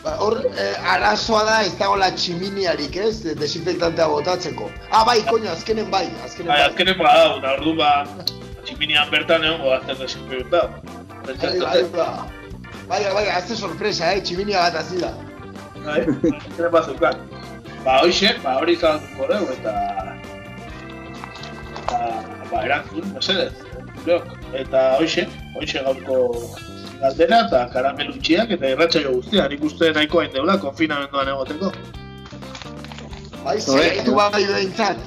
Speaker 4: Ba, hor, eh, arazoa da ez dagoela tximiniarik, ez? Desinfektantea botatzeko. Ah, bai, koño, azkenen bai, azkenen
Speaker 6: Bai,
Speaker 4: bai.
Speaker 6: azkenen badau, eta ordu ba, tximinian bertan egon gozten desinfektatu.
Speaker 4: Bai, bai, bai. Bai, bai, azte sorpresa, eh? Tximinia bat azila.
Speaker 6: Bai, azkenen bazukan. Ba, hoxe, ba, hori zabaltuko dugu, eta... Eta, ba, erantzun, mesedez. Eta hoxe, hoxe gaurko galdera eta karamelutxiak eta irratsaio guztia. Nik uste nahiko hain deula, konfinamenduan egoteko.
Speaker 4: Bai, segitu bai behintzat.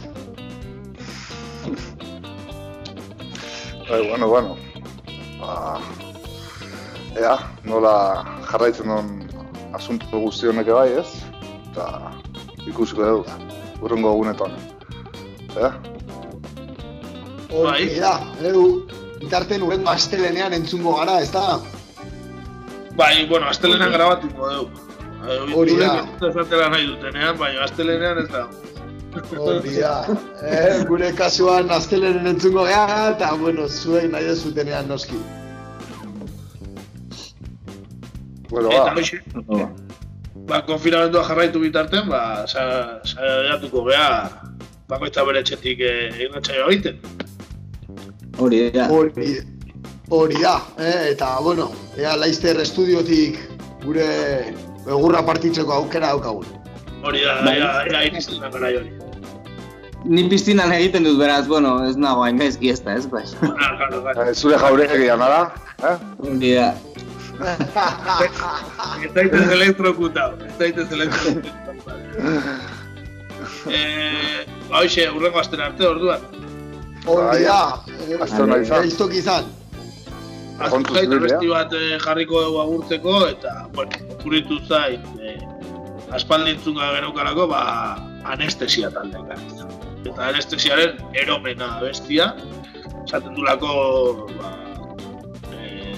Speaker 7: Bai, bueno, bueno. Ba, ea, nola jarraitzen duen asunto guzti honek bai, ez? Eta ikusiko dugu, urrengo egunetan. Ea?
Speaker 4: Hori da, edu, bitarten urrengo astelenean entzungo gara, ez da?
Speaker 6: Bai, bueno, astelenean grabatuko dugu.
Speaker 4: Hori da.
Speaker 6: Ez atera nahi dutenean, baina astelenean ez da.
Speaker 4: Hori da, eh, gure kasuan astelenen entzungo gara, eta, bueno, zuei nahi dezutenean noski.
Speaker 7: Bueno,
Speaker 6: Eta
Speaker 7: ba.
Speaker 6: hoxe, ba, konfinamendua jarraitu bitarten, ba, sa- saiatuko gea, bakoitza bere etxetik eh, irratsaioa egiten.
Speaker 1: Hori da.
Speaker 4: Hori, hori da, eh, eta, bueno, ea Laizter estudiotik gure egurra partitzeko aukera daukagun.
Speaker 6: Hori da,
Speaker 1: Bai.
Speaker 6: ea, ea iristen garai hori.
Speaker 1: Ni piztinan egiten dut beraz, bueno, ez nago hain gaizki ez da, ez bai.
Speaker 6: Ah.
Speaker 7: Eh, Zure jaurek egia nara, eh?
Speaker 1: Hori da.
Speaker 6: Ez daitez elektrokutau, ez daitez elektrokutau. eh, ba, hoxe, urrengo astera arte orduan.
Speaker 4: Hori da, eh,
Speaker 7: Aste ona izan. Kontuz
Speaker 6: abesti bat eh, jarriko dugu agurtzeko, eta, bueno, okuritu zait, eh, aspaldi entzunga geneukalako, ba, anestesia taldeka. Eta anestesiaren eromena bestia, esaten dulako, ba, eh,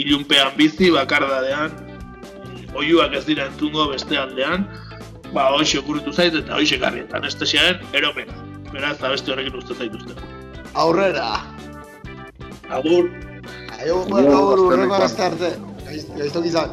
Speaker 6: ilunpean bizi, bakardadean, eh, oiuak ez dira entzungo beste aldean, ba, hoxe okuritu zait, eta hoxe garri, eta anestesiaren eromena. Beraz, abesti horrekin uste zaituzte.
Speaker 4: Aurrera.
Speaker 6: Agur!
Speaker 7: Aste
Speaker 4: urrengo
Speaker 7: honetan.
Speaker 4: aste arte. Gaiz- Gaiztok izan.